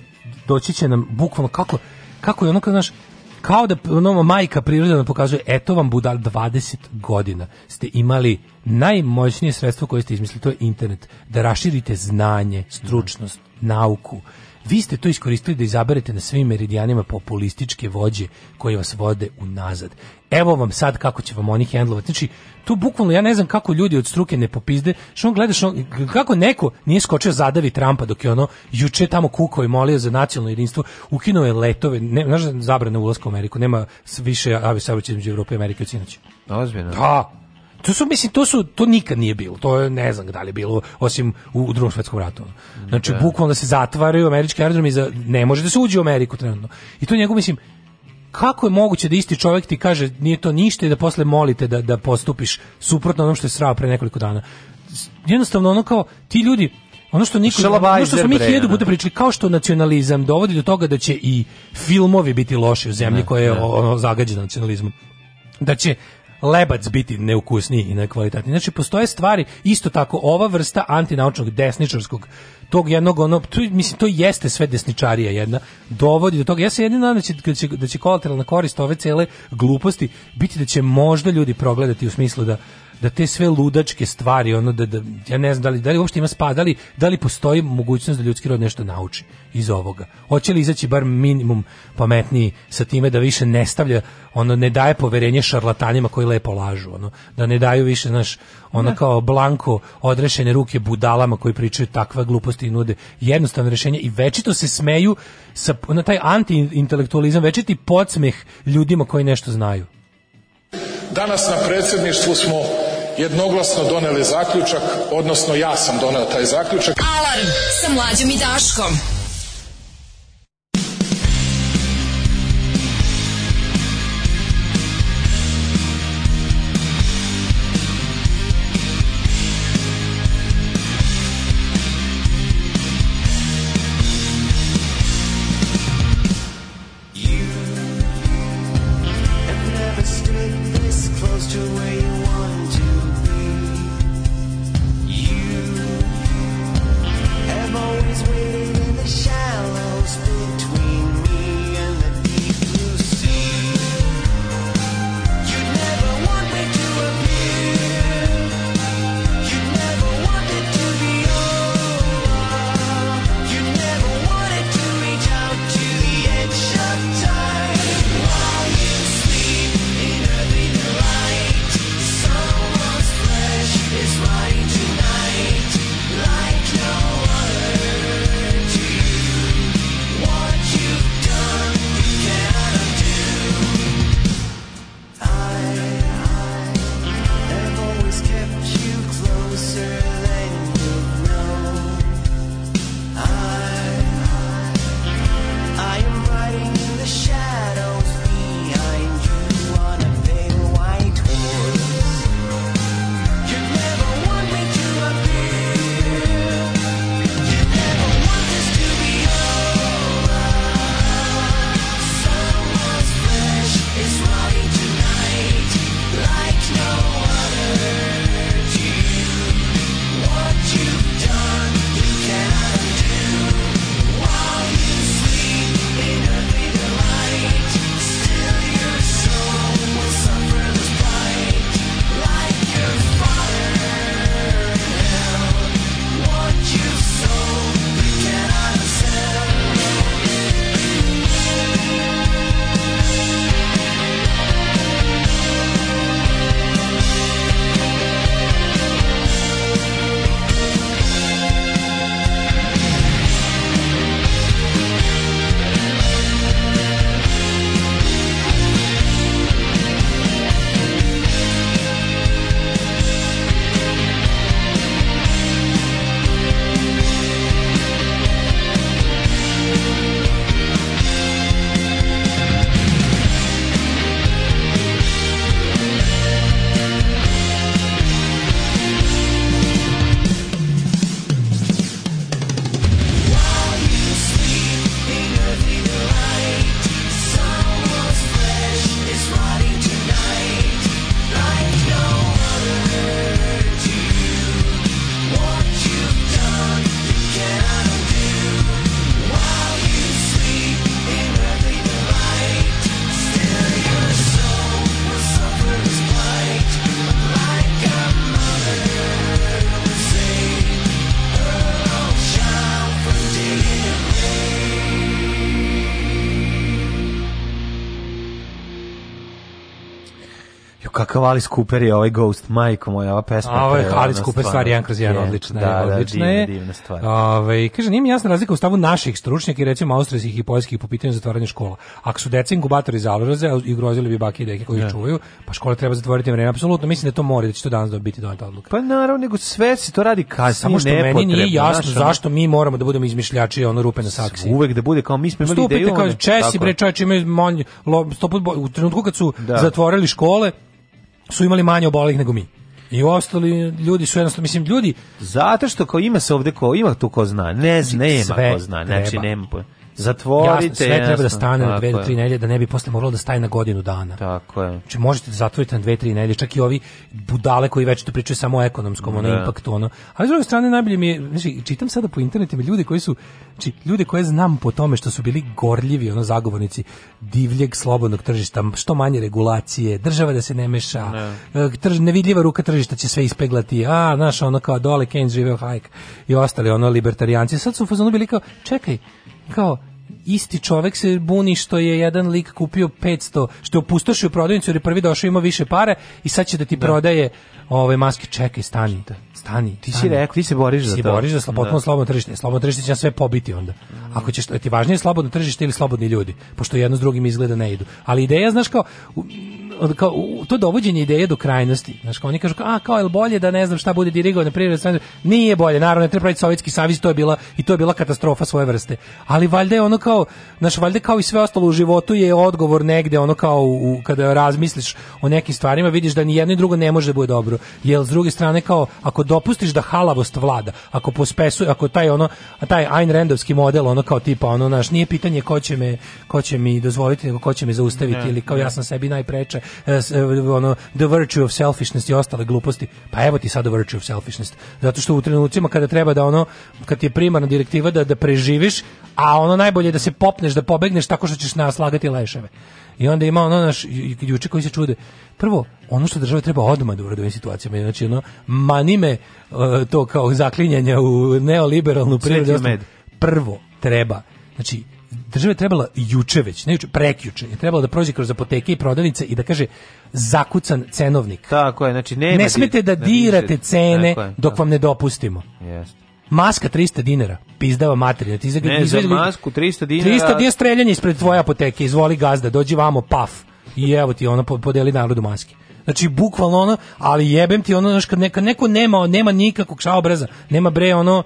doći će nam bukvalno kako kako je ono kad znaš kao da nova majka priroda nam pokazuje eto vam budal 20 godina ste imali najmoćnije sredstvo koje ste izmislili to je internet da raširite znanje, da. stručnost, nauku Vi ste to iskoristili da izaberete na svim meridijanima populističke vođe koje vas vode unazad. Evo vam sad kako će vam oni hendlovati. Znači, tu bukvalno ja ne znam kako ljudi od struke ne popizde, što on gledaš, on, kako neko nije skočio zadavi Trumpa dok je ono juče tamo kukao i molio za nacionalno jedinstvo, ukinuo je letove, ne, znaš zabrana ulaska u Ameriku, nema više avio saobraćaja između Evrope i Amerike od sinoć. Ozbiljno. Da, To su, mislim, to su, to nikad nije bilo. To je, ne znam da li je bilo, osim u, u drugom svetskom ratu. Znači, da. bukvalno da se zatvaraju američki aerodromi, za, ne može da se uđe u Ameriku trenutno. I to njegov, mislim, kako je moguće da isti čovjek ti kaže nije to ništa i da posle molite da, da postupiš suprotno onom što je srao pre nekoliko dana. Jednostavno, ono kao, ti ljudi, ono što niko ono što smo mi hiljadu puta pričali kao što nacionalizam dovodi do toga da će i filmovi biti loši u zemlji ne, koja je ne. ono, zagađena nacionalizmom da će lebac biti neukusniji i nekvalitetniji. Znači, postoje stvari, isto tako, ova vrsta antinaučnog desničarskog tog jednog ono tu, mislim to jeste sve desničarija jedna dovodi do toga ja se jedino nadam da će, da će, da će kolateralna korist ove cele gluposti biti da će možda ljudi progledati u smislu da da te sve ludačke stvari ono da, da ja ne znam da li da li uopšte ima spadali da li postoji mogućnost da ljudski rod nešto nauči iz ovoga hoće li izaći bar minimum pametniji sa time da više ne stavlja ono ne daje poverenje šarlatanima koji lepo lažu ono da ne daju više naš ono da. kao blanko odrešene ruke budalama koji pričaju takve gluposti i nude jednostavno rešenje i večito se smeju sa na taj antiintelektualizam večiti podsmeh ljudima koji nešto znaju Danas na predsedništvu smo jednoglasno doneli zaključak, odnosno ja sam doneo taj zaključak. Alarm sa mlađom i Daškom. kao Alice Cooper je ovaj Ghost, majko moja, ova pesma. A ovaj Alice Cooper stvar jedan kroz jedan, odlična da, je. Da, odlična da, divna, je. divna stvar. Ove, kaže, nije mi jasna razlika u stavu naših stručnjaka i recimo austrijskih i poljskih po pitanju zatvaranja škola. Ako su deca inkubatori založaze i grozili bi bake i deke koji ne. čuvaju, pa škole treba zatvoriti vreme. Apsolutno, mislim da to mora da će to danas da biti doneta odluka. Pa naravno, nego sve se to radi kasnije, Samo što meni nije jasno zašto mi moramo da budemo izmišljači ono rupe na saksiji. Uvek da bude kao mi smo imali ideju. Stupite kao Česi, bre, čovječe, imaju manj, u trenutku kad su da. zatvorili škole, su imali manje obolelih nego mi. I ostali ljudi su jednostavno, mislim, ljudi... Zato što ko ima se ovde ko, ima tu ko zna, ne, ne ima ko zna, znači nema Zatvorite. Jasno, sve treba da stane na 2 do tri nedelje da ne bi posle moralo da staje na godinu dana. Tako je. Znači možete da zatvorite na 2 3 nedelje, čak i ovi budale koji već to pričaju samo o ekonomskom, ono da. impaktu, ono. a sa druge strane najbolje mi je, znači, čitam sada po internetu internetima ljudi koji su, znači, ljude koje znam po tome što su bili gorljivi, ono, zagovornici divljeg slobodnog tržišta, što manje regulacije, država da se ne meša, ne. Da. Trž, nevidljiva ruka tržišta će sve ispeglati, a, naša ono kao dole, Keynes živeo hajk i ostali, ono, libertarijanci. Sad su u fazonu bili kao, čekaj, kao isti čovek se buni što je jedan lik kupio 500, što je opustošio prodavnicu jer je prvi došao ima više pare i sad će da ti da. prodaje ove maske, čekaj, stani, stani. Ti si rekao, ti se boriš ti za to. Ti se boriš za slobodno da. slobodno tržište. Slobodno tržište će sve pobiti onda. Mm. Ako ćeš, ti važnije slobodno tržište ili slobodni ljudi, pošto jedno s drugim izgleda ne idu. Ali ideja, znaš kao, kao, to dovođenje ideje do krajnosti. Znaš, kao oni kažu, a, kao, je bolje da ne znam šta bude dirigovao na prirodne Nije bolje, naravno, ne treba praviti Sovjetski savez, to je bila, i to je bila katastrofa svoje vrste. Ali valjda je ono kao, znaš, valjda kao i sve ostalo u životu je odgovor negde, ono kao, u, kada razmisliš o nekim stvarima, vidiš da ni jedno i drugo ne može da bude dobro. Jer, s druge strane, kao, ako dopustiš da halavost vlada, ako pospesu, ako taj ono, taj Ayn Randovski model, ono kao tipa, ono, naš, nije pitanje ko će me, ko će mi dozvoliti, nego ko će me zaustaviti, ne, da, ili kao ne. ja da. sam sebi najpreče, E, e, ono the virtue of selfishness i ostale gluposti. Pa evo ti sad the virtue of selfishness. Zato što u trenucima kada treba da ono kad ti je primarna direktiva da da preživiš, a ono najbolje je da se popneš, da pobegneš tako što ćeš naslagati leševe. I onda ima ono naš juče koji se čude. Prvo, ono što država treba odmah da uradi u ovim situacijama, znači ono mani manime e, to kao zaklinjanje u neoliberalnu prirodu. Prvo treba, znači država je trebala juče već, ne juče, prekjuče, je trebala da prođe kroz apoteke i prodavnice i da kaže zakucan cenovnik. Tako je, znači nema ne smete da, da dirate cene je, dok da. vam ne dopustimo. Jeste. Maska 300 dinara. Pizdava materina. Ti izagri, ne, za masku 300 dinara. 300 dinara streljanje ispred tvoje apoteke. Izvoli gazda, dođi vamo, paf. I evo ti ono, podeli narodu maske. Znači, bukvalno ono, ali jebem ti ono, znaš, kad neka, neko nema, nema nikakvog šaobraza, nema bre ono,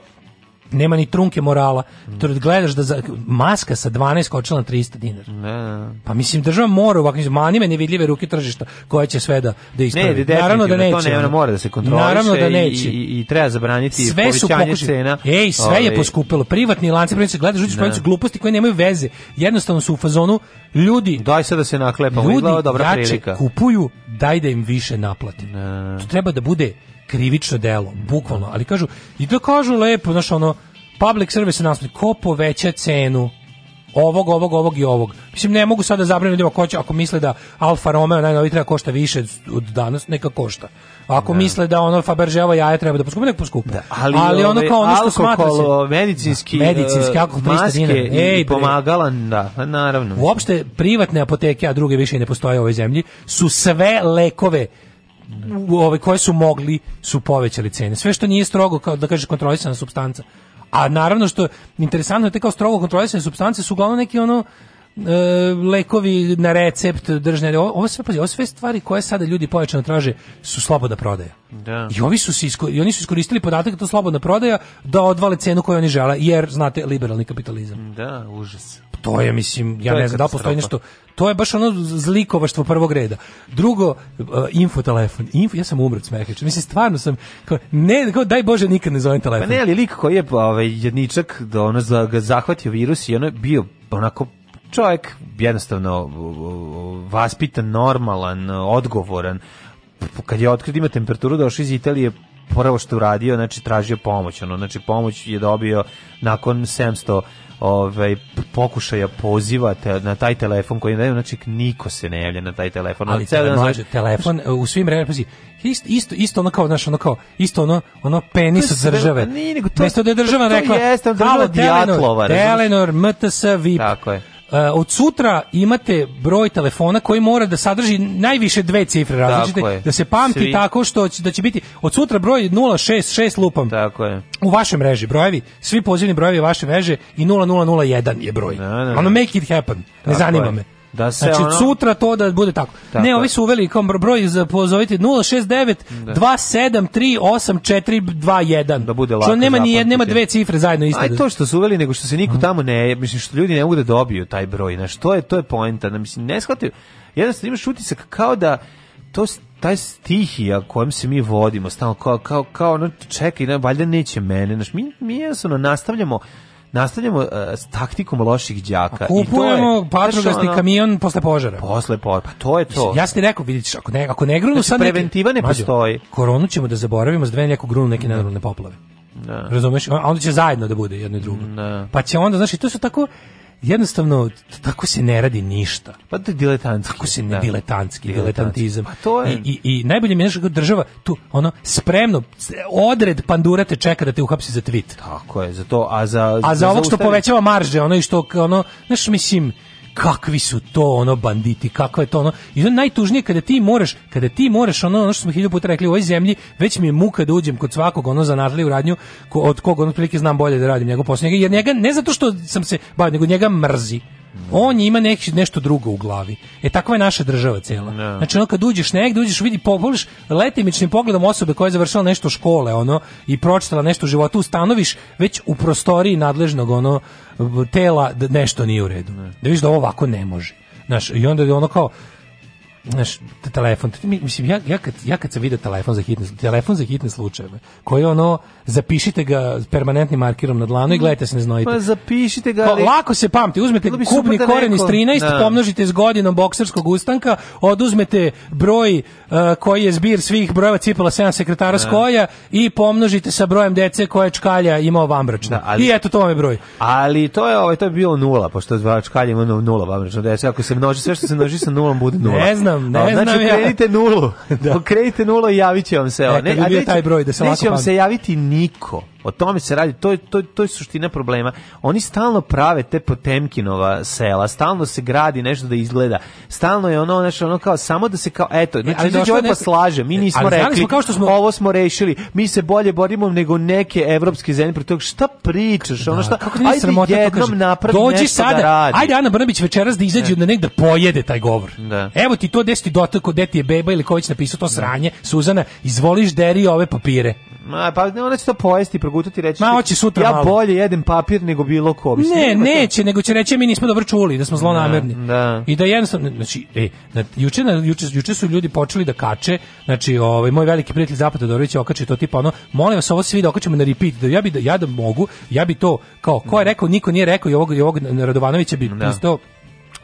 nema ni trunke morala. Mm. Gledaš da za, maska sa 12 kočila na 300 dinara. Ne, ne. Pa mislim država mora ovako mani me nevidljive ruke tržišta koja će sve da da ispravi. Ne, naravno da neće. To ne, mora da se kontroliše. da neće. I, i, i treba zabraniti sve povećanje su cena. Ej, sve ove... je ovaj- poskupilo. Privatni lanci privatni gledaš uđeš pravicu gluposti koje nemaju veze. Jednostavno su u fazonu ljudi daj sad da se naklepamo, ljudi, gleda, dobra prilika. Kupuju, daj da im više naplati. Ne. To treba da bude krivično delo, bukvalno, ali kažu, i da kažu lepo, znaš, ono, public service announcement, ko poveća cenu ovog, ovog, ovog i ovog. Mislim, ne mogu sada da zabranim ljudima ko će, ako misle da Alfa Romeo najnovi treba košta više od danas, neka košta. Ako da. misle da ono Faberževa jaja treba da poskupe, nek poskupe. Da, ali, ali ono kao ono što smatra se... medicinski, da, medicinski e, ako maske Ej, i pomagala, da, pa naravno. Uopšte, privatne apoteke, a druge više ne postoje u ovoj zemlji, su sve lekove ovaj koje su mogli su povećali cene. Sve što nije strogo kao da kaže kontrolisana supstanca. A naravno što interesantno je te kao strogo kontrolisane supstance su uglavnom neki ono E, lekovi na recept držne ovo sve pa sve stvari koje sada ljudi pojačano traže su slobodna prodaja da. i oni su se i oni su iskoristili podatak da slobodna prodaja da odvale cenu koju oni žele jer znate liberalni kapitalizam da užas pa to je mislim ja to ne znam da postoji nešto to je baš ono zlikovaštvo prvog reda drugo uh, e, info telefon info ja sam umret smehač mislim stvarno sam kao ne kao, daj bože nikad ne zovem telefon pa ne ali lik koji je ovaj jedničak da ono zahvatio virus i ono je bio onako čovjek jednostavno vaspitan, normalan, odgovoran. Kad je otkrio da ima temperaturu došao iz Italije, prvo što uradio, znači tražio pomoć, ono, znači pomoć je dobio nakon 700 ovaj pokušaja poziva te, na taj telefon koji ne znači niko se ne javlja na taj telefon ali ceo dan znači telefon u svim vremenima isto isto isto ono kao znaš ono kao isto ono ono penis od države pa nije nego to, to, to, to da je država rekla jeste država Djatlova Telenor MTS VIP tako je E, od sutra imate broj telefona koji mora da sadrži najviše dve cifre različite, da se pamti Svi. tako što će, da će biti od sutra broj 066 lupam. Tako je. U vašoj mreži brojevi, svi pozivni brojevi vaše mreže i 0001 je broj. Da, da, da. Ono make it happen. Tako ne zanima je. me. Da se znači, ono... sutra to da bude tako. tako. Ne, ovi su uveli kao broj za pozoviti 069 da. 273 8421. Da bude znači, lako. Što nema ni nema dve cifre zajedno isto. Aj to što su uveli nego što se niko mhm. tamo ne, mislim što ljudi ne mogu da dobiju taj broj. Na što je to je poenta, da mislim ne shvataju. Jednostavno imaš utisak kao da to taj stihija kojem se mi vodimo, stalno kao kao kao ono čekaj, ne, da, valjda neće mene. Naš mi mi jednostavno nastavljamo nastavljamo uh, s taktikom loših đaka. Kupujemo patrogasni kamion posle požara. Posle požara, pa to je to. ja ste rekao, vidiš, ako ne, ako ne grunu znači, sad... Preventiva ne postoji. Koronu ćemo da zaboravimo, za dve neko grunu neke da. nenormalne poplave. da. Razumeš? Onda će zajedno da bude jedno i drugo. da. Pa će onda, znači, to su tako jednostavno tako se ne radi ništa. Pa to je diletantski. Tako se ne da. diletantski, diletantizam. Pa to je... I, i, i najbolje mi je nešto država tu ono spremno odred pandura te čeka da te uhapsi za tweet. Tako je, za to, a za A za, za ovog što povećava marže, ono i što ono, znaš mislim, kakvi su to ono banditi, kakva je to ono. I to najtužnije kada ti moraš, kada ti moraš ono, ono što smo hiljadu puta rekli u ovoj zemlji, već mi je muka da uđem kod svakog ono zanatli u radnju, ko, od kog ono prilike znam bolje da radim njegov posao, jer njega ne zato što sam se bavio, nego njega mrzi. On ima neki, nešto drugo u glavi. E takva je naša država cela. No. Da. Znači ono kad uđeš negde, uđeš, vidi, povoliš letimičnim pogledom osobe koja je završila nešto škole, ono, i pročitala nešto u životu, ustanoviš već u prostoriji nadležnog, ono, tela da nešto nije u redu. No. Da. da vidiš da ovo ovako ne može. Znaš, i onda je ono kao, znaš, telefon, mislim, ja, ja, kad, ja kad sam vidio telefon za hitne, telefon za hitne slučajeve, koji ono, zapišite ga permanentnim markirom na dlanu i gledajte se ne znojite. Pa zapišite ga. Ali... lako se pamti, uzmete kubni da koren iz 13, da. pomnožite s godinom bokserskog ustanka, oduzmete broj uh, koji je zbir svih brojeva cipala 7 sekretara da. Skoja i pomnožite sa brojem dece koje čkalja imao vambračno. Da, ali, I eto to vam je broj. Ali to je, ovaj, to je bilo nula, pošto čkalja ima nula vambračno dece. Ako se množi, sve što se množi sa nulom bude nula. Ne znam, znam, ne znači, znam znači, ja. nulu. da. Okrenite nulu i javit će vam se. Ne, a neće, taj broj da se neće vam se javiti niko. O tome se radi, to to, to je suština problema. Oni stalno prave te Potemkinova sela, stalno se gradi nešto da izgleda. Stalno je ono, nešto, ono kao, samo da se kao, eto, e, znači, ali izađe znači, ovo pa slaže, mi e, nismo ali rekli, smo smo... ovo smo rešili, mi se bolje borimo nego neke evropske zemlje, protiv toga, šta pričaš, da, ono šta, da, kako ajde sramota, da jednom napravi dođi nešto da sada, da radi. Ajde Ana Brnabić večeras da izađe ne. na negdje pojede taj govor. Da. Evo ti to desiti dotako, deti je beba ili ko već napisao to sranje, Suzana, izvoliš deri ove papire. Ma, pa ne, ona će to pojesti, progutati i reći. Ma, hoće sutra Ja malo. bolje jedem papir nego bilo ko. Mislim, ne, neće, nego će reći e, mi nismo dobro čuli, da smo da, zlonamerni. Da, da. I da jednostavno, znači, ej, juče, na, juče, juče su ljudi počeli da kače, znači, ovaj, moj veliki prijatelj Zapata Todorović je okačio to tipa ono, molim vas, ovo svi da okačemo na repeat, da ja bi, da, ja da mogu, ja bi to, kao, ko je rekao, niko nije rekao i ovog, i ovog Radovanovića bi da. isto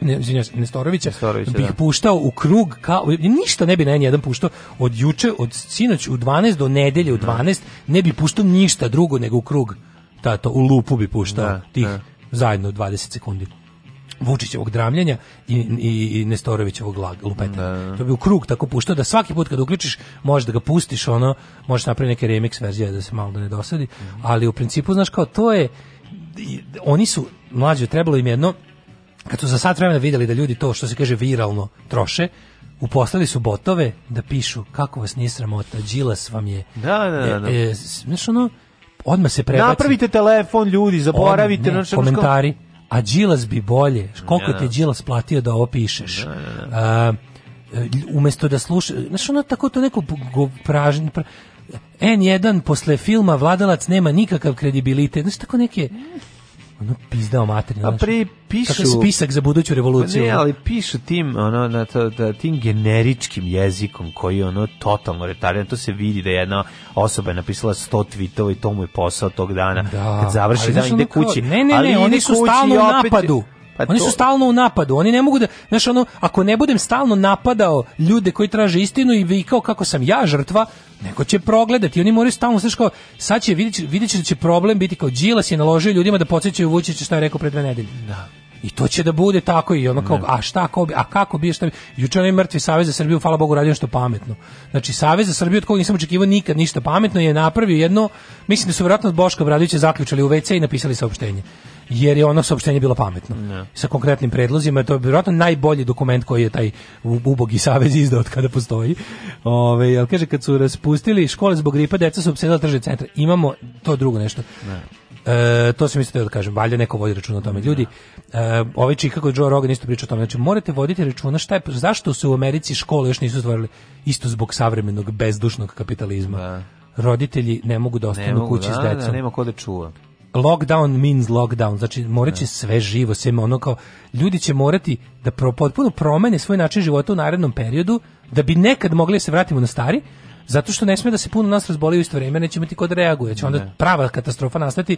ne, izvinjam se, Nestorovića, Nestorovića bih da. puštao u krug kao ništa ne bi na jedan puštao od juče, od sinoć u 12 do nedelje u 12 da. ne bi puštao ništa drugo nego u krug. Tato, u lupu bi puštao da, tih da. zajedno 20 sekundi. Vučićevog dramljenja i, i, i Nestorovićevog lupeta. Da. To bi u krug tako puštao da svaki put kad uključiš možeš da ga pustiš, ono, možeš napraviti neke remix verzije da se malo da ne dosadi, mhm. ali u principu, znaš, kao to je oni su, mlađe, trebalo im jedno kad su za sat vremena videli da ljudi to što se kaže viralno troše, uposlali su botove da pišu kako vas nije sramota, Đilas vam je... Da, da, da. E, da. e, znaš ono, odmah se prebaci. Napravite telefon ljudi, zaboravite. Odmah, ne, komentari. A Đilas bi bolje. Koliko te Đilas platio da ovo pišeš? Da, da, A, e, umesto da sluša, znaš ono tako to neko pražnje, pra... N1 posle filma Vladalac nema nikakav kredibilitet, znaš tako neke ono pizdao materinu. A pri pišu kakav spisak za buduću pa revoluciju. Ne, ali pišu tim ono na to, da tim generičkim jezikom koji je ono totalno retardan. To se vidi da je jedna osoba je napisala 100 tvitova i to mu je posao tog dana. Da, kad završi dan ide kući. Ne, ne, ne, ali oni su stalno u napadu. Pa oni to... su stalno u napadu, oni ne mogu da, znaš, ono, ako ne budem stalno napadao ljude koji traže istinu i vikao kako sam ja žrtva, neko će progledati, oni moraju stalno, znaš, kao, sad će, vidjet, vidjet da će problem biti kao, Đilas je naložio ljudima da podsjećaju Vučića šta je rekao pre dve nedelje. Da. I to će da bude tako i ono kao, ne. Da. a šta, kao bi, a kako bi, šta bi. Juče onaj mrtvi Savez za Srbiju, hvala Bogu, radio što pametno. Znači, Savez za Srbiju, od koga nisam očekivao nikad ništa pametno, je napravio jedno, mislim da su vjerojatno od Boška Bradovića zaključali u WC i napisali saopštenje jer je ono saopštenje bilo pametno. Ne. Da. Sa konkretnim predlozima, to je vjerojatno najbolji dokument koji je taj ubogi savez izdao od kada postoji. Ove, jel kaže, kad su raspustili škole zbog gripa, deca su obsedala tržne centre. Imamo to drugo nešto. Ne. Da. E, to se mislite da, da kažem, valja neko vodi računa o tome. Ljudi, e, ovaj Chicago Joe Rogan isto priča o tome. Znači, morate voditi računa šta je, zašto se u Americi škole još nisu stvorili? Isto zbog savremenog bezdušnog kapitalizma. Da. Roditelji ne mogu da ostanu kući da, s decom. Da, nema ko da čuva lockdown means lockdown, znači moraće da. sve živo, sve ono kao, ljudi će morati da pro, potpuno promene svoj način života u narednom periodu, da bi nekad mogli da se vratimo na stari, zato što ne sme da se puno nas razboli u isto vrijeme, neće imati ko da reaguje, će znači, onda prava katastrofa nastati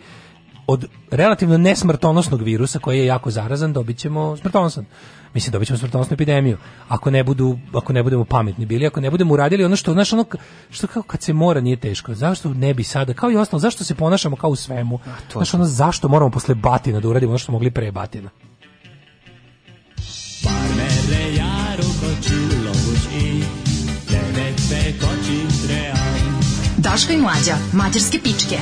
od relativno nesmrtonosnog virusa koji je jako zarazan dobićemo smrtonosan. Mislim dobićemo smrtonosnu epidemiju ako ne budu ako ne budemo pametni bili, ako ne budemo uradili ono što znaš ono što kao kad se mora nije teško. Zašto ne bi sada kao i ostalo zašto se ponašamo kao u svemu? A, znaš ono zašto moramo posle batina da uradimo ono što mogli pre batina. Daška i mlađa, mađarske pičke.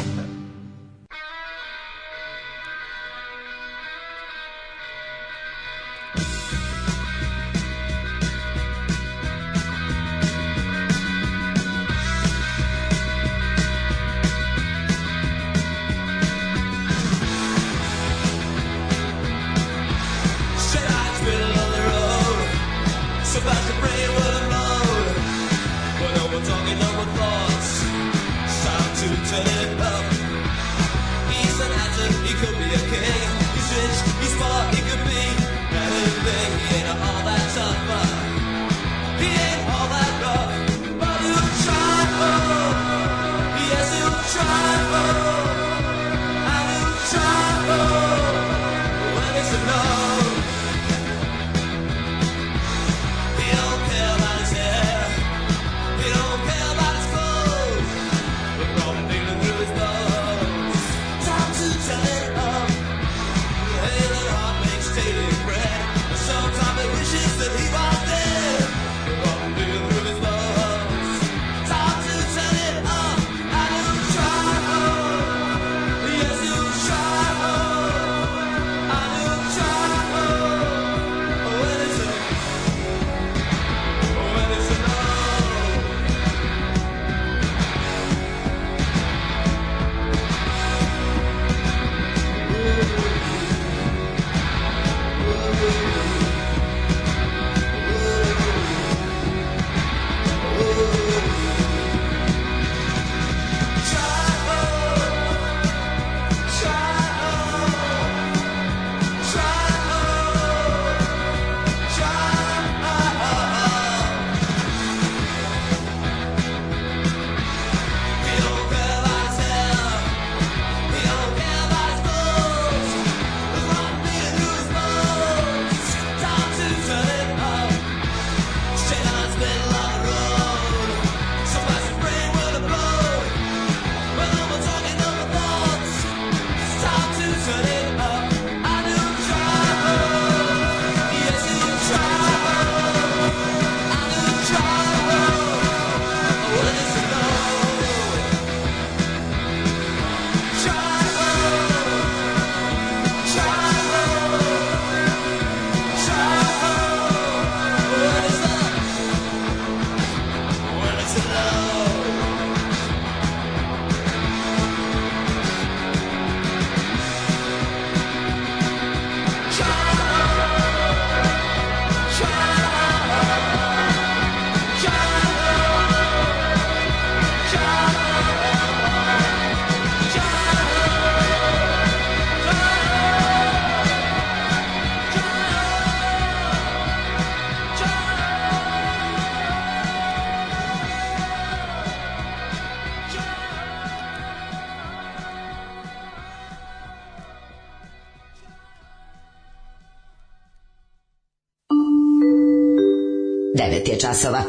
časova.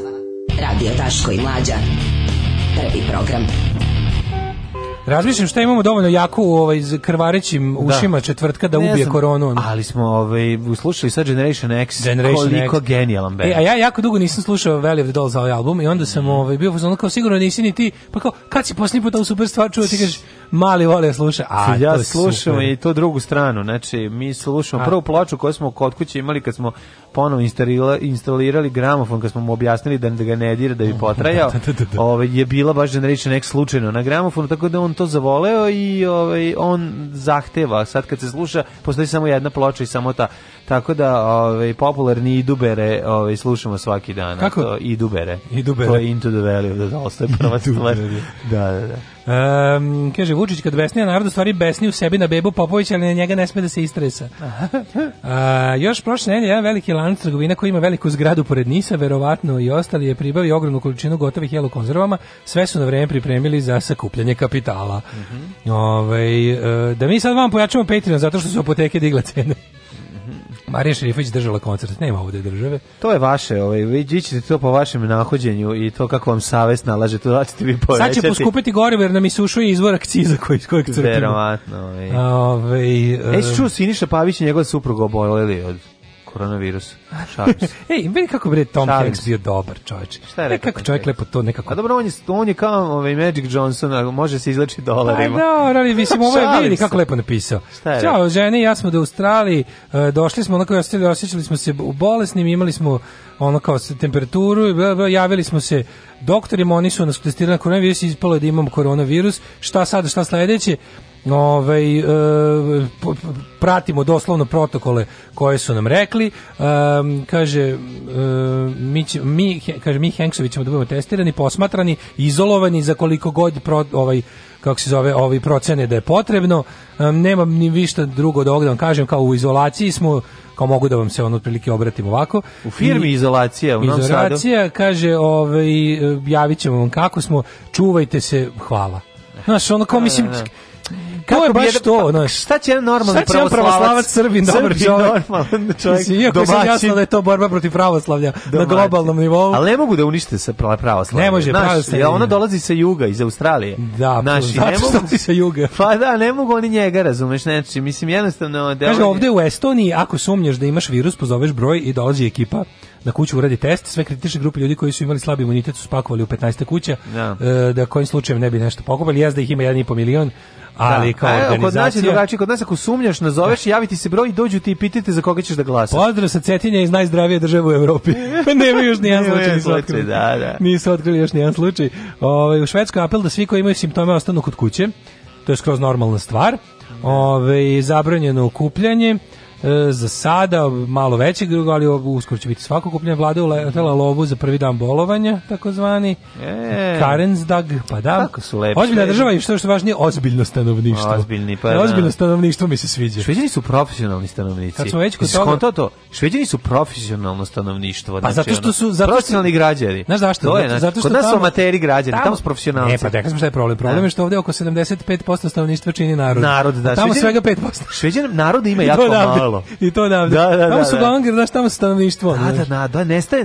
Radio Daško i Mlađa. Prvi program. Razmišljam šta imamo dovoljno jaku ovaj krvarećim da. ušima četvrtka da ne ubije znam, koronu. Ali smo ovaj slušali sa Generation X, Generation koliko X. genijalan band. E, a ja jako dugo nisam slušao Valley of the Dolls ovaj album i onda sam mhm. ovaj bio fazon kao sigurno nisi ni ti, pa kao kad si poslednji put ovu super stvar čuo ti kažeš mali vole da sluša. A, ja to slušam super. i tu drugu stranu. Znači, mi slušamo prvu ploču koju smo kod kuće imali kad smo ponovo instalirali gramofon, kad smo mu objasnili da, da ga ne dira da bi da, potrajao. Ove, ovaj, je bila baš Generation nek slučajno na gramofonu, tako da on to zavoleo i ove, ovaj, on zahteva. Sad kad se sluša, postoji samo jedna ploča i samo ta. Tako da ove, ovaj, popularni i dubere ove, slušamo svaki dan. Kako? To, I dubere. I dubere. To je Into the Valley, da, da ostaje prva stvar. Da, da, da. Um, kaže, Vučić kad besnija narod u stvari besni u sebi na bebu Popović, ali na njega ne sme da se istresa. A, još prošle nedelje jedan veliki lanac trgovina koji ima veliku zgradu pored Nisa, verovatno i ostali je pribavio ogromnu količinu gotovih jelo konzervama, sve su na vreme pripremili za sakupljanje kapitala. Mm -hmm. Ove, ovaj, da mi sad vam pojačamo Patreon zato što su apoteke digle cene. Marija Šerifović držala koncert, nema ovde države. To je vaše, ovaj, vi ćete to po vašem nahođenju i to kako vam savest nalaže, to da ćete vi povećati. Sad će poskupiti gorivo jer nam isušuje izvor akciza koji, kojeg crpimo. Verovatno. Ovaj. Ove, ovaj, e, eh, čuo Siniša Pavić i njegova supruga oboleli od koronavirus. Šalim se. Ej, vidi kako bre Tom Šalim Hanks bio dobar, čoveče. Šta je rekao? Kako čovjek lepo to nekako. A dobro, on je on je kao ovaj Magic Johnson, a može se izleči dolarima. Pa da, ali mislim ovo je vidi kako lepo napisao. Ćao, ženi, ja smo do Australije, došli smo onako osjećali, osjećali smo se u bolesnim, imali smo ono kao temperaturu i javili smo se doktorima, oni su nas testirali na koronavirus i ispalo je da imam koronavirus. Šta sad, šta sledeće? ovaj, e, pratimo doslovno protokole koje su nam rekli. E, kaže, e, mi, će, mi, kaže, mi Henksovi ćemo da budemo testirani, posmatrani, izolovani za koliko god pro, ovaj, kako se zove, ovi procene da je potrebno. E, nemam ni višta drugo da, da vam kažem, kao u izolaciji smo, kao mogu da vam se on otprilike obratim ovako. U firmi I, izolacija, u Izolacija, sadu. kaže, ovaj, e, javit ćemo vam kako smo, čuvajte se, hvala. Znaš, ono kao, da, mislim, da, kako je baš to? Ono, pa, šta će jedan normalni šta će pravoslavac, pravoslavac Srbin, dobar čovjek? normalan čovjek, Mislim, iako domaćin. sam jasno da je to borba protiv pravoslavlja domaćin. na globalnom nivou. Ali ne mogu da unište se pravoslavlje. Ne može, Naš, pravoslavlje. Ona dolazi sa juga, iz Australije. Da, pa Naši, zato ne mogu, sa juga. Pa da, ne mogu oni njega, razumeš, neči. Mislim, jednostavno... Kaže, da da ovde u Estoniji, ako sumnješ da imaš virus, pozoveš broj i dolazi ekipa na kuću uradi test, sve kritične grupe ljudi koji su imali slabi imunitet su spakovali u 15 kuća, ja. da kojim slučajem ne bi nešto pokupali, jaz da ih ima 1,5 milion, Ali da. kao A, evo, Kod nas je drugačije, kod nas ako sumnjaš, nazoveš, da. javiti se broj i dođu ti i pitajte za koga ćeš da glasaš. Pozdrav sa Cetinja iz najzdravije države u Evropi. Pa Nema još nijedan slučaj, nisu otkrili. Da, da. Nisu otkrili još nijedan slučaj. Ove, ovaj, u Švedskoj apel da svi koji imaju simptome ostanu kod kuće. To je skroz normalna stvar. Da. Ove, ovaj, zabranjeno okupljanje. E, za sada malo veće druga, ali uskoro će biti svako kupljenje vlade uletela lovu za prvi dan bolovanja, takozvani. E. Karensdag, pa da. Kako su lepi. Ozbiljna država i što što važnije, ozbiljno stanovništvo. Ozbiljni, pa da. Ozbiljno stanovništvo mi se sviđa. Šveđani su profesionalni stanovnici. Kad smo već kod toga... to? Šveđani su profesionalno stanovništvo. Pa znači, zato što su... Zato profesionalni građani. Znaš zašto? To je, znači, zato što kod nas su amateri građani, tamo, tamo su profesionalci. E, pa da, šta je problem. Problem e. je što ovdje oko 75% stanovništva čini narod. Narod, da. A tamo svega 5%. Šveđan narod ima jako malo nestalo. I to odavde. Da, da, tamo da, su da. uglavnom, da, znaš, tamo su stanovništvo. Da, da, da, da, nestaje,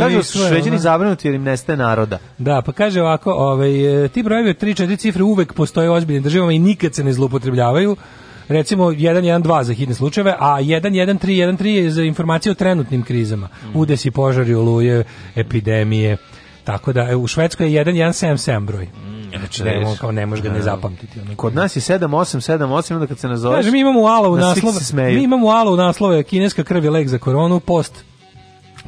kažu šveđani zabrinuti jer im nestaje naroda. Da, pa kaže ovako, ovaj, e, ti brojevi od 3-4 cifre uvek postoje u ozbiljnim državama i nikad se ne zloupotrebljavaju recimo 112 za hitne slučajeve, a 11313 je za informacije o trenutnim krizama. Mm. Udesi, požari, oluje, epidemije. Tako da e, u Švedskoj je 1177 broj. Mm. Inače, znači, ne, on kao ne možeš ga ne zapamtiti. Ono. Kod nas je 7878, onda kad se nazoveš... Kaže, mi imamo alo u naslove, mi imamo alo u naslove, kineska krv je lek za koronu, post,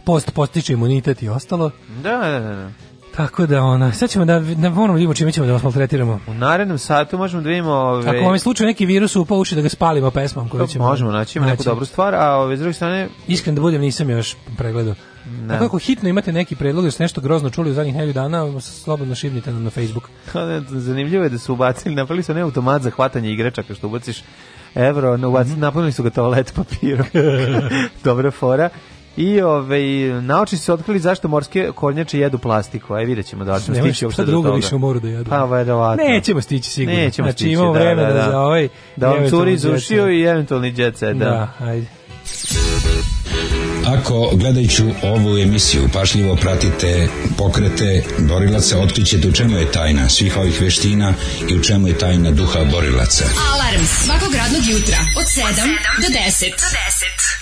post postiče imunitet i ostalo. Da, da, da. da. Tako da ona, sad ćemo da, da moramo vidimo čime ćemo da vas maltretiramo. U narednom satu možemo da vidimo... Ove... Ako vam je slučaj neki virus upao uši da ga spalimo pesmom koju ćemo... Možemo naći, ima neku dobru stvar, a ove, s druge strane... iskreno da budem, nisam još pregledao. Ne. Ako hitno imate neki predlog, da nešto grozno čuli u zadnjih nedelju dana, slobodno šibnite nam na Facebook. Pa zanimljivo je da su ubacili, napravili su ne automat za hvatanje igračaka što ubaciš evro, no, mm -hmm. napunili su ga toalet papirom. Dobra fora. I ove naučnici su otkrili zašto morske kornjače jedu plastiku. Aj videćemo da li ćemo stići uopšte do drugo toga. više u moru da jedu. Pa verovatno. Nećemo stići sigurno. Nećemo znači, stići. Imamo da, vremena da, da, da, za ovaj da vam curi iz i eventualni jet da. Da, ajde. Ako gledajući ovu emisiju pašljivo pratite pokrete borilaca, otkrićete u čemu je tajna svih ovih veština i u čemu je tajna duha borilaca. Alarm svakog radnog jutra od 7 do 10. Do 10.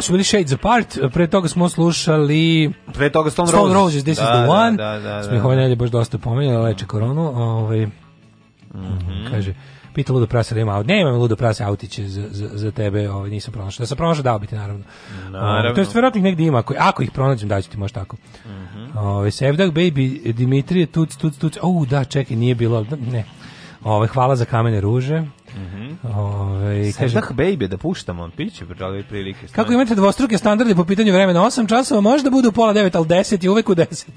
Ovo su bili Shades Apart, pre toga smo slušali... Pre toga Stone, Stone Roses. Roses, This da, is the da, One. Da, da, da, Smo ih ovaj baš dosta pomenjali, leče koronu. Ovaj, mm -hmm. Kaže, pita Ludo Prasa da ima aut. Nemam Ludo Prasa autiće za, za, za tebe, ovaj, nisam pronašao. Da sam pronašao, dao biti naravno. Ovaj, naravno. to je verovatno ih negdje ima. Ako, ako ih pronađem, daću ti možda tako. Mm -hmm. Ove, ovaj, Sevdak, baby, Dimitrije, tuc, tuc, tuc. O, da, čekaj, nije bilo. Ne. Ove, ovaj, hvala za kamene ruže. Ovaj kaže baby da puštamo, piće ali prilike. Kako imate dvostruke standarde po pitanju vremena? 8 časova može da bude u pola 9, al 10 je uvek u 10.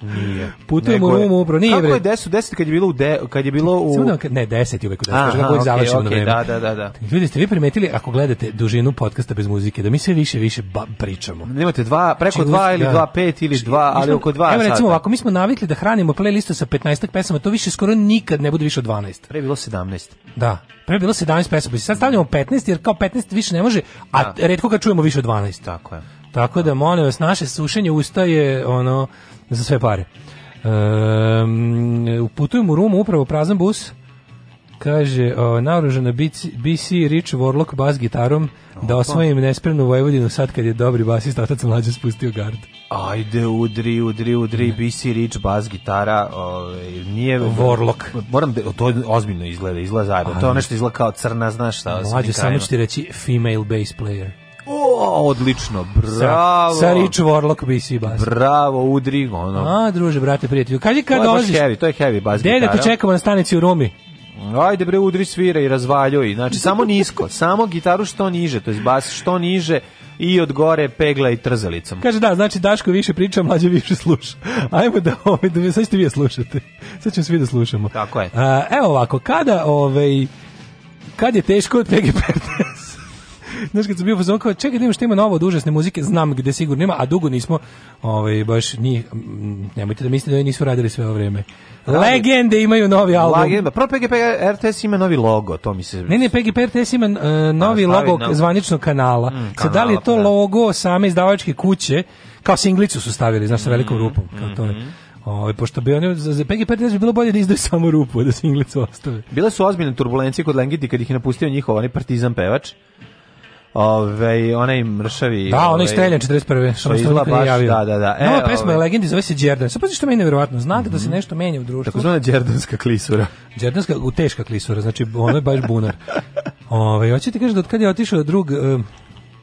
Nije. Putujemo u Rumu upravo. Nije, kako je 10 10 kad je bilo u de, kad je bilo u da, ne 10 uvek u 10. Aha, kako okay, završimo okay, na vreme. Da, da, da, da. Ljudi ste vi primetili ako gledate dužinu podkasta bez muzike da mi sve više više ba, pričamo. Nemate dva preko 2 znači, ili 2 5 da. ili 2, znači, ali oko 2 Evo recimo ovako, mi smo navikli da hranimo playlistu sa 15 pesama, to više skoro nikad ne bude više od 12. Pre bilo 17. Da. Pre bilo 17 pesama, sad stavljamo 15 jer kao 15 više ne može, a da. retko ga čujemo više od 12. Tako je. Tako da molim vas naše sušenje usta je ono za sve pare. Um, ehm, putujem u Rumu upravo prazan bus kaže o, naoružena BC, BC Rich Warlock bas gitarom da Opa. da osvojim nespremnu Vojvodinu sad kad je dobri basist otac mlađe spustio gard. Ajde udri, udri, udri BC Rich bas gitara o, nije Warlock. Moram da, to ozbiljno izgleda, izgleda zajedno. To je nešto što izgleda kao crna, znaš šta. Mlađe samo ću ti reći female bass player. O, odlično, bravo. Sa, sa Rich Warlock BC bas. Bravo, udri, ono. A, druže, brate, prijatelju. Kaži kad dolaziš? To je heavy, to je heavy bas gitara. Dede, te čekamo na stanici u Rumi. Ajde bre, udri, svira i razvaljuj. Znači, samo nisko, samo gitaru što niže, to je bas što niže i od gore pegla i trzalicom. Kaže da, znači Daško više priča, mlađe više sluša. Ajmo da ovaj da sad ćete vi da slušate. Sad ćemo svi da slušamo. Tako je. A, evo ovako, kada ovaj kad je teško od PG15 Znaš, kad sam bio pozvan, kao, čekaj, nemaš, da ima novo od užasne muzike, znam gde sigurno ima, a dugo nismo, ovaj, baš, ni, mm, nemojte da mislite da oni nisu radili sve ovo vreme. Legende imaju novi album. Legenda. Prvo PGP RTS ima novi logo, to mi se... Ne, ne, PGP RTS ima uh, novi logo na... zvaničnog kanala. Mm, kanala da li je to da. logo same izdavačke kuće, kao singlicu su stavili, znaš, sa mm, velikom rupom, kao mm, to je. Ovaj pošto bi oni za PG bi bilo bolje da izdaju samo rupu da singlicu ostave. Bile su ozbiljne turbulencije kod Lengiti kad ih je napustio njihov onaj partizan pevač ovaj onaj mršavi... Da, onaj streljan 41. Što se nikad nije Da, da, da. E, Nova pesma ove... je legendi, zove se Đerdan. Sad pazi što meni je nevjerovatno. Znak mm -hmm. da se mhm. nešto menja u društvu. Tako zvona Đerdanska klisura. Đerdanska, u teška klisura, znači ono je baš bunar. ovaj hoćete kaže da od kad je otišao drug... Um,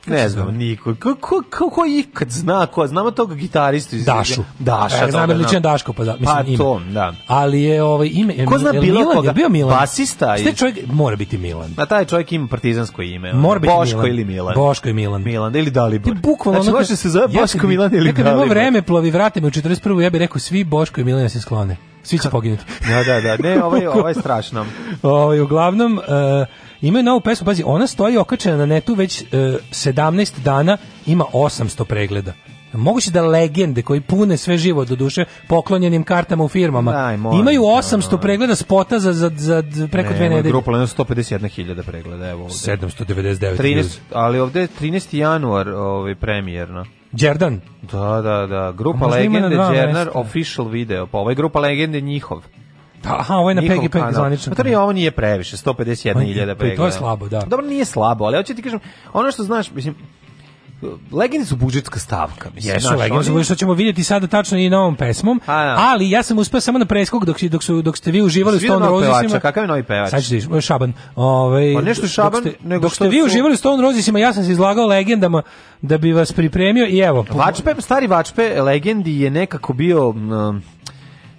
Ne znam, niko. Ko, ko, ko, ko ikad zna, ko znamo tog gitaristu iz Dašu. Daša, e, znam odličan da. Daško, pa da, pa mislim pa, To, da. Ali je ovaj ime Ko zna je, bilo Milan, koga? Je bio Milan. Basista je. čovjek mora biti Milan. Na taj čovjek ima partizansko ime. Mora biti Boško Milan. ili Milan. Boško i Milan. Milan da, ili Dalibor. Ti bukvalno znači, može se zove Boško Milan ili Dalibor. Nekad vreme plovi, vrate me u 41. ja bih rekao svi Boško i Milan ja se sklone. Svi će poginuti. da, da, da. Ne, ovo je, ovo je strašno. ovo, ovaj, uglavnom, uh, imaju novu pesmu, pazi, ona stoji okačena na netu već uh, e, 17 dana, ima 800 pregleda. Moguće da legende koji pune sve živo do duše poklonjenim kartama u firmama Daj, molim, imaju 800 da, pregleda spota za, za, za preko ne, dve nedelje. Grupa Lena 151.000 pregleda, evo ovde. 799. 13, ali ovde je 13. januar ovaj, premijerno. Đerdan. Da, da, da. Grupa Legende, Đerdan, official video. Pa ovaj Grupa Legende njihov. Da, aha, ovo je na Peggy Peggy zvanično. Pa to nije, ovo nije previše, 151.000 pa pregleda. Pa to je slabo, da. Dobro, nije slabo, ali hoće ti kažem, ono što znaš, mislim, legende su budžetska stavka, mislim. Jesu, znaš, legende oni... su što ćemo vidjeti sada tačno i novom pesmom, A, ja. ali ja sam uspeo samo na preskog dok, dok, su, dok ste vi uživali u Stone Rosesima. Kakav je novi pevač? Sad ćeš, da e, Šaban. Ovaj, pa nešto Šaban, dok ste, nego dok ste vi uživali u Stone Rosesima, ja sam se izlagao legendama da bi vas pripremio i evo. Vačpe, stari Vačpe, legendi je nekako bio... Um,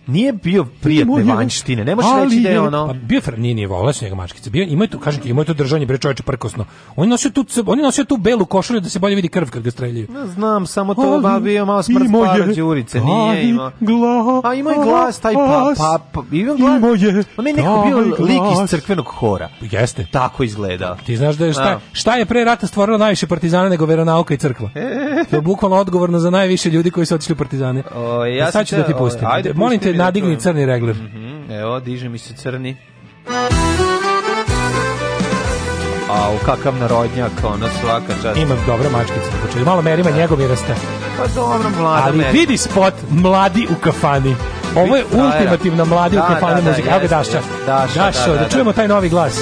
nije bio prijatne vanjštine. Ne možeš reći da je ono. Pa bio nije nije volao njega mačkice. Bio ima to kažete, ima to držanje bre čoveče prkosno. On nosio tu on nosio tu belu košulju da se bolje vidi krv kad ga streljaju. Ne znam, samo to ali, babio malo smrt para đurice, nije ima. a ima i glas taj pa pa, pa ima glas. Ima je. On je neko bio lik iz crkvenog hora. Jeste. Tako izgleda. Ti znaš da je šta, šta je pre rata stvorilo najviše partizana nego veronauka i crkva. to je bukvalno odgovorno za najviše ljudi koji su otišli u partizane. O, ja sad ću da ti pustim. Molim te, nadigni to... crni regler. Mm -hmm. Evo, diže mi se crni. A u kakav narodnjak, ona svaka čast. Imam dobra mačkica počeli Malo merima da. njegov je raste. Pa dobro, mlada Ali merima. vidi spot, mladi u kafani. Ovo je da, ultimativna da. mladi da, u kafani da, muzika. Da, Evo ga Daša. Daša, Daša da, da, čujemo taj novi glas.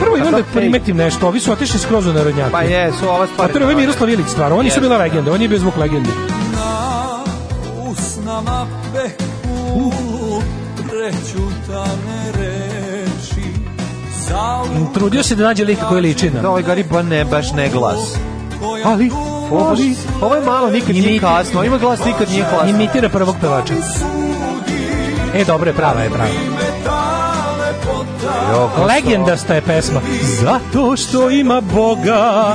Prvo imam pa da primetim nešto, ovi su otišli skroz u narodnjaku. Pa jesu, ova stvar. A prvo je Miroslav Ilić stvar, oni su bila legende, oni je bio zvuk legende. Na usnama Trudio se da nađe lika koji liči nam. Da, ovaj Gari ba ne, baš ne glas. Ali, ovo, baš, ovo je malo, nikad nije kasno, ima glas nikad nije kasno. Imitira prvog pevača. E, dobro je, prava je, prava. Joko, Legendasta je pesma. Zato što ima Boga.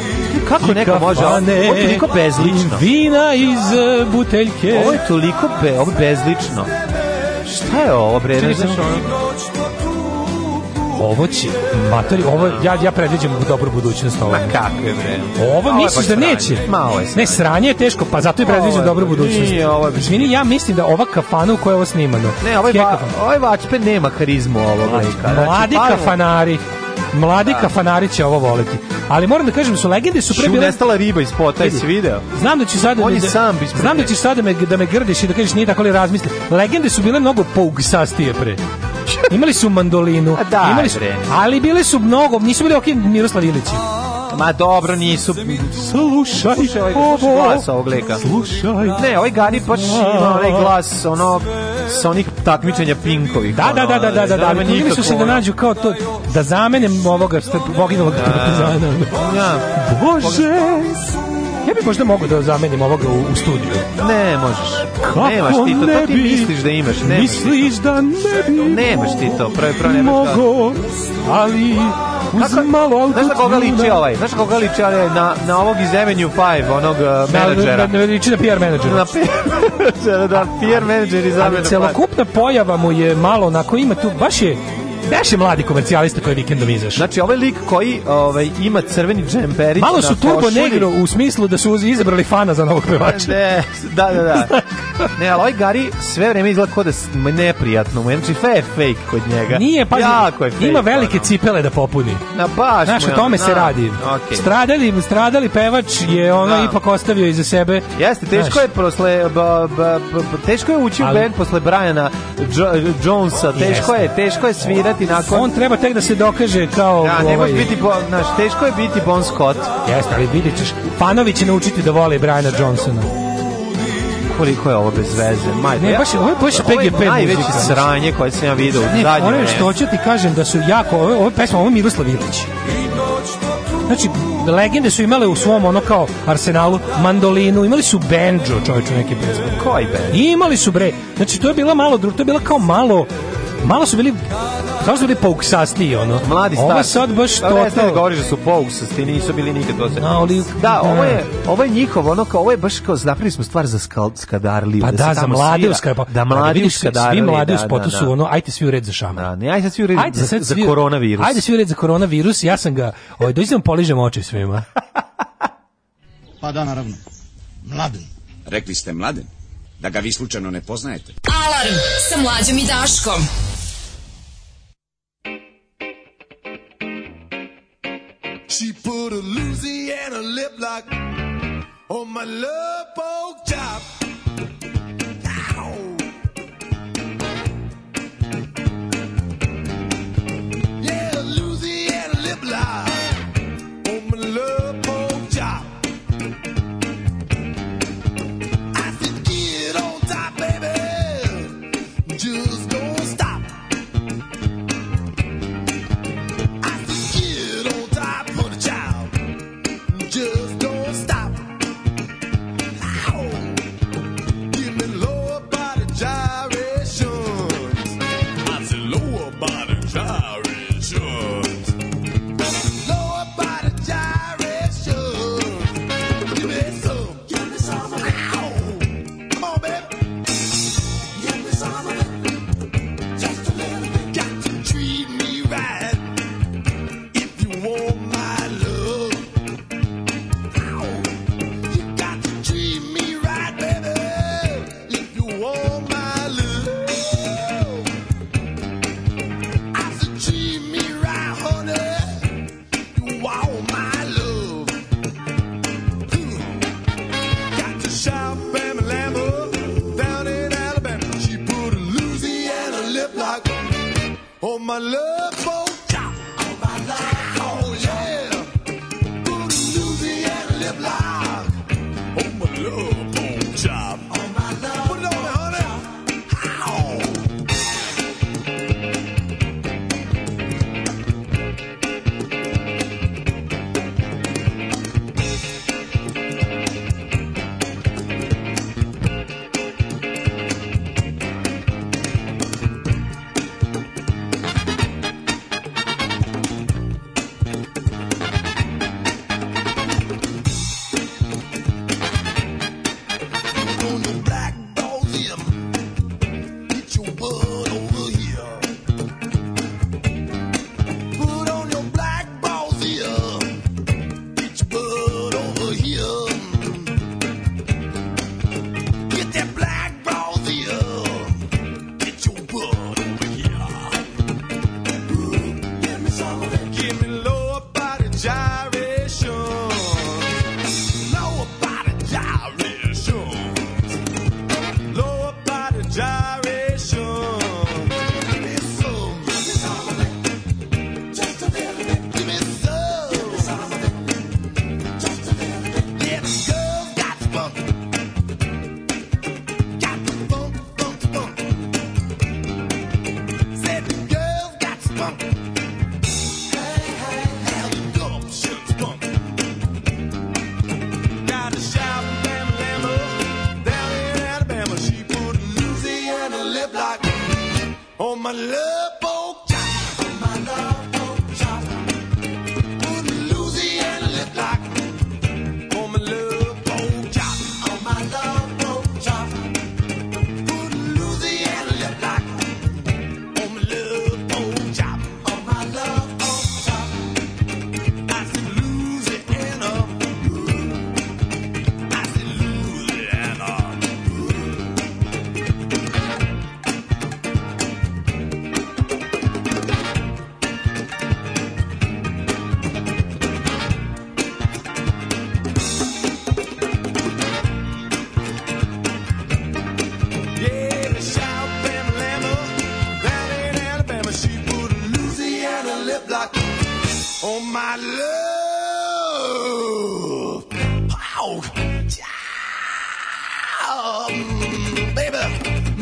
Kako neka može? Ovo je toliko bezlično. Vina iz buteljke. Ovo je toliko be, ovo bezlično. Šta je ovo, bre? Čini se ovo će, matori, ovo, ja, ja predviđam dobru budućnost ovo. Ma kakve bre. Ovo, ovo misliš da neće? Malo je sranje. Ne, sranje je teško, pa zato i predviđam ovo, dobru budućnost. Nije, ovo je... Izvini, ja mislim da ova kafana u kojoj je ovo snimano. Ne, ovaj, va, ovaj Vačpe nema harizmu ovog. Mladi, znači, mladi kafanari. Mladi da. kafanari će ovo voliti. Ali moram da kažem, da su legende su pre bile... nestala riba iz pota, jesi video? Znam da će sad... Da On je da, sam Znam da ćeš sad da me, da me grdiš i da kažeš nije tako li razmisli. Legende su bile mnogo pougsastije pre. Imali su mandolinu, da, imali su, bre. ali bile su mnogo, nisu bile ok Miroslav Ilići. Ma dobro, nisu... Slušaj, ovo. glas ovog leka. Slušaj. Ne, ovaj Gani baš ima onaj glas, ono, sa onih takmičenja pinkovi. Da, da, da, da, da, da, da, ali trudili su se da nađu kao to, da zamenem ovoga što poginulog partizana. Ja. Bože! Ja bih možda mogu da zamenim ovoga u, u studiju. Ne, možeš. Kako nemaš ti to, to ti misliš da imaš. Nemaš misliš da ne bi. Nemaš ti to, pravi, pravi, nemaš. Mogo, ali Uzmi malo auto. Znaš koga liči ovaj? Znaš koga liči ovaj na, na ovog iz Avenue 5, onog uh, menadžera? Na, na, liči na PR menadžera. Na PR menadžera, da, PR menadžer iz Avenue 5. Celokupna pojava mu je malo onako, ima tu, baš je, Beše mladi komercijalista koji vikendom izašao. Znači, ovaj lik koji ovaj, ima crveni džemperić Malo su turbo negro u smislu da su izabrali fana za novog pevača. Ne, da, da, da. ne, ali ovaj Gari sve vreme izgleda kod da neprijatno mu. Znači, fe je fake kod njega. Nije, pa jako je fake, ima velike ono. cipele da popuni. Na baš. Znaš, o tome na, se da. radi. Okay. Stradali, stradali pevač je ono da. ipak ostavio iza sebe. Jeste, teško znaš. je posle, ba, ba, ba, teško je ući ali, u band posle Briana Jonesa, teško je, teško je svirati gledati nakon... On treba tek da se dokaže kao... Ja, da, ne može ovaj- biti, bo, naš, teško je biti Bon Scott. Jeste, ali vidit ćeš. Fanovi će naučiti da vole Briana Johnsona koliko je ovo bez veze. Maj, ne, baš, ovo je baš PGP muzika. Ovo je najveće sranje koje sam ja vidio u zadnje vreme. Ono što hoću da ti kažem da su jako, ovo, ovo pesma, ovo je Miroslav Ilić. Znači, legende su imale u svom ono kao arsenalu mandolinu, imali su banjo, čovječu neke pesme. Koji banjo? imali su bre. Znači, to je bila malo, to je bila kao malo malo su bili samo su bili pouksasti ono. Mladi stari. Ovo sad baš to. Ne, ne govoriš da su pouksasti, nisu bili nikad to. No, ali, da, da, ovo je ovo je njihov ono kao ovo je baš kao napravili smo stvar za skal, skadarliju. Pa da, da za mladi pa, da, pa da mladi skadarliju. Svi mladi u spotu su da. ono, ajte svi u red za šama. Da, ne, ajte svi u red ajde za, za koronavirus. Ajde svi u red za koronavirus, ja sam ga, ovaj dođem poližem oči svima. pa da, naravno. Mladen. Rekli ste mladen? Da ga vi slučajno ne poznajete. Alarm sa mlađom i Daškom. She put a Louisiana lip lock on my love poke job. lip lock on my love. Wow. baby, baby,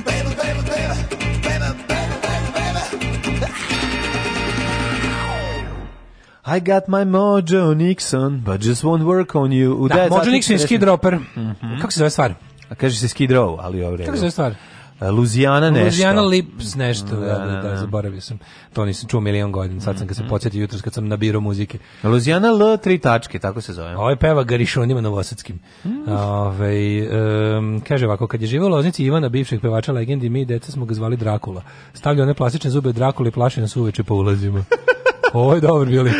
baby, baby, baby, I got my Mojo Nixon, but just won't work on you. U da, Mojo Nixon i Skid Roper. Mm -hmm. Kako se zove stvar? A kaže se Skid Row, ali ovo Kako se zove stvar? E, Luzijana nešto. Luzijana Lips nešto, da da da, da, da, da, zaboravio sam. To nisam čuo milion godina, sad sam ga se mhm. podsjetio jutros kad sam biro muzike. Luzijana L, tri tačke, tako se zove. Ovo je peva Garišonima Novosadskim. Mm. Ove, um, kaže ovako, kad je živio u Loznici Ivana, bivšeg pevača legendi, mi deca smo ga zvali Drakula. Stavlja one plastične zube Drakula i plaši nas uveče po ulazima. Ovo je dobro bili.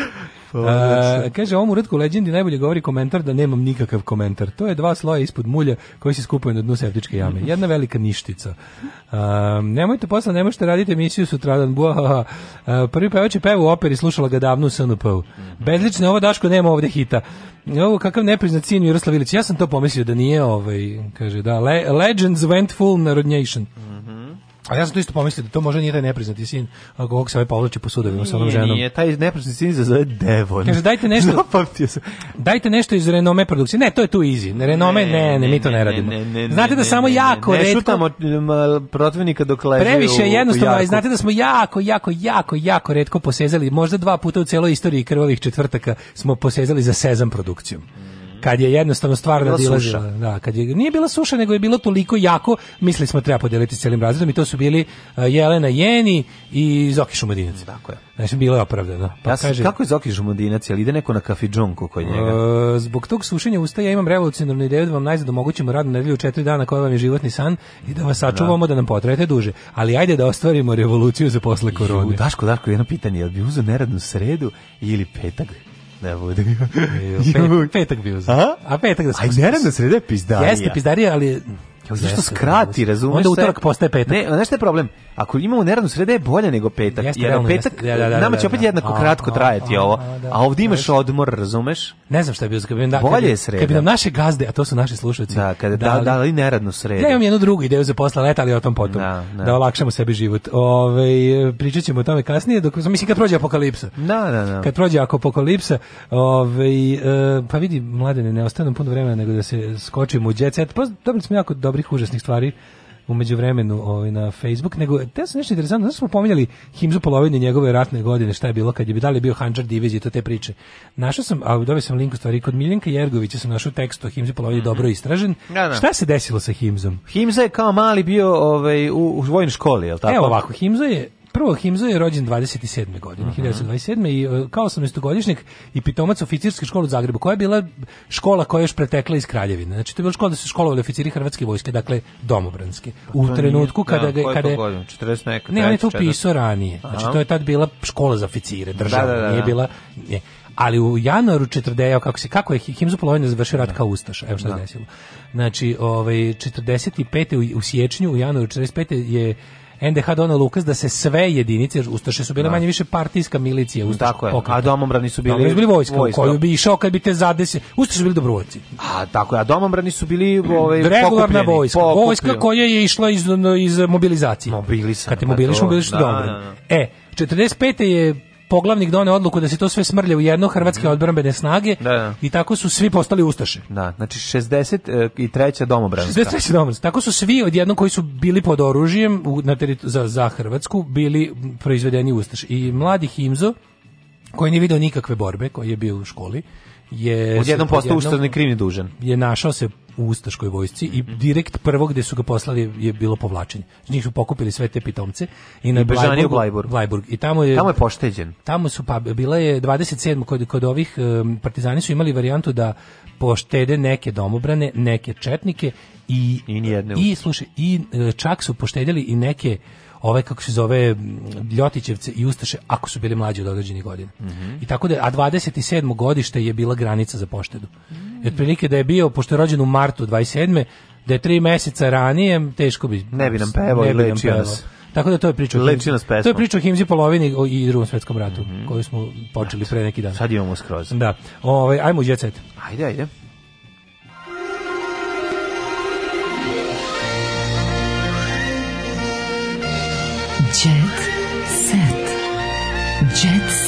E, kaže, ovom uratku legendi najbolje govori komentar da nemam nikakav komentar. To je dva sloja ispod mulja koji se skupaju na dnu septičke jame. Jedna velika ništica. A, e, nemojte posla, ne možete raditi emisiju sutradan. Buahaha. E, prvi pevač je peva u operi, slušala ga davno u SNP-u. Bezlično, ovo Daško nema ovde hita. Ovo kakav nepriznat sin Miroslav Ilić. Ja sam to pomislio da nije ovaj, kaže, da, le, Legends went full narodnjation. Mhm. A ja sam to isto pomislio da to možda nije taj nepriznati sin kog se ovaj povlači po sudovima sa onom ženom. Nije, taj nepriznati sin se zove Devon. Kaže, dajte nešto, Zapamtio se. dajte nešto iz renome produkcije. Ne, to je tu easy. Renome, ne, ne, ne, mi to ne, radimo. znate da samo jako ne, šutamo protivnika dok leže Previše jednostavno, znate da smo jako, jako, jako, jako redko posezali. Možda dva puta u celoj istoriji krvavih četvrtaka smo posezali za sezam produkcijom kad je jednostavno stvar nadilazila. Da, kad je, nije bila suša, nego je bilo toliko jako, mislili smo da treba podeliti s celim razredom i to su bili uh, Jelena Jeni i Zoki Šumadinac. Mm, tako je. Znači, bilo je opravdano. Pa ja sam, kaže, kako je Zoki Šumadinac? ali ide neko na kafidžonku kod njega? Uh, zbog tog sušenja usta ja imam revolucionarnu ideju da vam najzad omogućimo radnu nedelju četiri dana koja vam je životni san i da vas da. sačuvamo da, da nam potrajete duže. Ali ajde da ostvarimo revoluciju za posle korone. Ju, Daško, Daško, jedno pitanje, je li bi uzeo neradnu sredu ili petak? Ne bude. Pet, petak bio. A? A petak da se. Aj, ne da srede pizdarija. Jeste pizdarija, ali Zašto skrati, razumeš? Onda utorak postaje petak. Ne, znaš šta je problem? Ako imamo neradnu sredu je bolje nego petak. Jeste, jer petak da, da, da, nama da, će opet da. jednako kratko trajati ovo. Da, a ovdje imaš odmor, razumeš? Ne znam šta je bio, kad bi nam bolje je sreda. Kad bi nam naše gazde, a to su naši slušatelji. Da, kada da, da, ali neradnu sredu. Ja imam jednu drugu ideju za posla leta, ali o tom potom. Da, olakšamo sebi život. Ovaj pričaćemo o tome kasnije, dok mislim kad prođe apokalipsa. Da, da, da. Kad prođe apokalipsa, ovaj pa vidi mladene ne ostane puno vremena nego da se skočim u jet set. Pa dobro smo jako dobri dobrih, užasnih stvari u međuvremenu ovaj, na Facebook, nego te su nešto interesantno, znači smo pominjali Himzu polovine njegove ratne godine, šta je bilo kad je da li je bio Hanđar Divez to te priče. Našao sam, a dobio sam link u stvari, kod Miljenka Jergovića sam našao tekst o Himzu polovini mm -hmm. dobro istražen. Da, da. Šta se desilo sa Himzom? Himza je kao mali bio ovaj, u, u vojnoj školi, je l' tako? Evo ovako, Himza je Prvo, Himzo je rođen 27. godine, uh -huh. 1927. i e, kao 18-godišnjak i pitomac oficirske škole u Zagrebu, koja je bila škola koja je još pretekla iz Kraljevine. Znači, to je bila škola da su školovali oficiri Hrvatske vojske, dakle, domobranske. Pa u trenutku kada... Da, kada, kada 40 neka, ne, ne je to pisao ranije. Znači, to je tad bila škola za oficire, država, da, da, da, nije da. bila... Nije ali u januaru 40 kako se kako je Himzo polovina završio rat da. kao ustaš evo šta se desilo znači ovaj 45 u, u siječnju u januaru 45 je NDH Dona Lukas da se sve jedinice, Ustaše su bile da. manje više partijska milicija. Ustaša, tako je, a domobrani su bili, domobrani su bili vojska, vojska, koju bi išao kad bi te zadesio. Ustaše bili dobrovoljci. A tako je, a domobrani su bili ovaj, Regularna vojska, pokupljeni. vojska koja je išla iz, iz mobilizacije. Mobilisana. Kad te mobilišu pa mobiliš da, dobro. Da, da. E, 45. je poglavnik doneo odluku da se to sve smrlje u jedno hrvatske mhm. odbrambene snage da, da. i tako su svi postali ustaše. Da, znači 60 e, i treća domobranska. 63 domobranska. Tako su svi odjednom koji su bili pod oružjem u, na za, za Hrvatsku bili proizvedeni ustaše. I mladi Himzo koji nije video nikakve borbe, koji je bio u školi, je odjednom postao ustavni krivni dužan. Je našao se u ustaškoj vojsci i mhm. direkt prvog gde su ga poslali je bilo povlačenje. Znači, njih su pokupili sve te pitomce i na I Blajburgu, Blajburg. Blajburg. I tamo je tamo je pošteđen. Tamo su pa bila je 27 kod kod ovih um, partizani su imali varijantu da poštede neke domobrane, neke četnike i i, i slušaj i e, čak su poštedjeli i neke ove kako se zove Ljotićevce i Ustaše ako su bili mlađi od određenih godina. Mm -hmm. I tako da a 27. godište je bila granica za poštedu. Mm -hmm. I otprilike da je bio pošto je rođen u martu 27. da je tri meseca ranije teško bi ne bi nam pevao ili lečio nas. Tako da to je priča. Leči nas pesma. To je priča himzi polovini i drugom svetskom ratu, mm -hmm. koju smo počeli pre neki dan. Sad imamo skroz. Da. Ovaj ajmo u jet Ajde, ajde. Jet set. Jet set.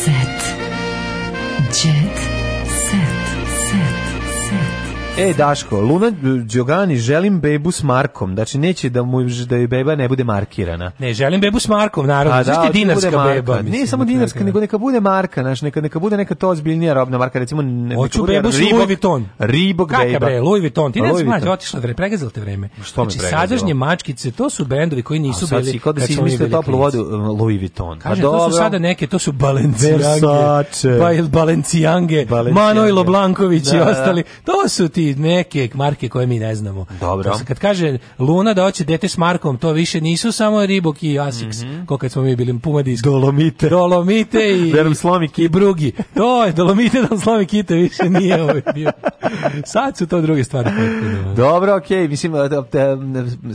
E, Daško, Luna Đogani, želim bebu s Markom. Znači, neće da, mu, da je beba ne bude markirana. Ne, želim bebu s Markom, naravno. A, pa da, da, dinarska beba. Mislim, Nije samo da dinarska, ne. nego neka bude marka. Znaš, neka, neka bude neka to ozbiljnija robna marka. Recimo, ne, Hoću bebu s Louis Vuitton. Ribog Kaka beba. bre, Louis Vuitton. Ti ne znaš, otišla da vreme, pregazila te vreme. Što znači, sadašnje mačkice, to su bendovi koji nisu bili... A sad si, da si toplu vodu um, Louis Vuitton. Pa Kažem, to su sada neke, to su Balenciange. Versace. Balenciange. Manojlo Blanković i ostali. To su ti kupiti neke marke koje mi ne znamo. Dobro. Kad kaže Luna da hoće dete s markom, to više nisu samo Reebok i Asics, mm -hmm. ko smo mi bili Pumadi Dolomite. Dolomite i Verom slomi i Brugi. To je Dolomite da slomi kite više nije ovaj bio. Sad su to druge stvari. Dobro, okej, okay. mislim da, da,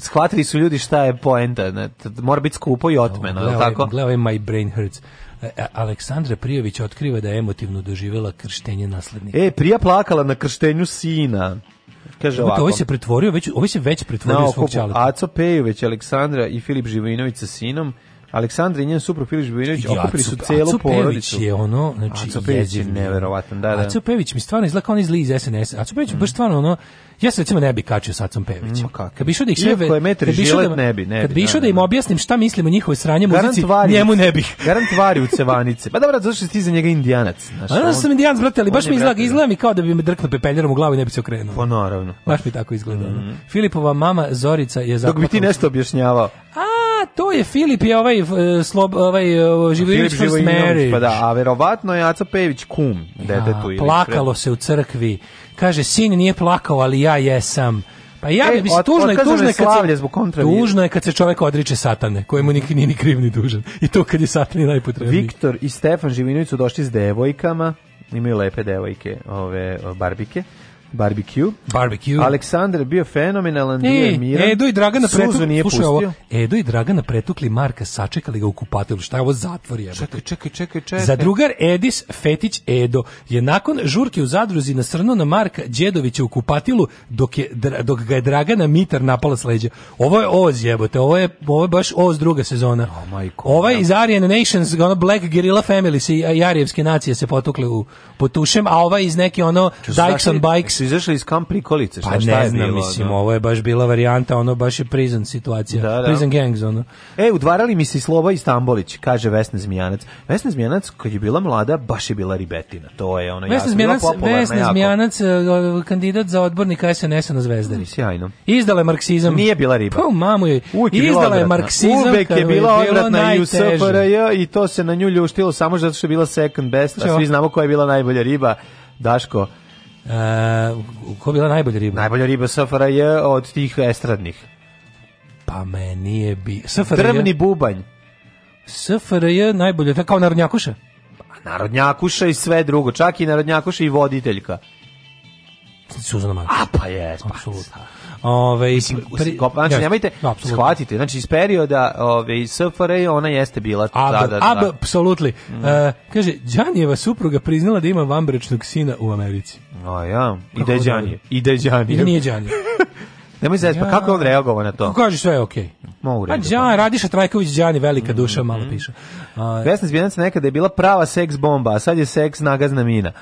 shvatili su ljudi šta je poenta, mora biti skupo i otmeno, oh, gleda, tako? Gledaj, my brain hurts. E, Aleksandra Prijović otkriva da je emotivno doživela krštenje naslednika. E, Prija plakala na krštenju sina. Kaže ovaj ovako. Ovo se pretvorio, već, ovo ovaj se već pretvorio na svog čaleta. Aco Pejović, Aleksandra i Filip Živinović sa sinom Aleksandar i njen suprug Filiš Bivinović okupili su celu Aco porodicu. Aco je ono, znači, Aco Pević je neverovatan, da, da. Aco Pević mi stvarno izgleda kao on iz SNS. Aco Pević mm. baš stvarno ono, ja se recimo ne bi kačio sa Acom Pevićem. Mm, kako? Kad bi išao da ih sve... Iako je metri žilet, da, ne bi, ne bi. Kad bi išao da, da im da, da. objasnim šta mislim o njihovoj sranje muzici, vari, njemu ne bih. Garant vari u cevanice. Pa dobro, zašto ti za njega indijanac? Znaš, ono sam indijanac, brate, ali baš mi izgleda, izgleda mi kao da bi me drknuo pepeljerom u glavu i ne bi se okrenuo. Pa naravno. Baš mi tako izgleda. Mhm. Filipova mama Zorica je zapravo... Dok bi ti nešto objašnjavao. A, to je Filip je ovaj e, slob ovaj Živojinović First Mary. Pa da, a verovatno je Aca Pejević kum detetu ja, Plakalo se u crkvi. Kaže sin nije plakao, ali ja jesam. Pa ja bi e, mislim, tužno tužno je kad se, zbog tužno je kad se čovjek odriče satane, kojemu nik, nije ni kriv ni dužan. I to kad je satani najpotrebniji. Viktor i Stefan Živinović su došli s devojkama, imaju lepe devojke, ove barbike. Barbecue. Barbecue. Aleksandar bio fenomenalan, bio je miran. Edo i Dragana pretukli, nije slušaj pustio. ovo, Edo i Dragana pretukli Marka, sačekali ga u kupatilu, šta je ovo zatvor je? Čekaj, čekaj, čekaj, čekaj. Za drugar Edis Fetić Edo je nakon žurke u zadruzi nasrno na Marka Đedovića u kupatilu dok, je, dok ga je Dragana Mitar napala s leđa. Ovo je Oz jebote, ovo je, ovo je baš Oz druga sezona. Oh my God. Ovaj iz Aryan Nations, ono Black Guerrilla Family, se, Jarijevske nacije se potukle u potušem, a ovaj iz neke ono Dikes on Bikes su izašli iz kamp prikolice, šta, pa šta ne znam, bilo, mislim, da. ovo je baš bila varijanta, ono baš je prison situacija, da, da. prison gangs, ono. E, udvarali mi se i Sloba Istambolić, kaže Vesna Zmijanac. Vesna Zmijanac, kad je bila mlada, baš je bila ribetina, to je ono Vesna jasno, Zmijanac, Vesna Zmijanac, e, kandidat za odbornika SNS-a na Zvezdari. Sjajno. Izdala je marksizam. Nije bila riba. Pa, mamu je. Uvijek je Izdala je marksizam. Uvijek je bila odvratna i u SFRJ i to se na nju ljuštilo samo zato što je bila second best, a svi znamo koja je bila najbolja riba. Daško, Uh, ko bila najbolja riba? Najbolja riba je od tih estradnih. Pa meni je bi... SFRJ... Drvni bubanj. je najbolja, tako kao narodnjakuša? Pa, narodnjakuša i sve drugo, čak i narodnjakuša i voditeljka. Suzana Marković. A pa je, pa. Apsolutno. Ove, Mislim, pri, znači, ja, nemojte, no, shvatite, znači iz perioda ove, SFRJ ona jeste bila ab, da, ab, da. Mm. Uh, kaže, Đanijeva supruga priznala da ima vambrečnog sina u Americi. A ja, i da je Đanje. I da je Đanje. I da nije Đanje. Nemoj pa ja. kako on reagovao na to? Kako kaže sve je okej. Okay. Mogu reći. Pa Radiša Trajković, Đani, velika mm, duša, mm -hmm. malo piše. Uh, Vesna Zbjenac nekada je bila prava seks bomba, a sad je seks nagazna mina.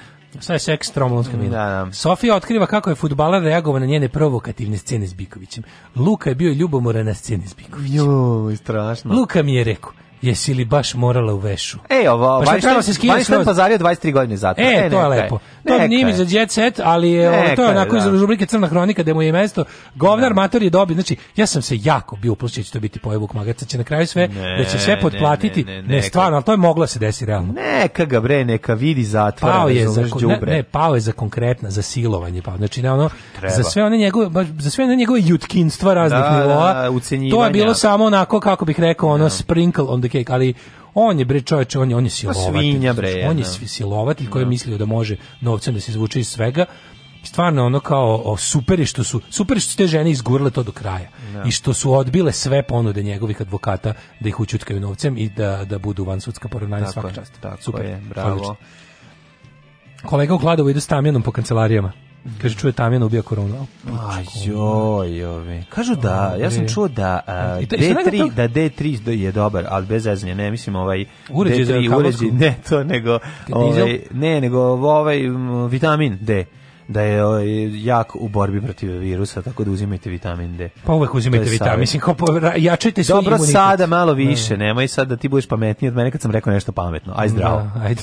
Sad je seks tromblonska mina. Da, da. Sofija otkriva kako je futbaler reagovao na njene provokativne scene s Bikovićem. Luka je bio ljubomoran na scene s Bikovićem. Joj, strašno. Luka mi je rekao, Jesi li baš morala u vešu? E, ovo, pa Vajštajn, se je pazario 23 godine zatvora. E, e, to je lepo. To je mi za jet set, ali je, ovo, to je onako da. iz rubrike Crna hronika gde mu je mesto. Govnar da. Mator je dobio, znači, ja sam se jako bio uplušio da će to biti pojebuk magaca, će na kraju sve, ne, da će sve potplatiti. Ne, ne, ne, ne stvarno, ali to je moglo da se desiti realno. Neka ga bre, neka vidi zatvora. Pao je, za, ne, ne, pao je za konkretna, za silovanje. Pao. Znači, ne, ono, Treba. za sve one njegove, baš, za sve one njegove jutkinstva raznih da, nivoa, da, to je bilo samo onako, kako bih rekao, ono, sprinkle on the cake, ali on je bre čoveče, on je on je pa silovatelj. Svinja bre. On je da. silovatelj koji je da. da može novcem da se izvuče iz svega stvarno ono kao o, super je što su super što su te žene izgurle to do kraja no. Da. i što su odbile sve ponude njegovih advokata da ih ućutkaju novcem i da da budu van sudska poravnanja svaka čast. Tako super, je, bravo. Kolega u Kladovu ide s Tamjanom po kancelarijama. Kaže čuje Tamjana ubija koronu. Aj joj, Kažu da, ja sam čuo da a, D3 da D3 je dobar, al bez zezanja, ne mislim ovaj uređaj D3 uređaj, ne to nego ovaj, ne nego ovaj vitamin D da je ovaj, jak u borbi protiv virusa, tako da uzimajte vitamin D. Pa uvek uzimajte vitamin, mislim, kao jačajte svoj Dobro, imunitet. sada malo da. više, no. nemoj sad da ti budeš pametniji od mene kad sam rekao nešto pametno. Aj zdravo. No, da, ajde.